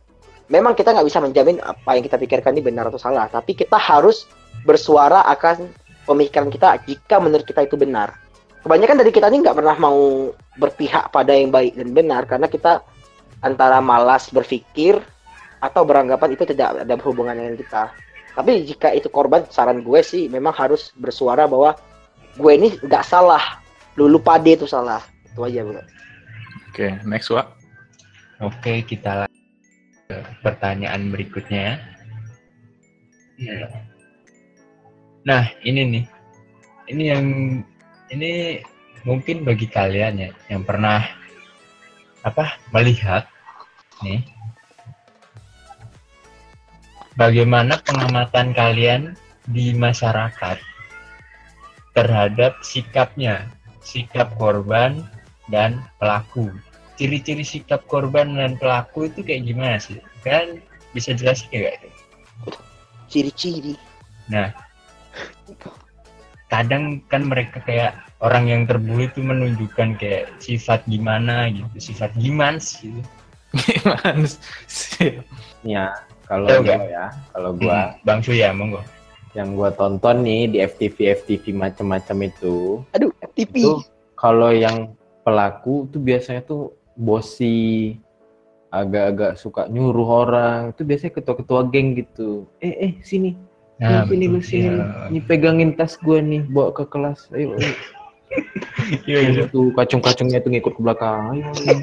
memang kita nggak bisa menjamin apa yang kita pikirkan ini benar atau salah. Tapi kita harus bersuara akan pemikiran kita jika menurut kita itu benar. Kebanyakan dari kita ini nggak pernah mau berpihak pada yang baik dan benar karena kita antara malas berpikir atau beranggapan itu tidak ada hubungan dengan kita. Tapi jika itu korban, saran gue sih memang harus bersuara bahwa gue ini nggak salah, lu lupa dia itu salah. Itu aja bro. Oke, next Wak. Oke, kita lanjut ke pertanyaan berikutnya ya. Iya. Nah, ini nih. Ini yang ini mungkin bagi kalian ya yang pernah apa melihat nih bagaimana pengamatan kalian di masyarakat terhadap sikapnya sikap korban dan pelaku ciri-ciri sikap korban dan pelaku itu kayak gimana sih kan bisa jelasin nggak itu Ciri-ciri. Nah, kadang kan mereka kayak orang yang terbully itu menunjukkan kayak sifat gimana gitu, sifat gimans gitu. Gimana sih? Ya, kalau gua nggak? ya, kalau gua Hmm, Bang Suya, monggo. yang gua tonton nih di FTV FTV macam-macam itu, Aduh, TV. itu kalau yang pelaku tuh biasanya tuh bosi agak-agak suka nyuruh orang itu biasanya ketua-ketua geng gitu eh eh sini Nah, sini betul. lu sini lu. nih pegangin tas gue nih bawa ke kelas ayo, ayo. Iya, iya. tuh kacung-kacungnya tuh ngikut ke belakang ayo, ayo.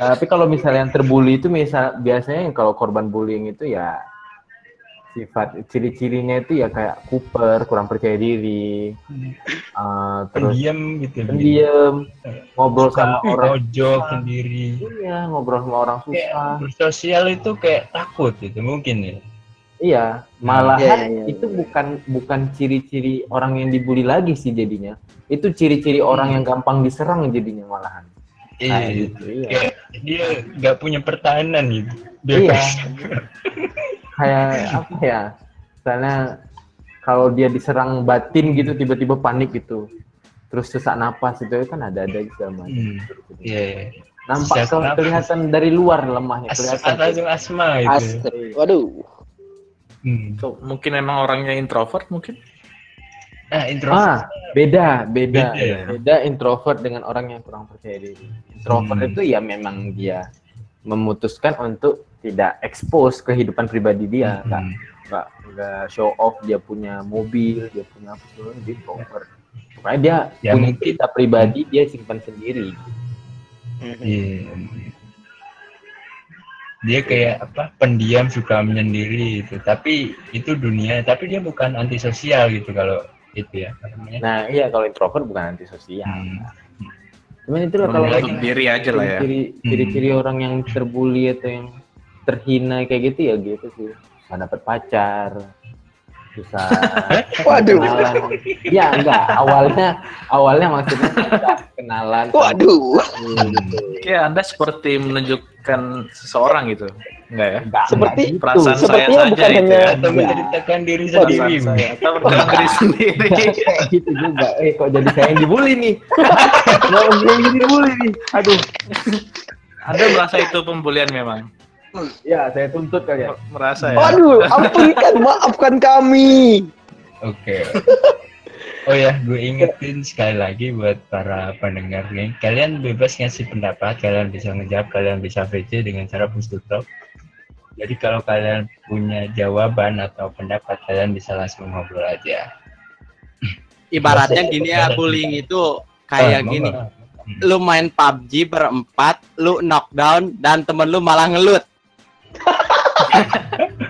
Tapi kalau misalnya yang terbully itu misal biasanya yang kalau korban bullying itu ya sifat ciri-cirinya itu ya kayak kuper kurang percaya diri eh, terus Pendiam gitu. pendiam ngobrol Suka sama orang pojok sendiri. iya ngobrol sama orang Kayak susah bersosial itu kayak takut gitu mungkin ya. iya malahan Iya, iya, iya, itu bukan bukan ciri-ciri orang yang dibully lagi sih jadinya itu ciri-ciri orang yang gampang diserang jadinya malahan Iya, Nah, gitu. gitu, iya. Dia nggak punya pertahanan gitu. Dia Iya. kayak apa ya misalnya kalau dia diserang batin gitu tiba-tiba panik gitu terus sesak napas itu kan ada ada segala macam Hmm, Iya, iya. nampak Sesak ke- napas. kelihatan dari luar lemahnya As kelihatan langsung asma gitu. Astri. Waduh. Hmm. Tuh, mungkin emang orangnya introvert mungkin? Nah, intro. ah beda beda Beda ya? beda introvert dengan orang yang kurang percaya diri introvert Hmm. itu ya memang dia memutuskan untuk tidak expose kehidupan pribadi dia nggak Hmm. nggak nggak show off dia punya mobil dia punya apa segala dia introvert makanya dia Ya, punya mungkin- cerita pribadi dia simpan sendiri Iya. Dia kayak apa pendiam suka menyendiri itu. Tapi itu dunia. Tapi dia bukan antisosial gitu kalau itu ya. namanya. nah iya kalau introvert bukan antisosial Hmm. cuman itu lah kalau Menutup diri aja lah ya. ciri ciri-ciri orang yang terbully atau yang terhina kayak gitu ya gitu sih susah dapat pacar susah Waduh. kenalan ya enggak awalnya awalnya maksudnya kenalan Waduh. gitu. Kayak Anda seperti menunjukkan seseorang gitu. Enggak ya? Enggak, Seperti enggak gitu. perasaan saya Sepertinya saja bukan itu hanya ya. Atau Iya. menceritakan diri sendiri. saya. Atau menunjukkan diri sendiri. kayak gitu juga eh kok jadi saya yang dibully nih Kok saya yang dibully nih aduh Anda merasa itu pembulian memang? ya saya tuntut kalian Merasa ya? Waduh, ampunkan, maafkan kami. Oke. Oh ya, gue ingetin sekali lagi buat para pendengar nih, kalian bebas ngasih pendapat, kalian bisa ngejawab, kalian bisa VC dengan cara push to talk. Jadi kalau kalian punya jawaban atau pendapat, kalian bisa langsung ngobrol aja. Ibaratnya gini ya, bullying itu kayak Ah, gini. Lu main PUBG berempat, lu knockdown dan temen lu malah ngelut.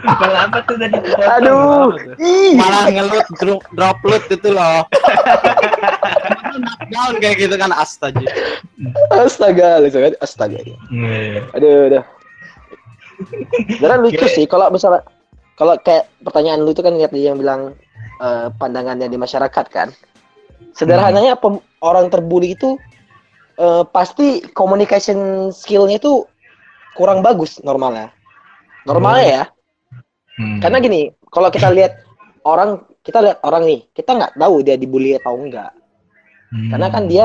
Malah apa tuh tadi? Aduh. Malah ngelut drop, drop loot itu loh. Knockdown kayak gitu kan astaga. Astaga, kan astaga. Iya. Aduh, aduh. Sebenarnya lucu sih kalau misalnya kalau kayak pertanyaan lu itu kan lihat dia yang bilang eh, pandangannya di masyarakat kan. Sederhananya pem- orang terbully itu eh, pasti communication skill-nya itu kurang bagus normalnya. Normalnya ya. Hmm. Karena gini, kalau kita lihat orang, kita lihat orang nih, kita nggak tahu dia dibully atau enggak. Hmm. Karena kan dia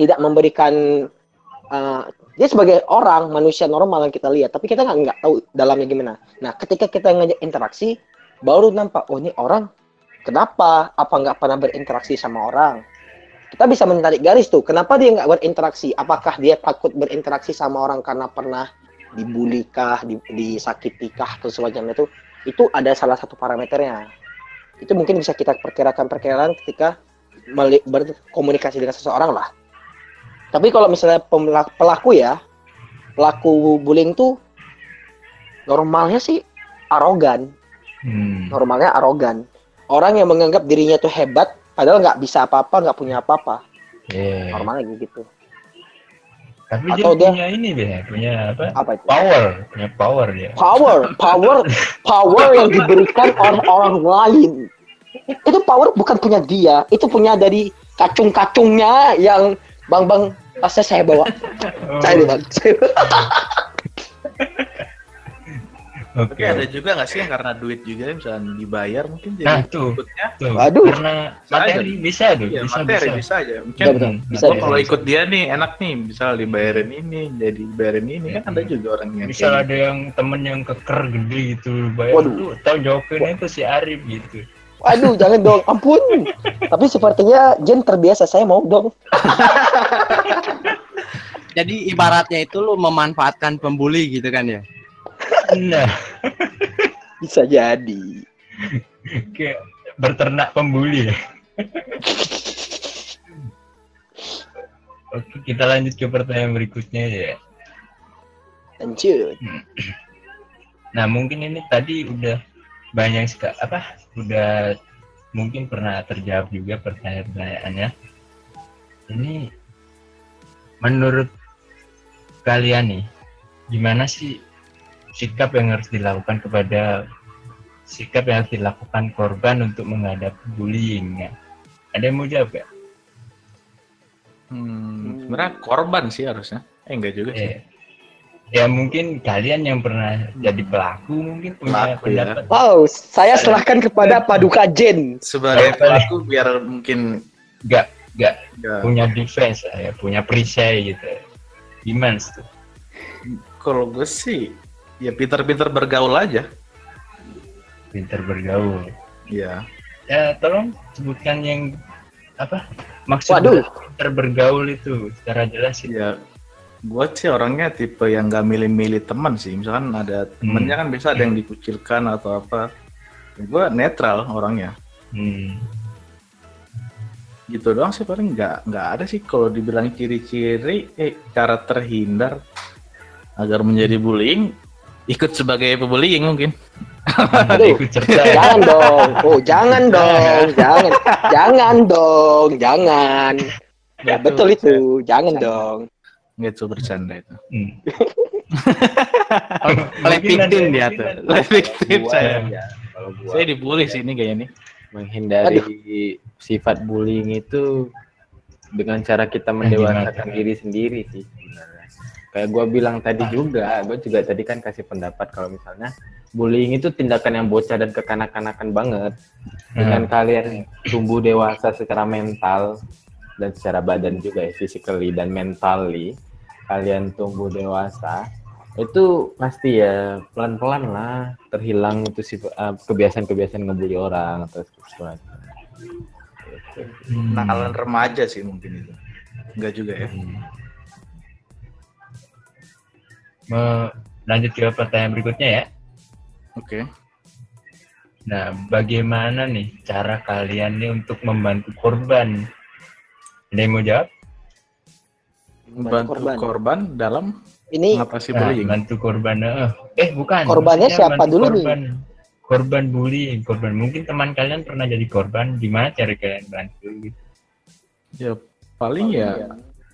tidak memberikan uh, dia sebagai orang manusia normal yang kita lihat, tapi kita nggak nggak tahu dalamnya gimana. Nah, ketika kita ngajak interaksi, baru nampak oh ini orang kenapa? Apa nggak pernah berinteraksi sama orang? kita bisa menarik garis tuh. Kenapa dia nggak berinteraksi? Apakah dia takut berinteraksi sama orang karena pernah dibully kah, di, disakiti kah, atau semacam itu? Itu ada salah satu parameternya. Itu mungkin bisa kita perkirakan-perkirakan ketika berkomunikasi dengan seseorang lah. Tapi kalau misalnya pelaku ya, pelaku bullying tuh normalnya sih arogan. Hmm. Normalnya arogan. Orang yang menganggap dirinya tuh hebat, padahal nggak bisa apa-apa, nggak punya apa-apa. Iya. Normalnya gitu. Tapi Atau dia dia- punya ini deh, punya apa? Apa itu? Power, punya power dia. Power, power, power yang diberikan orang-orang lain. Itu power bukan punya dia, itu punya dari kacung-kacungnya yang bang bang tasnya saya bawa. Oh, Saya bang. Saya- Oke. Tapi ada juga nggak sih yang karena duit juga misalnya dibayar mungkin Nah, jadi tuh. ikutnya Tuh, Waduh. karena Bisa materi bisa tuh, ya bisa materi bisa. bisa aja mungkin Betul, betul. Bisa, bisa, kalau bisa. ikut dia nih enak nih misal dibayarin ini jadi bayarin ini kan ada juga orang yang Misal ada yang temen yang keker gede gitu, bayar Waduh. tuh, tahu jawabinnya itu si Arif gitu. Waduh, jangan dong, ampun. Tapi sepertinya Jen terbiasa, saya mau dong. Jadi ibaratnya itu lu memanfaatkan pembuli gitu kan ya. Nah, Bisa jadi. kayak berternak pembuli ya. Oke, kita lanjut ke pertanyaan berikutnya ya. Lanjut. Nah, mungkin ini tadi udah banyak sekali apa? Udah mungkin pernah terjawab juga pertanyaan-pertanyaannya. Ini menurut kalian nih, gimana sih sikap yang harus dilakukan kepada sikap yang harus dilakukan korban untuk menghadapi bullying? Ya? Ada yang mau jawab ya? hmm, sebenarnya korban sih harusnya eh enggak juga sih Eh, ya mungkin kalian yang pernah jadi pelaku mungkin punya Pelaku, ya. pendapat Wow, saya serahkan kepada Paduka Jen. sebagai Boleh. pelaku biar mungkin nggak nggak nggak punya defense ya, punya perisai gitu. Gimana tuh? kalau gue sih ya pinter-pinter bergaul aja. Pinter bergaul. ya Ya tolong sebutkan yang apa maksud Waduh. pinter bergaul itu secara jelas ya. ya gue sih orangnya tipe yang gak milih-milih teman sih. Misalkan ada temennya kan biasa ada yang dikucilkan atau apa. Gue netral orangnya. Hmm. gitu doang sih paling. Nggak nggak ada sih. Kalau dibilang ciri-ciri eh cara terhindar agar menjadi bullying ikut sebagai pebullying mungkin Aduh. Jangan dong. Oh, jangan dong. Jangan. Jangan dong. Jangan. Ya, betul itu. Jangan dong. gitu bercanda itu Hmm. Oleh victim dia tuh. Oleh victim saya ya, saya dibully sih ini kayaknya nih menghindari sifat bullying itu dengan cara kita mendewasakan diri sendiri sih. Kayak gue bilang tadi juga, gue juga tadi kan kasih pendapat kalau misalnya bullying itu tindakan yang bocah dan kekanak-kanakan banget. Dengan kalian tumbuh dewasa secara mental dan secara badan juga ya, physically dan mentally, kalian tumbuh dewasa, itu pasti ya pelan-pelan lah terhilang itu sih eh, kebiasaan-kebiasaan ngebully orang atau sesuatu. Hmm. nakalan remaja sih mungkin itu enggak juga ya Mau lanjut ke pertanyaan berikutnya ya. oke Nah, bagaimana nih cara kalian nih untuk membantu korban? Ada yang mau jawab? membantu korban. korban. dalam Ini mengatasi Nah, bullying bantu korban. Eh, eh bukan. Korbannya Maksudnya siapa dulu nih? korban. Korban bullying, korban. Mungkin teman kalian pernah jadi korban. Gimana cara kalian bantu? Gitu? ya paling ya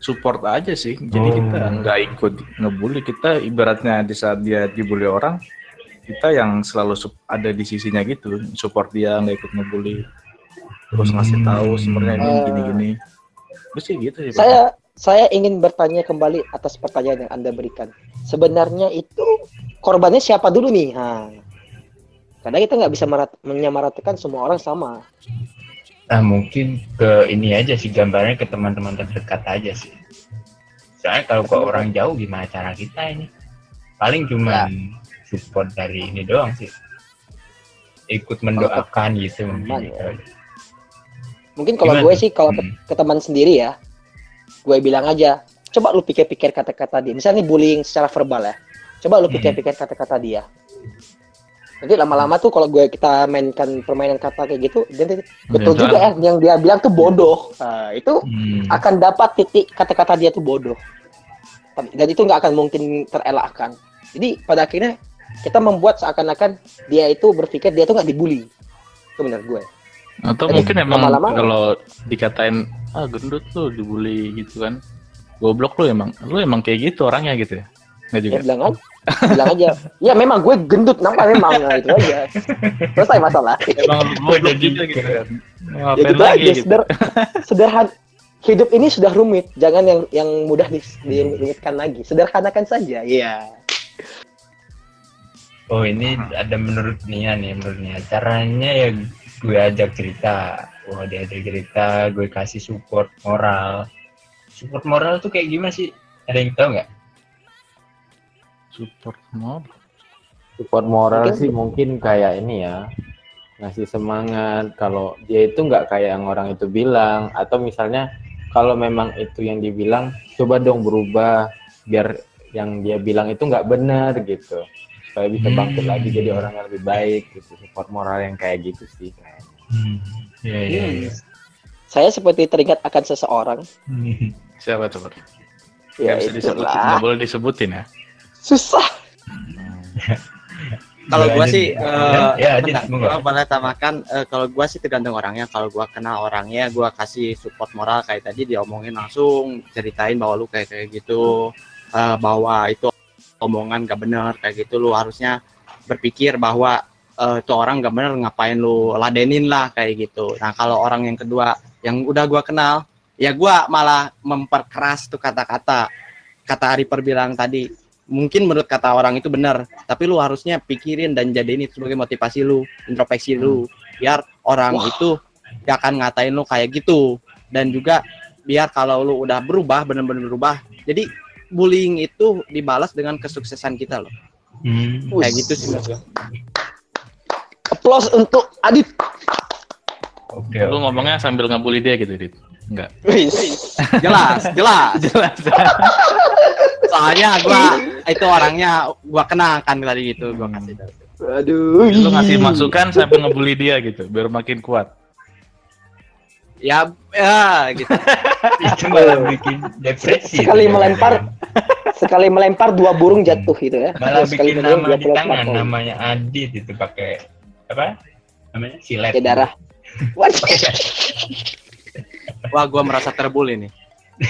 support aja sih jadi Oh. kita nggak ikut ngebully kita ibaratnya di saat dia dibully orang kita yang selalu ada di sisinya gitu support dia nggak ikut ngebully terus ngasih tahu sebenarnya ini Eh. gini-gini terus sih gitu sih Pak. saya saya ingin bertanya kembali atas pertanyaan yang Anda berikan. Sebenarnya itu korbannya siapa dulu nih? Ha. Karena kita nggak bisa menyamaratakan semua orang sama. Nah, mungkin ke ini aja sih gambarnya ke teman-teman terdekat aja sih. Soalnya kalau ke orang jauh gimana cara kita ini? Paling cuma support dari ini doang sih. Ikut mendoakan gitu mungkin. teman ya. Mungkin kalau gue sih kalau ke, Hmm. ke teman sendiri ya, gue bilang aja, coba lu pikir-pikir kata-kata dia. Misalnya nih bullying secara verbal ya. Coba lu Hmm. pikir-pikir kata-kata dia. Nanti lama-lama tuh kalau gue kita mainkan permainan kata kayak gitu, dan betul Ya, juga ya yang dia bilang tuh bodoh. Nah, itu Hmm. akan dapat titik kata-kata dia tuh bodoh. Tapi- Dan itu nggak akan mungkin terelakkan. Jadi pada akhirnya kita membuat seakan-akan dia itu berpikir dia tuh nggak dibully. Itu benar gue. Atau Jadi, mungkin emang lama-lama- kalau dikatain ah gendut tuh dibully gitu kan. Goblok lu emang. Lu emang kayak gitu orangnya gitu ya. Enggak juga. Ya bilang aja, bilang aja. Ya memang gue gendut, nampak memang nah, itu aja. Selesai masalah. Emang goblok Jadi- juga gitu kan. ya gitu lagi aja. gitu. Seder, sederhana. Hidup ini sudah rumit, jangan yang yang mudah dis- dirumitkan lagi. Sederhanakan saja. Iya. Oh ini ada menurut Nia nih, menurut Nia. Caranya ya gue ajak cerita. Wah dia ajak cerita, gue kasih support moral. Support moral tuh kayak gimana sih? Ada yang tahu nggak? Support mob. support moral Mungkin- sih mungkin kayak ini ya ngasih semangat kalau dia itu nggak kayak yang orang itu bilang atau misalnya kalau memang itu yang dibilang coba dong berubah biar yang dia bilang itu nggak benar gitu supaya bisa bangkit Hmm. lagi jadi orang yang lebih baik gitu support moral yang kayak gitu sih kayaknya. Hmm. Iya iya. Hmm. iya. Saya seperti teringat akan seseorang. Siapa tuh? Ya bisa disebutin, itulah. nggak boleh disebutin ya. Susah. Kalau gua Lanjut. sih Ya, eh ya, gua boleh tambahkan eh, kalau gua sih tergantung orangnya. Kalau gua kenal orangnya, gua kasih support moral kayak tadi diomongin langsung, ceritain bahwa lu kayak kayak gitu, eh, bahwa itu omongan gak bener kayak gitu lu harusnya berpikir bahwa eh, itu orang gak bener ngapain lu ladenin lah kayak gitu. Nah, kalau orang yang kedua yang udah gua kenal, ya gua malah memperkeras tuh kata-kata. Kata Ariper bilang tadi, mungkin menurut kata orang itu benar, tapi lu harusnya pikirin dan jadiin itu sebagai motivasi lu, introspeksi lu, biar orang Wah. itu gak akan ngatain lu kayak gitu. Dan juga biar kalau lu udah berubah, benar-benar berubah, jadi bullying itu dibalas dengan kesuksesan kita loh. Hmm. Kayak gitu sih menurut. Applause untuk Adit. Oke. Lu ngomongnya sambil ngebully dia gitu, Dit. Enggak. Jelas, jelas. Jelas. Soalnya gua itu orangnya gua kenal kan tadi gitu, gua kasih tahu. Aduh. Lu ngasih masukan sambil ngebully dia gitu, biar makin kuat. Ya, ya gitu. Itu malah bikin depresi. Sekali melempar, sekali melempar dua burung jatuh gitu ya. Malah Sekali bikin nama di tangan platform. namanya Adit itu pakai apa? Namanya silet. Kayak darah. Waduh. Wah, gua merasa terbully nih.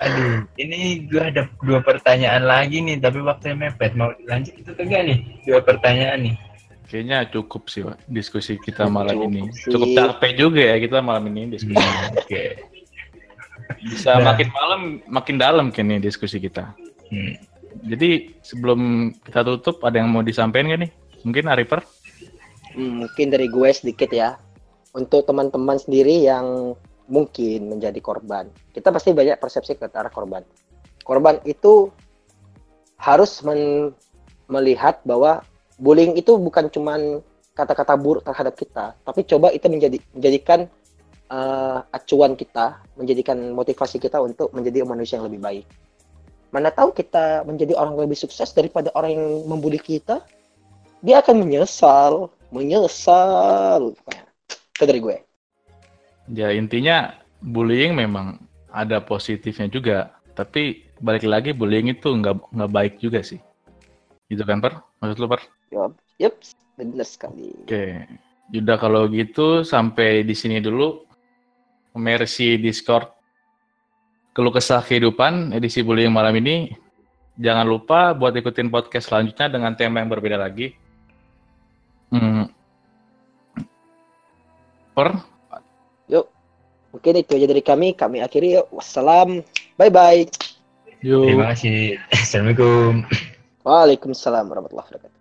Aduh, ini gua ada dua pertanyaan lagi nih, tapi waktunya mepet. Mau lanjut itu kagak nih? Dua pertanyaan nih. Kayaknya cukup sih, Pak, diskusi kita malam Cukup ini. sih. Cukup capek juga ya kita malam ini diskusi. Hmm, Oke. Bisa Nah. makin malam makin dalam kini diskusi kita. Hmm. Jadi sebelum kita tutup ada yang mau disampaikan gak nih? Mungkin Ariper? Hmm, mungkin dari gue sedikit ya. Untuk teman-teman sendiri yang mungkin menjadi korban. Kita pasti banyak persepsi ke arah korban. Korban itu harus men- melihat bahwa bullying itu bukan cuman kata-kata buruk terhadap kita, tapi coba itu menjadi menjadikan eh, acuan kita, menjadikan motivasi kita untuk menjadi manusia yang lebih baik. Mana tahu kita menjadi orang yang lebih sukses daripada orang yang membuli kita, dia akan menyesal, menyesal. Itu dari gue. Ya intinya bullying memang ada positifnya juga, tapi balik lagi bullying itu nggak nggak baik juga sih. Gitu kan Per? Maksud lu Per? Yup, benar sekali. Oke. Yaudah kalau gitu sampai di sini dulu. Mercy Discord Keluh Kesah Kehidupan edisi bullying malam ini. Jangan lupa buat ikutin podcast selanjutnya dengan tema yang berbeda lagi. Hmm. Per, Mungkin itu aja dari kami. Kami akhiri. yuk. Wassalam. Bye-bye. yuk. Terima kasih. Assalamualaikum. Waalaikumsalam warahmatullahi wabarakatuh.